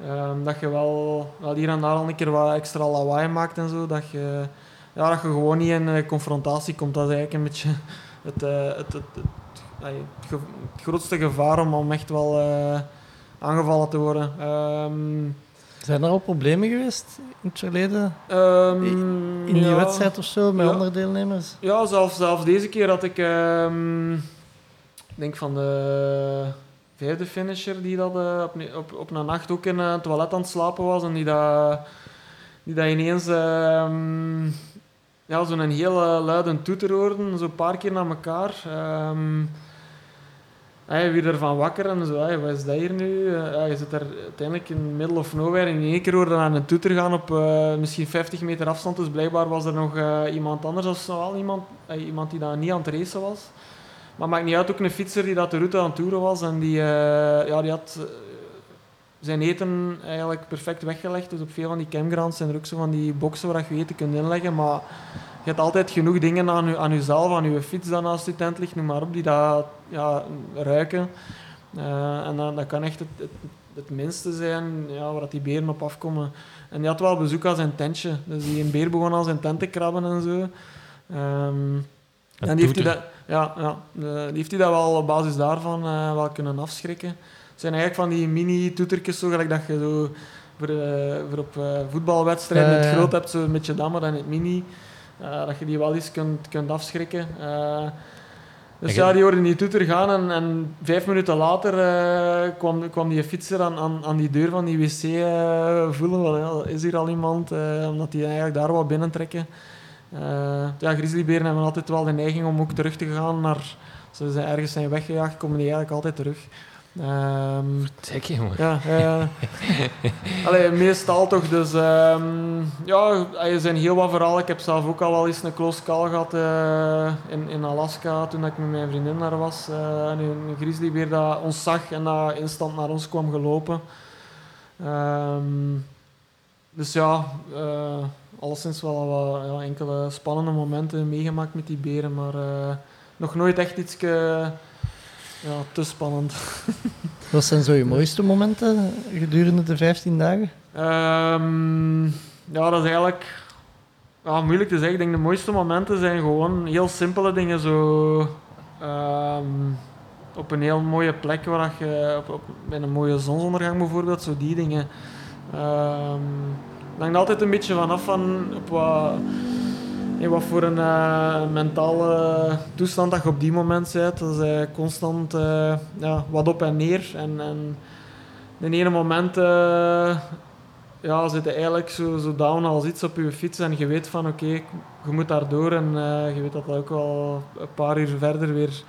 Ehm, dat je wel, wel hier en daar al een keer wat extra lawaai maakt en zo. Dat je, ja, dat je gewoon niet in confrontatie komt. Dat is eigenlijk een beetje het, het, het, het, het grootste gevaar om, om echt wel eh, aangevallen te worden. Ehm, Zijn er al problemen geweest in het verleden? ehm, In die ja. wedstrijd of zo, met Ja. andere deelnemers? Ja, zelfs, zelfs deze keer had ik, ehm, ik denk van de vijfde finisher die dat, eh, op, op, op een nacht ook in eh, het toilet aan het slapen was en die dat, die dat ineens ja, zo'n hele luide toeter hoorde, zo'n paar keer naar elkaar. Hij werd ervan wakker en zo, wat is dat hier nu? Eh, je zit daar uiteindelijk in middle of nowhere in één keer hoorde aan een toeter gaan op eh, misschien 50 meter afstand. Dus blijkbaar was er nog eh, iemand anders of zo, iemand, iemand die daar niet aan het racen was. Maar maakt niet uit, ook een fietser die dat de route aan het toeren was en die, ja, die had zijn eten eigenlijk perfect weggelegd. Dus op veel van die campgrounds zijn er ook zo van die boxen waar je eten kunt inleggen. Maar je hebt altijd genoeg dingen aan, aan jezelf, aan je fiets dat naast je tent ligt, noem maar op, die dat ja, ruiken. Eh, en dat, dat kan echt het, het, het minste zijn ja, waar dat die beren op afkomen. En die had wel bezoek aan zijn tentje. Dus die een beer begon aan zijn tent te krabben en zo. Ehm, en die heeft, hij dat, ja, ja, de- die heeft hij dat wel op basis daarvan eh, wel kunnen afschrikken. Het zijn eigenlijk van die mini-toetertjes, zo gelijk dat je zo voor, eh, voor op eh, voetbalwedstrijden Ja, het groot hebt, zo met je dan in het mini. eh, dat je die wel eens kunt, kunt afschrikken. Dus ja, die hoorden die toeter gaan en, en vijf minuten later eh, kwam, kwam die fietser aan, aan, aan die deur van die wc eh, voelen van, ja, is hier al iemand? eh, omdat die eigenlijk daar wat binnentrekken. Ja, grizzlyberen hebben altijd wel de neiging om ook terug te gaan naar... Ze zijn ergens zijn weggejaagd, komen die eigenlijk altijd terug. Ehm, Zeg jongen. ja, eh Allee, meestal toch. Dus ehm, ja, er zijn heel wat verhalen. Ik heb zelf ook al wel eens een close call gehad eh, in, in Alaska toen ik met mijn vriendin daar was. Eh, en een, grizzlybeer dat ons zag en dat instant naar ons kwam gelopen. Ehm, dus ja, eh alleszins wel wat ja, enkele spannende momenten meegemaakt met die beren, maar nog nooit echt iets ja, te spannend. Wat zijn zo je mooiste momenten gedurende de 15 dagen? Ehm, ja, dat is eigenlijk ja, moeilijk te zeggen. Ik denk de mooiste momenten zijn gewoon heel simpele dingen. Zo, ehm, op een heel mooie plek waar dat je, op, op, met een mooie zonsondergang bijvoorbeeld, zo die dingen. Ehm het hangt altijd een beetje vanaf van op wat, wat voor een eh, mentale toestand dat je op die moment bent. Dat is eh, constant eh, ja, wat op en neer. En, en in ene moment ja, zit je eigenlijk zo, zo down als iets op je fiets en je weet van oké, je moet daar door en je weet dat dat ook wel een paar uur verder weer,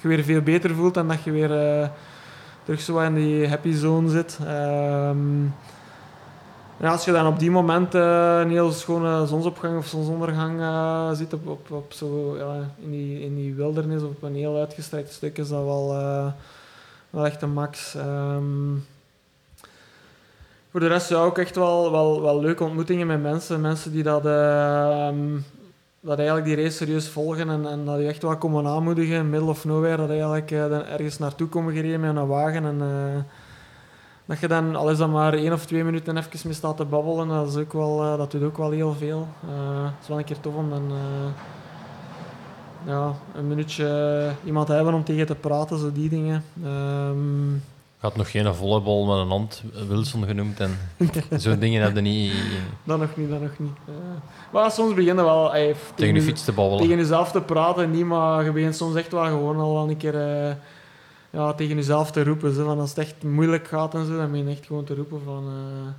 je weer veel beter voelt en dat je weer terug zo in die happy zone zit. Ehm, en als je dan op die moment eh, een heel schone zonsopgang of zonsondergang eh, ziet op, op, op zo, ja, in, die, in die wildernis op een heel uitgestrekt stuk, is dat wel, eh, wel echt een max. Ehm, voor de rest ja, ook echt wel, wel, wel leuke ontmoetingen met mensen. Mensen die dat, ehm, dat eigenlijk die race serieus volgen en, en dat je echt wel komen aanmoedigen in middle of nowhere. Dat eigenlijk ergens naartoe komen gereden met een wagen en dat je dan, al is dat maar één of twee minuten even mee staat te babbelen, dat, is ook wel, eh, dat doet ook wel heel veel. Eh, het is wel een keer tof om dan eh, ja, een minuutje iemand te hebben om tegen te praten, zo die dingen. Ehm, Gaat nog geen volleybal met een hand Wilson genoemd en zo'n dingen hebben niet Dat nog niet, dat nog niet. Maar soms beginnen wel tegen de je- fiets te babbelen. tegen jezelf te praten, niet, maar je begint soms echt wel gewoon al wel een keer eh, ja, tegen jezelf te roepen. Zo, van als het echt moeilijk gaat en zo, dan begin je echt gewoon te roepen van... eh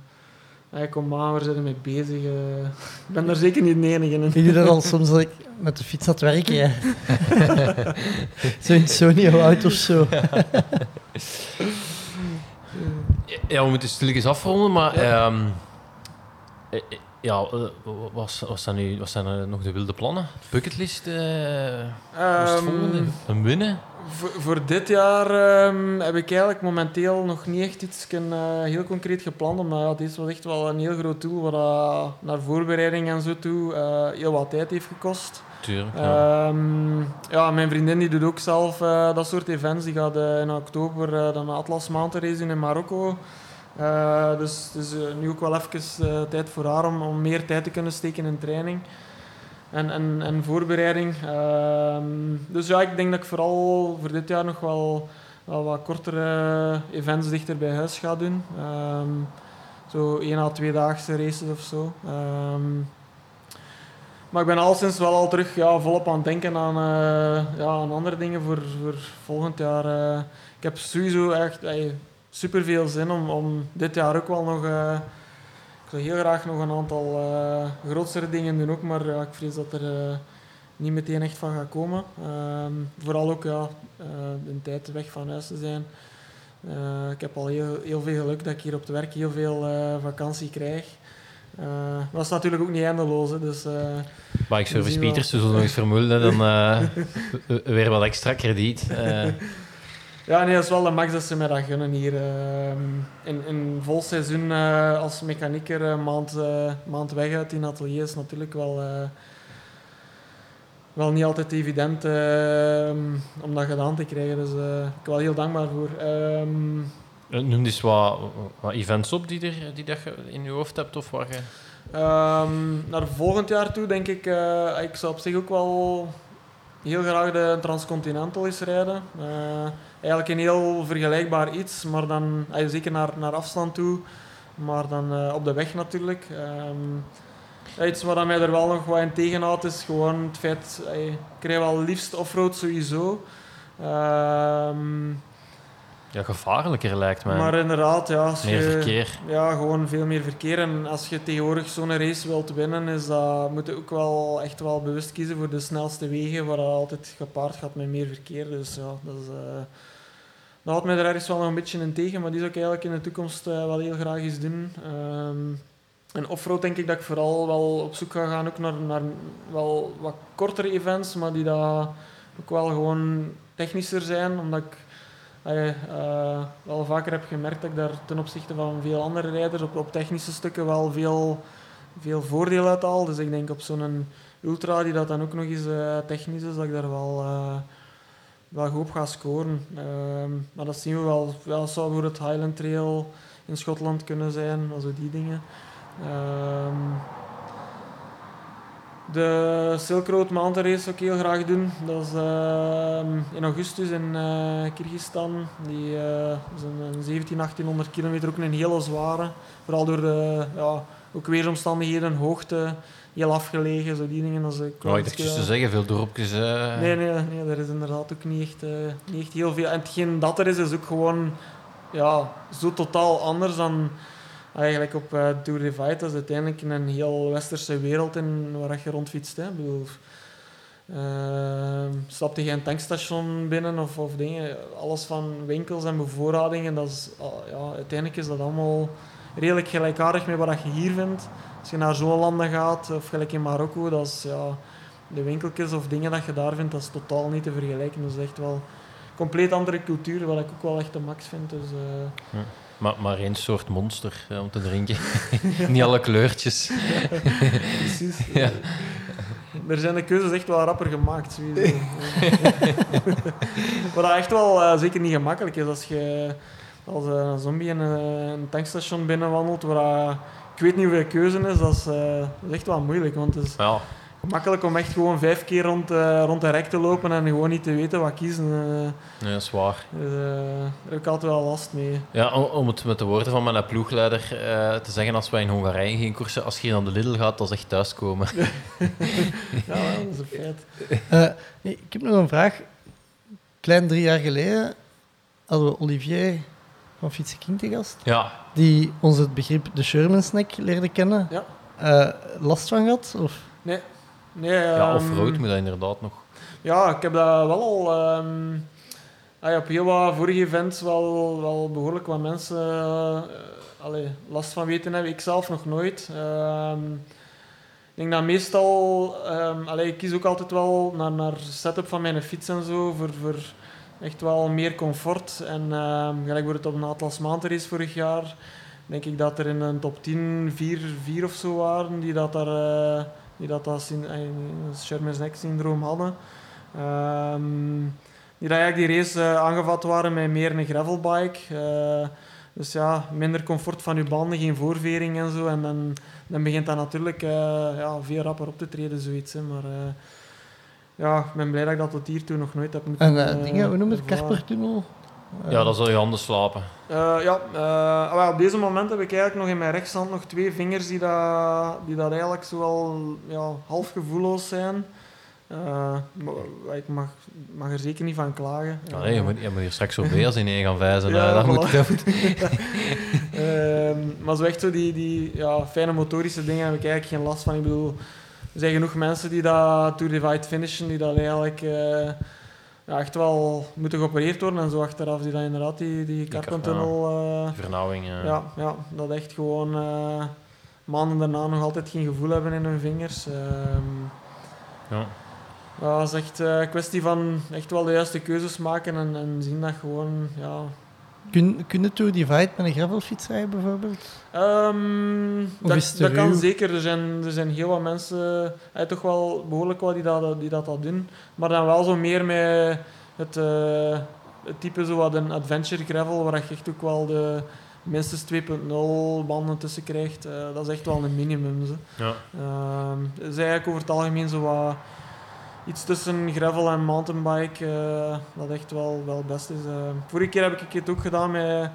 hey, kom maar, waar zijn we mee bezig? eh. ik ben daar zeker niet de enige in. Ik doe dat al soms dat ik met de fiets aan het werken. Ja. zo in Sony auto of zo. Ja, we moeten stilletjes afronden, maar... ehm, eh, ja, wat, wat, zijn nu, wat zijn er nog de wilde plannen? Bucketlist? eh het Ehm, volgende? Een winnen? Voor, voor dit jaar ehm, heb ik eigenlijk momenteel nog niet echt iets eh, heel concreet gepland. Omdat ja, dit was echt wel een heel groot doel wat dat naar voorbereiding en zo toe eh, heel wat tijd heeft gekost. Tuurlijk, ja. Ehm, ja, mijn vriendin die doet ook zelf eh, dat soort events. Die gaat eh, in oktober eh, dan een Atlas Mountain doen in Marokko. Eh, dus het is eh, nu ook wel even eh, tijd voor haar om, om meer tijd te kunnen steken in training en, en, en voorbereiding. Ehm, dus ja, ik denk dat ik vooral voor dit jaar nog wel, wat kortere events dichter bij huis ga doen. Ehm, zo één à twee daagse races of zo. Ehm, maar ik ben al sinds wel al terug ja, volop aan het denken aan, eh, ja, aan andere dingen voor, voor volgend jaar. eh. ik heb sowieso echt super veel zin om, om dit jaar ook wel nog. eh, ik zou heel graag nog een aantal eh grotere dingen doen ook, maar ja, ik vrees dat er eh, niet meteen echt van gaat komen. Ehm, vooral ook ja, eh, een tijd weg van huis te zijn. Ik heb al heel, heel veel geluk dat ik hier op het werk heel veel vakantie krijg. Maar dat is natuurlijk ook niet eindeloos. Hè, dus, we service. Pieters, dus nog eens vermullen, dan weer wat extra krediet. Eh. Ja, nee, dat is wel de max dat ze mij dat gunnen hier. ehm, in, in vol seizoen eh, als mechanieker een maand, eh, maand weg uit in atelier is natuurlijk wel, eh, wel niet altijd evident ehm, om dat gedaan te krijgen. Dus eh, ik ben wel heel dankbaar voor. Ehm, Noem eens wat, wat events op die, er, die dat je in je hoofd hebt of waar je... Naar volgend jaar toe denk ik, eh, ik zou op zich ook wel heel graag de Transcontinental eens rijden. Eh, eigenlijk een heel vergelijkbaar iets, maar dan eh, zeker naar, naar afstand toe, maar dan eh, op de weg natuurlijk. Ehm, iets wat mij er wel nog wat in tegenhoudt is gewoon het feit, ik krijg wel liefst offroad sowieso. Ja, gevaarlijker lijkt mij. maar inderdaad, ja, als Meer je, verkeer. Ja, gewoon veel meer verkeer. En als je tegenwoordig zo'n race wilt winnen, is dat, moet je ook wel echt wel bewust kiezen voor de snelste wegen, waar dat altijd gepaard gaat met meer verkeer. Dus ja, dat is... eh, dat houdt mij er ergens wel nog een beetje in tegen, maar die zou ik eigenlijk in de toekomst eh, wel heel graag eens doen. Ehm, en offroad denk ik dat ik vooral wel op zoek ga gaan ook naar, naar wel wat kortere events, maar die dat ook wel gewoon technischer zijn, omdat ik eh, wel vaker heb gemerkt dat ik daar ten opzichte van veel andere rijders op, technische stukken wel veel, veel voordeel uit haal. Dus ik denk op zo'n ultra die dat dan ook nog eens eh, technisch is, dat ik daar wel, eh, wel goed op ga scoren. Ehm, maar dat zien we wel. wel zou voor het Highland Trail in Schotland kunnen zijn, also die dingen. De Silk Road Mountain Race ik heel graag doen. Dat is ehm, in augustus in eh Kyrgyzstan. Die eh, is een, een 17, 1800 kilometer, ook een hele zware. Vooral door de ja, ook weersomstandigheden, hoogte, heel afgelegen, zo die dingen. Dat is, ook Oh, ik juist ja. te zeggen, veel dorpjes. eh. Nee, nee, nee, er is inderdaad ook niet echt, eh, niet echt heel veel. En hetgeen dat er is, is ook gewoon ja, zo totaal anders dan eigenlijk op eh Tour de Fight. Is uiteindelijk een heel westerse wereld in waar je rondfietst. Hè. Ik bedoel, eh, stapte je een tankstation binnen of, of dingen, alles van winkels en bevoorradingen, dat is, ah, ja, uiteindelijk is dat allemaal redelijk gelijkaardig met wat je hier vindt. Als je naar zo'n landen gaat, of gelijk in Marokko, dat is ja, de winkeltjes of dingen dat je daar vindt, dat is totaal niet te vergelijken. Dat is echt wel een compleet andere cultuur, wat ik ook wel echt de max vind. Dus, eh, Maar, maar één soort monster eh, om te drinken. Niet alle kleurtjes. precies. Ja. Er zijn de keuzes echt wel rapper gemaakt. Wat dat echt wel eh, zeker niet gemakkelijk is als je als eh, een zombie in een, een tankstation binnenwandelt waar eh, ik weet niet hoeveel keuze is, dat is, eh, dat is echt wel moeilijk. Want het is Ja, gemakkelijk om echt gewoon vijf keer rond, eh, rond de rek te lopen en gewoon niet te weten wat kiezen. eh. nee, dat is waar. dus, eh, daar heb ik altijd wel last mee. Ja, om, om het met de woorden van mijn ploegleider eh, te zeggen, als wij in Hongarije geen koersen, als je hier naar de Lidl gaat, dat is echt thuiskomen. Ja, dat is een feit. Eh, nee, ik heb nog een vraag. Klein drie jaar geleden hadden we Olivier van Fietsen King te gast, Ja, die ons het begrip de Sherman snack leerde kennen. Ja. Eh, last van gehad? Of? Nee, ja ehm, off-road moet dat inderdaad nog. Ja, ik heb dat wel al ehm, ah op heel wat vorige events wel, wel behoorlijk wat mensen allee, last van weten hebben. Ik zelf nog nooit. Ehm, ik denk dat meestal, ehm, allee, ik kies ook altijd wel naar, naar setup van mijn fiets en zo, voor, voor echt wel meer comfort. En ehm gelijk wordt het op een Atlas Mountain Race vorig jaar, denk ik dat er in een top 10 vier, vier of zo waren die dat daar... eh, die dat, eh, Sherman's Neck syndroom hadden. Ehm, die dat eigenlijk die race eh, aangevat waren met meer een gravelbike. Eh, dus ja, minder comfort van je banden, geen voorvering en zo. En dan, dan begint dat natuurlijk eh, ja, veel rapper op te treden, zoiets. Hè. Maar ja, ik ben blij dat ik dat tot hiertoe nog nooit heb moeten En dingen, hoe noem het? ervaren. Ja, dan zal je handen slapen. Eh, ja, ah, wel, op deze moment heb ik eigenlijk nog in mijn rechtshand nog twee vingers die dat, die dat eigenlijk zo wel ja, half gevoelloos zijn. Maar ik mag, mag er zeker niet van klagen. Ja, nee, je, moet, je moet hier straks op beers in één gaan vijzen. Ja, dat, voilà. moet, dat moet- Ehm, maar zo echt zo die, die ja, fijne motorische dingen heb ik eigenlijk geen last van. Ik bedoel, er zijn genoeg mensen die dat Tour Divide finishen, die dat eigenlijk ja, echt wel moeten geopereerd worden en zo achteraf, die dat inderdaad die, die kar- karpentunnel... eh, vernauwing. eh. Ja, ja, dat echt gewoon eh, maanden daarna nog altijd geen gevoel hebben in hun vingers. Ehm Ja. ja, het is echt een kwestie van echt wel de juiste keuzes maken en, en zien dat gewoon, ja... Kun, kun je Divide met een gravelfiets rijden, bijvoorbeeld? Ehm, Of dat dat kan zeker. Er zijn, er zijn heel wat mensen, eh, toch wel behoorlijk wat die dat, die dat, dat doen. Maar dan wel zo meer met het, eh, het type zo wat een adventure gravel, waar je echt ook wel de minstens 2.0 banden tussen krijgt. Eh, dat is echt wel een minimum. Zo. Ja. Ehm, het is eigenlijk over het algemeen zo wat iets tussen gravel en mountainbike, eh, dat echt wel, wel het beste is. Eh, vorige keer heb ik het ook gedaan met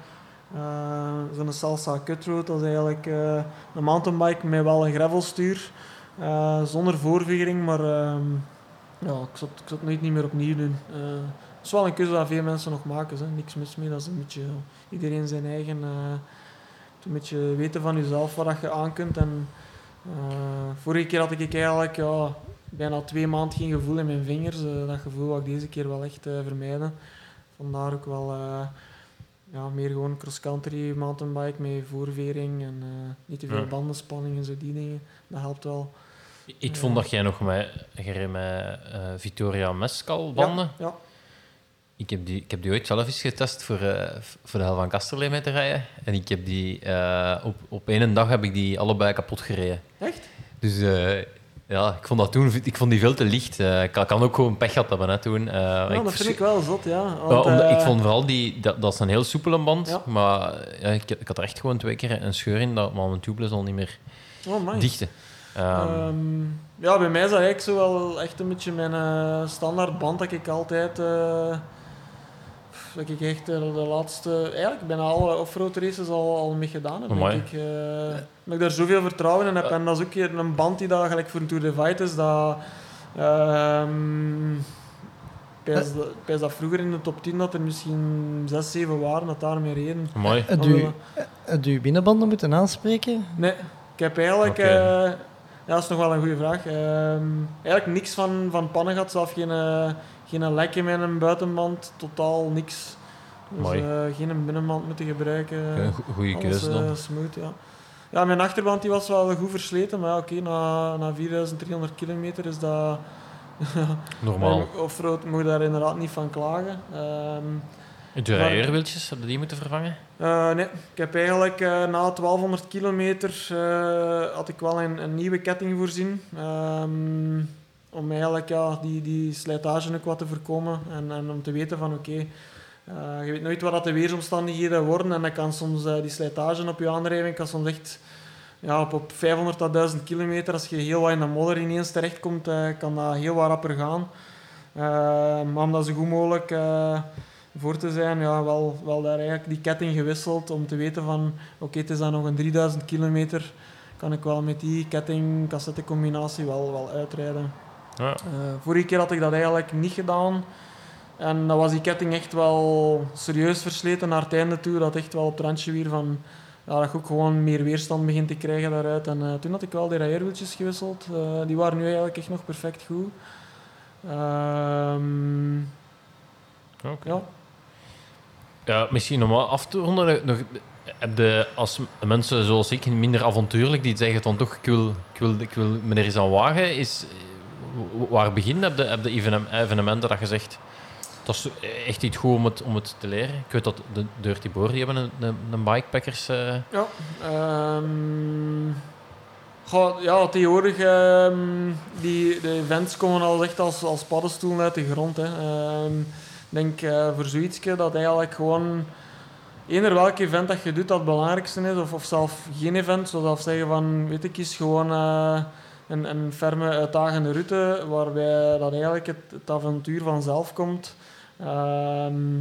eh, zo'n Salsa Cutroad. Dat is eigenlijk een mountainbike met wel een gravelstuur, zonder voorvering, maar ehm, ja, ik zou, het- ik het nooit niet meer opnieuw doen. Het is wel een keuze dat veel mensen nog maken, hè. niks mis mee. Dat is een beetje iedereen zijn eigen... een beetje weten van jezelf wat je aan kunt. En, vorige keer had ik eigenlijk ja, bijna twee maanden geen gevoel in mijn vingers. Eh, dat gevoel wil ik deze keer wel echt eh, vermijden. Vandaar ook wel eh, ja, meer gewoon cross-country mountainbike met voorvering en niet te veel Ja. bandenspanning en zo die dingen. Dat helpt wel. Ik vond dat jij nog met, jij met Vittoria Mescal banden. Ja, ja. Ik, heb die, ik heb die ooit zelf eens getest voor, voor de hel van Kasterlee mee te rijden. En ik heb die, op, op één dag heb ik die allebei kapot gereden. Echt? Dus ja, ik vond dat toen ik vond die veel te licht. Eh, ik kan- ook gewoon pech gehad hebben hè, toen. Eh, Ja, ik dat vind ik wel zot, ja. Want, omdat, eh, ik vond vooral die, dat, dat is een heel soepele band, Ja. maar ja, ik, ik had er echt gewoon twee keer een scheur in, dat maar mijn tubeless al niet meer oh, dichtte. Ehm, Ehm, ja, bij mij is dat eigenlijk zo wel echt een beetje mijn standaard band dat ik altijd... eh, dat ik echt eh, de laatste, eigenlijk bijna alle offroad races al, al mee gedaan heb. Amai. Ik. Eh, dat ik daar zoveel vertrouwen in heb. En dat is ook een band die daar gelijk voor een Tour de Fight is. Dat, ehm, ik pijs dat- vroeger in de top 10 dat er misschien 6, 7 waren dat daarmee reden. Mooi. Heb u binnenbanden moeten aanspreken? Nee, ik heb eigenlijk... Eh, ja, dat is nog wel een goede vraag. Ehm, eigenlijk niks van, van pannen gehad, zelf geen, eh, geen lekken met een buitenband, totaal niks. Dus Mooi. eh, geen binnenband moeten gebruiken. Oké, go- goeie Alles, keuze dan. eh, smooth, ja. Ja, mijn achterband die was wel goed versleten, maar oké, na, na 4300 kilometer is dat... Normaal. Offroad moet je daar inderdaad niet van klagen. Ehm, De hebben die moeten vervangen? eh, nee, ik heb eigenlijk eh, na 1200 kilometer eh, had ik wel een, een nieuwe ketting voorzien. Ehm, om eigenlijk ja, die, die slijtage ook wat te voorkomen. En, en om te weten van oké, eh, je weet nooit wat dat de weersomstandigheden worden. En dan kan soms eh, die slijtage op je aandrijving kan soms echt ja, op, op 500 tot 1000 kilometer, als je heel wat in de modder ineens terechtkomt, eh kan dat heel wat rapper gaan. Maar om dat zo goed mogelijk voor te zijn, ja, wel, wel daar eigenlijk die ketting gewisseld om te weten van oké, het is dan nog een 3000 kilometer, kan ik wel met die ketting-cassette combinatie wel, wel uitrijden. Ja. Eh, vorige keer had ik dat eigenlijk niet gedaan. En dan was die ketting echt wel serieus versleten naar het einde toe. Dat echt wel op het randje weer van... Ja, dat je ook gewoon meer weerstand begint te krijgen daaruit. En eh, toen had ik wel die rijeerwieltjes gewisseld. Eh, die waren nu eigenlijk echt nog perfect goed. Ehm, Oké. ja. Ja, misschien om af te ronden, nog, heb je als mensen zoals ik, minder avontuurlijk, die zeggen van toch, ik wil, ik wil, ik wil me er eens aan wagen, is, waar begin heb je, evenem- evenementen dat je zegt, dat is echt iets goed om het, om het te leren. Ik weet dat de Dirty Board, die hebben een, een, een bikepackers... eh, Ja. goh, ja, tegenwoordig, ehm, die, de events komen al echt als, als paddenstoelen uit de grond. Ehm, ik denk eh, voor zoiets dat eigenlijk gewoon eender welk event dat je doet dat het belangrijkste is, of, of zelf geen event, zoals zeggen van, weet ik, is gewoon eh, een, een ferme, uitdagende route, waarbij dat eigenlijk het, avontuur vanzelf komt. Ehm,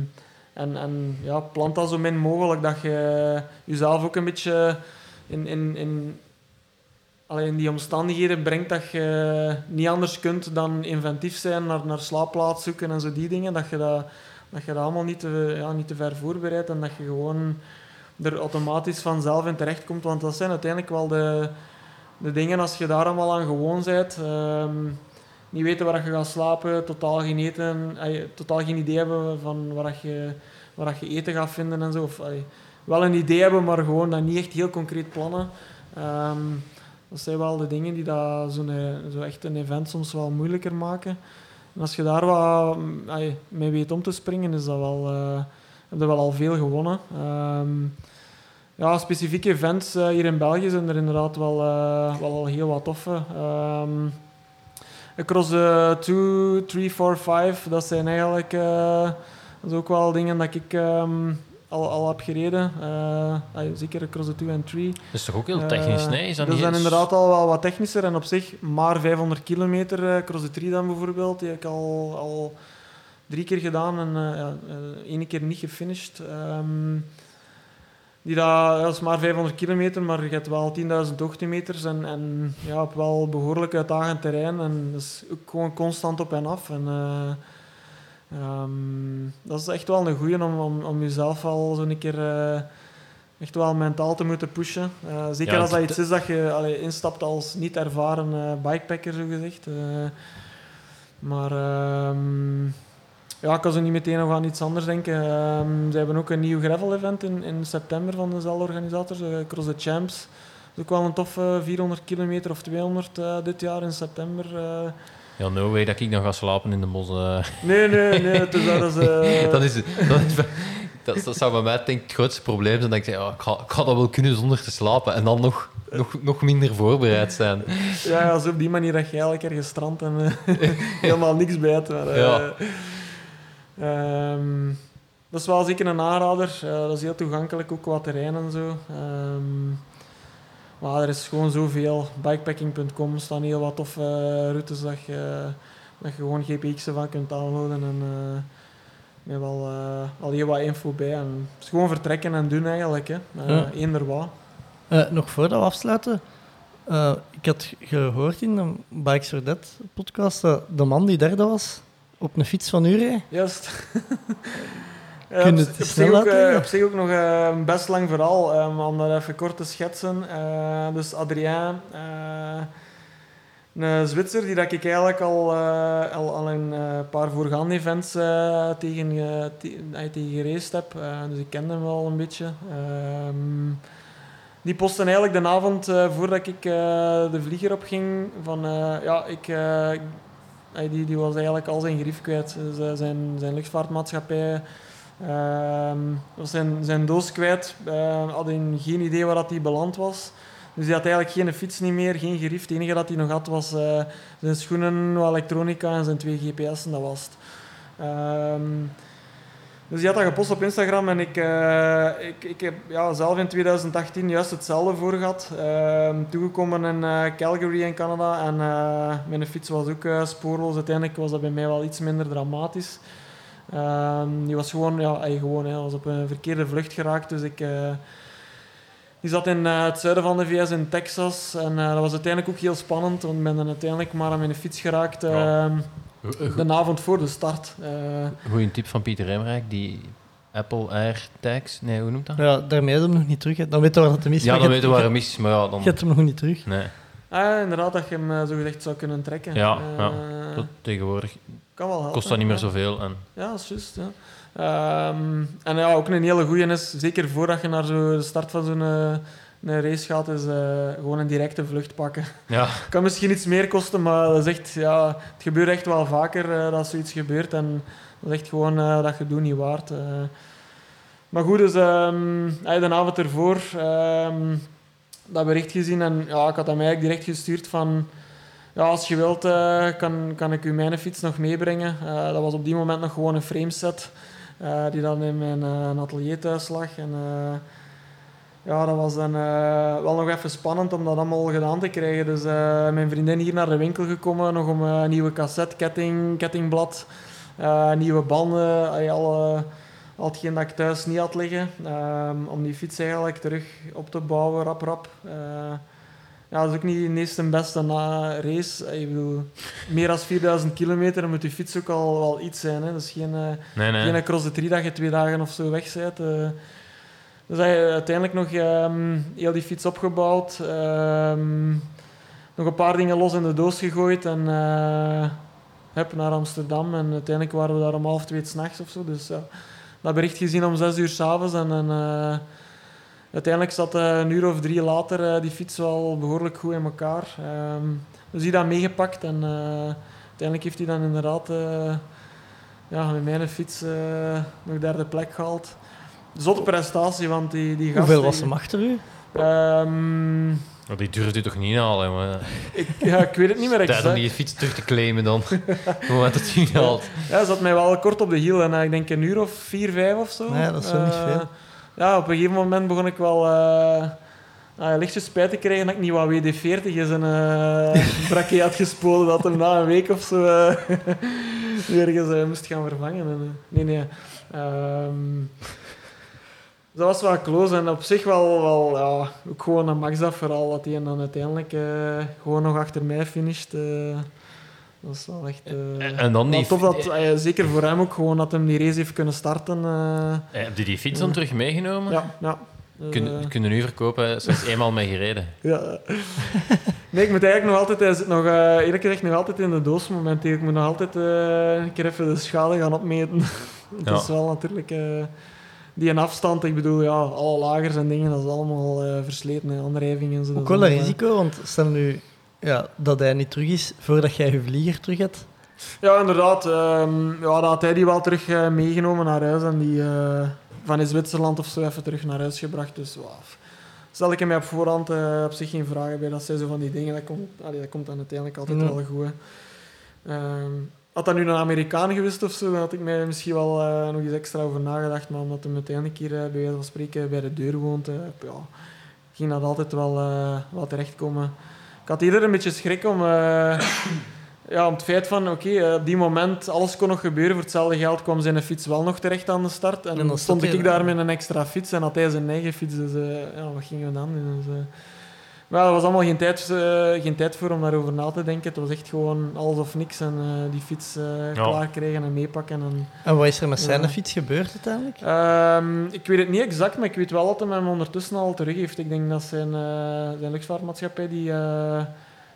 en, en ja, plant dat zo min mogelijk, dat je jezelf ook een beetje in, in, in, in die omstandigheden brengt dat je niet anders kunt dan inventief zijn, naar, naar slaapplaats zoeken en zo die dingen. Dat je dat, dat, je dat allemaal niet te, ja, niet te ver voorbereidt en dat je gewoon er automatisch vanzelf in terechtkomt. Want dat zijn uiteindelijk wel de, de dingen als je daar allemaal aan gewoon bent. ehm, niet weten waar je gaat slapen, totaal geen eten, totaal geen idee hebben van waar je, waar je eten gaat vinden en zo. Of, wel een idee hebben, maar gewoon dat niet echt heel concreet plannen. Ehm, dat zijn wel de dingen die zo'n zo echt een event soms wel moeilijker maken. En als je daar wat mee weet om te springen, is dat wel, eh, heb je wel al veel gewonnen. Ehm, ja, specifieke events eh, hier in België zijn er inderdaad wel, eh, wel al heel wat toffe. Ehm, across the 2, 3, 4, 5, dat zijn eigenlijk eh, dat is ook wel dingen dat ik ehm, al, al heb gereden. Ah, zeker across the 2 en 3. dat is toch ook heel technisch, nee? Is dat zijn eens- inderdaad al wel wat technischer en op zich maar 500 kilometer. eh, Cross the Tree dan bijvoorbeeld, die heb ik al, al drie keer gedaan en één keer niet gefinished. Ehm, die dat, is maar 500 kilometer, maar je hebt wel 10.000 hoogtemeters en, en ja, op wel behoorlijk uitdagend terrein. En dat is ook gewoon constant op en af. En, eh, ehm, dat is echt wel een goeie om, om, om jezelf al zo'n keer eh, echt wel mentaal te moeten pushen. Eh, zeker Ja, als dat iets is dat je allee, instapt als niet ervaren bikepacker, zo gezegd. Maar ehm, ja, ik kan zo niet meteen nog aan iets anders denken. Ehm, ze hebben ook een nieuw gravel-event in, in september van dezelfde organisators, eh, Cross the Champs. Dat is ook wel een toffe 400 kilometer of 200 eh, dit jaar in september. eh. Ja, no way dat ik nog ga slapen in de bos. eh. Nee, nee, nee. Het is, dat is, eh, dat, is, dat, is, dat, dat zou bij mij denk ik het grootste probleem zijn. Dat ik zeg, ja, ik, ga, ik ga dat wel kunnen zonder te slapen. En dan nog, nog, nog minder voorbereid zijn. Ja, zo op die manier dat je eigenlijk ergens strandt en eh, helemaal niks bijt. Maar, eh, Ja. Ehm, dat is wel zeker een aanrader. Eh, dat is heel toegankelijk, ook qua terrein en zo. Ehm, maar er is gewoon zoveel. Bikepacking.com staan heel wat toffe eh, routes dat je, dat je gewoon GPX'en van kunt downloaden. En, eh, met wel al heel wat info bij. En het is gewoon vertrekken en doen eigenlijk. Hè. Uh, Ja. Eender wat. Nog voordat we afsluiten, ik had gehoord in de Bikes for Dead podcast dat de man die derde was op een fiets van u reed. Juist. Op, op, zich ook, eh, op zich ook nog eh, een best lang verhaal, maar om dat even kort te schetsen. Dus Adrien, een Zwitser die dat ik eigenlijk al, al, al een paar voorgaande events tegen, te- tegen geraced heb. Dus ik kende hem wel een beetje. Ehm, die postte eigenlijk de avond voordat ik de vlieger op ging van ja, ik, die, die was eigenlijk al zijn grief kwijt. Eh, zijn, zijn luchtvaartmaatschappij ehm, was zijn, zijn doos kwijt. Eh had geen idee waar dat hij beland was. Dus hij had eigenlijk geen fiets niet meer, geen gerief. Het enige dat hij nog had was eh, zijn schoenen, wat elektronica en zijn twee GPS'en. Dat was het. Ehm, dus die had dat gepost op Instagram en ik, eh, ik, ik heb ja, zelf in 2018 juist hetzelfde voor gehad. Ehm, toegekomen in eh, Calgary in Canada en eh, mijn fiets was ook spoorloos. Uiteindelijk was dat bij mij wel iets minder dramatisch. Ehm, die was gewoon, ja, ey, gewoon hè, was op een verkeerde vlucht geraakt. Dus ik, die zat in het zuiden van de VS in Texas. En dat was uiteindelijk ook heel spannend, want ik ben dan uiteindelijk maar aan mijn fiets geraakt Ja. De avond voor de start. Eh, Goeie tip van Pieter Emmerijk, die Apple AirTags, nee, hoe noemt dat? Ja, daarmee is hem nog niet terug. hè. Dan weet je waar het hem is. Ja, dan je- weten we waar hem is, maar ja, dan... Je hebt hem nog niet terug. Nee, ah, inderdaad, dat je hem eh, zogezegd zou kunnen trekken. ja, Eh, ja. Tot tegenwoordig kan wel helpen. kost dat niet meer ja. zoveel. En, Ja, dat is juist. Ja. Ehm, en ja, ook een hele goeie is, zeker voordat je naar zo de start van zo'n eh, een race gaat, is eh, gewoon een directe vlucht pakken. ja, kan misschien iets meer kosten, maar dat is echt, ja, het gebeurt echt wel vaker eh, dat zoiets gebeurt. En dat is echt gewoon eh, dat gedoe niet waard. Maar goed, dus hij de avond ervoor ehm, dat bericht gezien en ja, ik had hem eigenlijk direct gestuurd van ja, als je wilt kan, kan ik u mijn fiets nog meebrengen. Dat was op die moment nog gewoon een frameset eh, die dan in mijn atelier thuis lag. En, ja, dat was dan eh, wel nog even spannend om dat allemaal gedaan te krijgen. Dus eh, mijn vriendin hier naar de winkel gekomen, nog om eh, een nieuwe cassette, ketting, kettingblad, nieuwe banden, al, al hetgeen dat ik thuis niet had liggen. om die fiets eigenlijk terug op te bouwen, rap rap. Ja, dat is ook niet de eerste en beste na race. Ik bedoel, meer dan 4000 kilometer, dan moet je fiets ook al wel iets zijn. Hè. Dat is geen... nee, nee. geen cross de drie dat je twee dagen of zo weg bent. Dus hij uiteindelijk nog ehm, heel die fiets opgebouwd. ehm, nog een paar dingen los in de doos gegooid. En eh, heb naar Amsterdam. En uiteindelijk waren we daar om half twee 's nachts of zo. Dus ja, dat bericht gezien om zes uur s'avonds. En, en eh, uiteindelijk zat eh, een uur of drie later eh, die fiets wel behoorlijk goed in elkaar. Ehm, dus die dat meegepakt. En eh, uiteindelijk heeft hij dan inderdaad... eh, ja, met mijn fiets eh, nog derde plek gehaald. Zotte prestatie, want die, die gast... Hoeveel was hem achter u? Ehm, Maar die durft u toch niet halen, maar... ik, ja, ik weet het niet meer Tijd om exact. die fiets terug te claimen dan. Het moment dat hij niet haalt. Ja, hij zat mij wel kort op de hiel. En eh, ik denk een uur of vier, vijf of zo. Nee, dat is wel niet Eh, veel. Ja, op een gegeven moment begon ik wel... eh uh, lichtjes spijt te krijgen dat ik niet wat WD-40 is en eh braké had gespoten dat hem na een week of zo weer ergens moest gaan vervangen. En, nee, nee. Ehm, dat was wel close en op zich wel, wel ja, ook gewoon een max dat vooral dat hij dan uiteindelijk eh, gewoon nog achter mij finisht. eh. dat is wel echt... eh, En dan die... tof dat, zeker voor hem ook, gewoon dat hem die race heeft kunnen starten. Heb je die fiets dan terug meegenomen? ja, ja. Kun, kunnen nu verkopen, slechts eenmaal mee gereden. ja. Nee, ik moet eigenlijk nog altijd, hij zit nog, eerlijk gezegd, nog altijd in de doos momenteel. Ik moet nog altijd een keer even de schade gaan opmeten. Ja. is wel natuurlijk die een afstand, ik bedoel, ja, alle lagers en dingen, dat is allemaal eh, versleten, aandrijving en zo. dat Ook wel een eh, risico, want stel nu ja, dat hij niet terug is voordat jij je vlieger terug hebt. Ja, inderdaad. ehm, ja, dan had hij die wel terug eh, meegenomen naar huis en die van in Zwitserland of zo even terug naar huis gebracht. Dus wow. stel ik hem op voorhand eh, op zich geen vragen bij. Dat zijn zo van die dingen, dat komt, allee, dat komt dan uiteindelijk altijd wel goed. Had dat nu een Amerikaan geweest of zo, dan had ik mij misschien wel eh, nog eens extra over nagedacht. Maar omdat hij uiteindelijk hier eh, bij wijze van spreken bij de deur woont, eh, ja, ging dat altijd wel, wel terechtkomen. Ik had eerder een beetje schrik om... ja, om het feit van, oké, op die moment, alles kon nog gebeuren. Voor hetzelfde geld kwam zijn fiets wel nog terecht aan de start. En, En dan stond ik daar met een extra fiets en had hij zijn eigen fiets. Dus ja, wat gingen we dan doen? Dus, maar er was allemaal geen tijd, eh, geen tijd voor om daarover na te denken. Het was echt gewoon alles of niks. En eh, die fiets eh klaar krijgen en meepakken. En, En wat is er met zijn fiets gebeurd uiteindelijk? Ehm, ik weet het niet exact, maar ik weet wel dat hij hem ondertussen al terug heeft. Ik denk dat zijn, eh, zijn luchtvaartmaatschappij die, eh,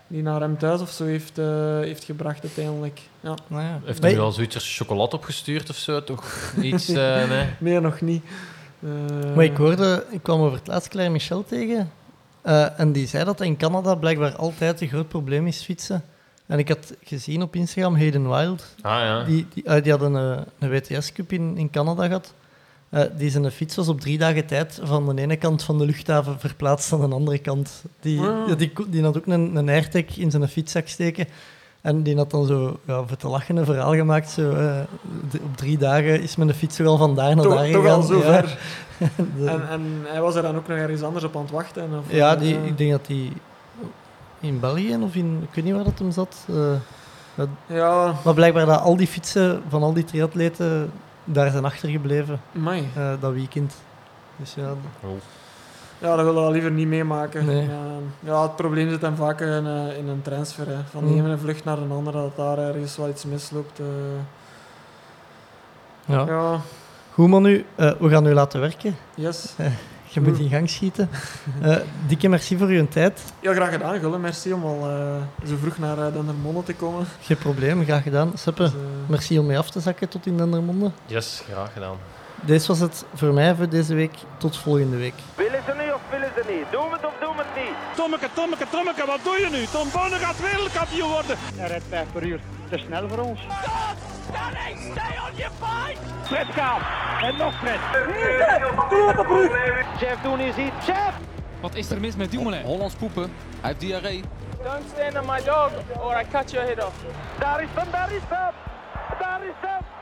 die naar hem thuis of zo heeft, eh, heeft gebracht uiteindelijk. Ja. Nou ja. Heeft hij wel Zwitserse chocolade opgestuurd of zo? Toch iets? eh, nee. Nee, nog niet. Eh, Maar ik hoorde, ik kwam over het laatst Claire Michel tegen. Eh, en die zei dat in Canada blijkbaar altijd een groot probleem is fietsen. En ik had gezien op Instagram Hayden Wild. Ah ja. Die, die, eh, die hadden een, een WTS-cup in, in Canada gehad. Eh, die zijn fiets was op drie dagen tijd van de ene kant van de luchthaven verplaatst aan de andere kant. Die, die, die had ook een, een airtag in zijn fietszak steken. En die had dan zo, ja, voor te lachen, een verhaal gemaakt. Zo, eh, op drie dagen is mijn fiets wel van daar naar toch, daar toch gegaan. al zo Ja. ver. De- En, en hij was er dan ook nog ergens anders op aan het wachten? Of, ja, eh, die, ik denk dat hij in België of in... Ik weet niet waar dat hem zat. eh, Ja, maar blijkbaar dat al die fietsen van al die triatleten daar zijn achtergebleven eh, dat weekend. Dus ja, Ja, dat willen we liever niet meemaken. Nee. Ja, ja, het probleem zit dan vaak in, eh, in een transfer. Hè. Van de Mm. ene vlucht naar een andere, dat daar ergens wel iets misloopt. eh. ja. ja, Goed, Manu. eh, we gaan u laten werken. yes. Je moet in gang schieten. Eh, dikke merci voor uw tijd. Ja, graag gedaan, Gulle. Merci om al eh, zo vroeg naar uh, Dendermonde te komen. Geen probleem, graag gedaan. Seppe, Dus, merci om mee af te zakken tot in Dendermonde. Yes, graag gedaan. Deze was het voor mij voor deze week. Tot volgende week. Willen ze niet of willen ze niet? Doen we het of doen we het niet? Tommeke, Tommeke, Tommeke, wat doe je nu? Tom Bonne gaat wereldkampioen worden. Hij rijdt 5 per uur. Te snel voor ons. Danny, stay on your fight! Fred gaat. En nog Fred. Chef, doen is iets. Chef! Wat is er mis met Dumoulin? Hollands poepen. Hij heeft diarree. Don't stand on my dog or I cut your head off. Daar is hem, daar is hem! Daar is hem!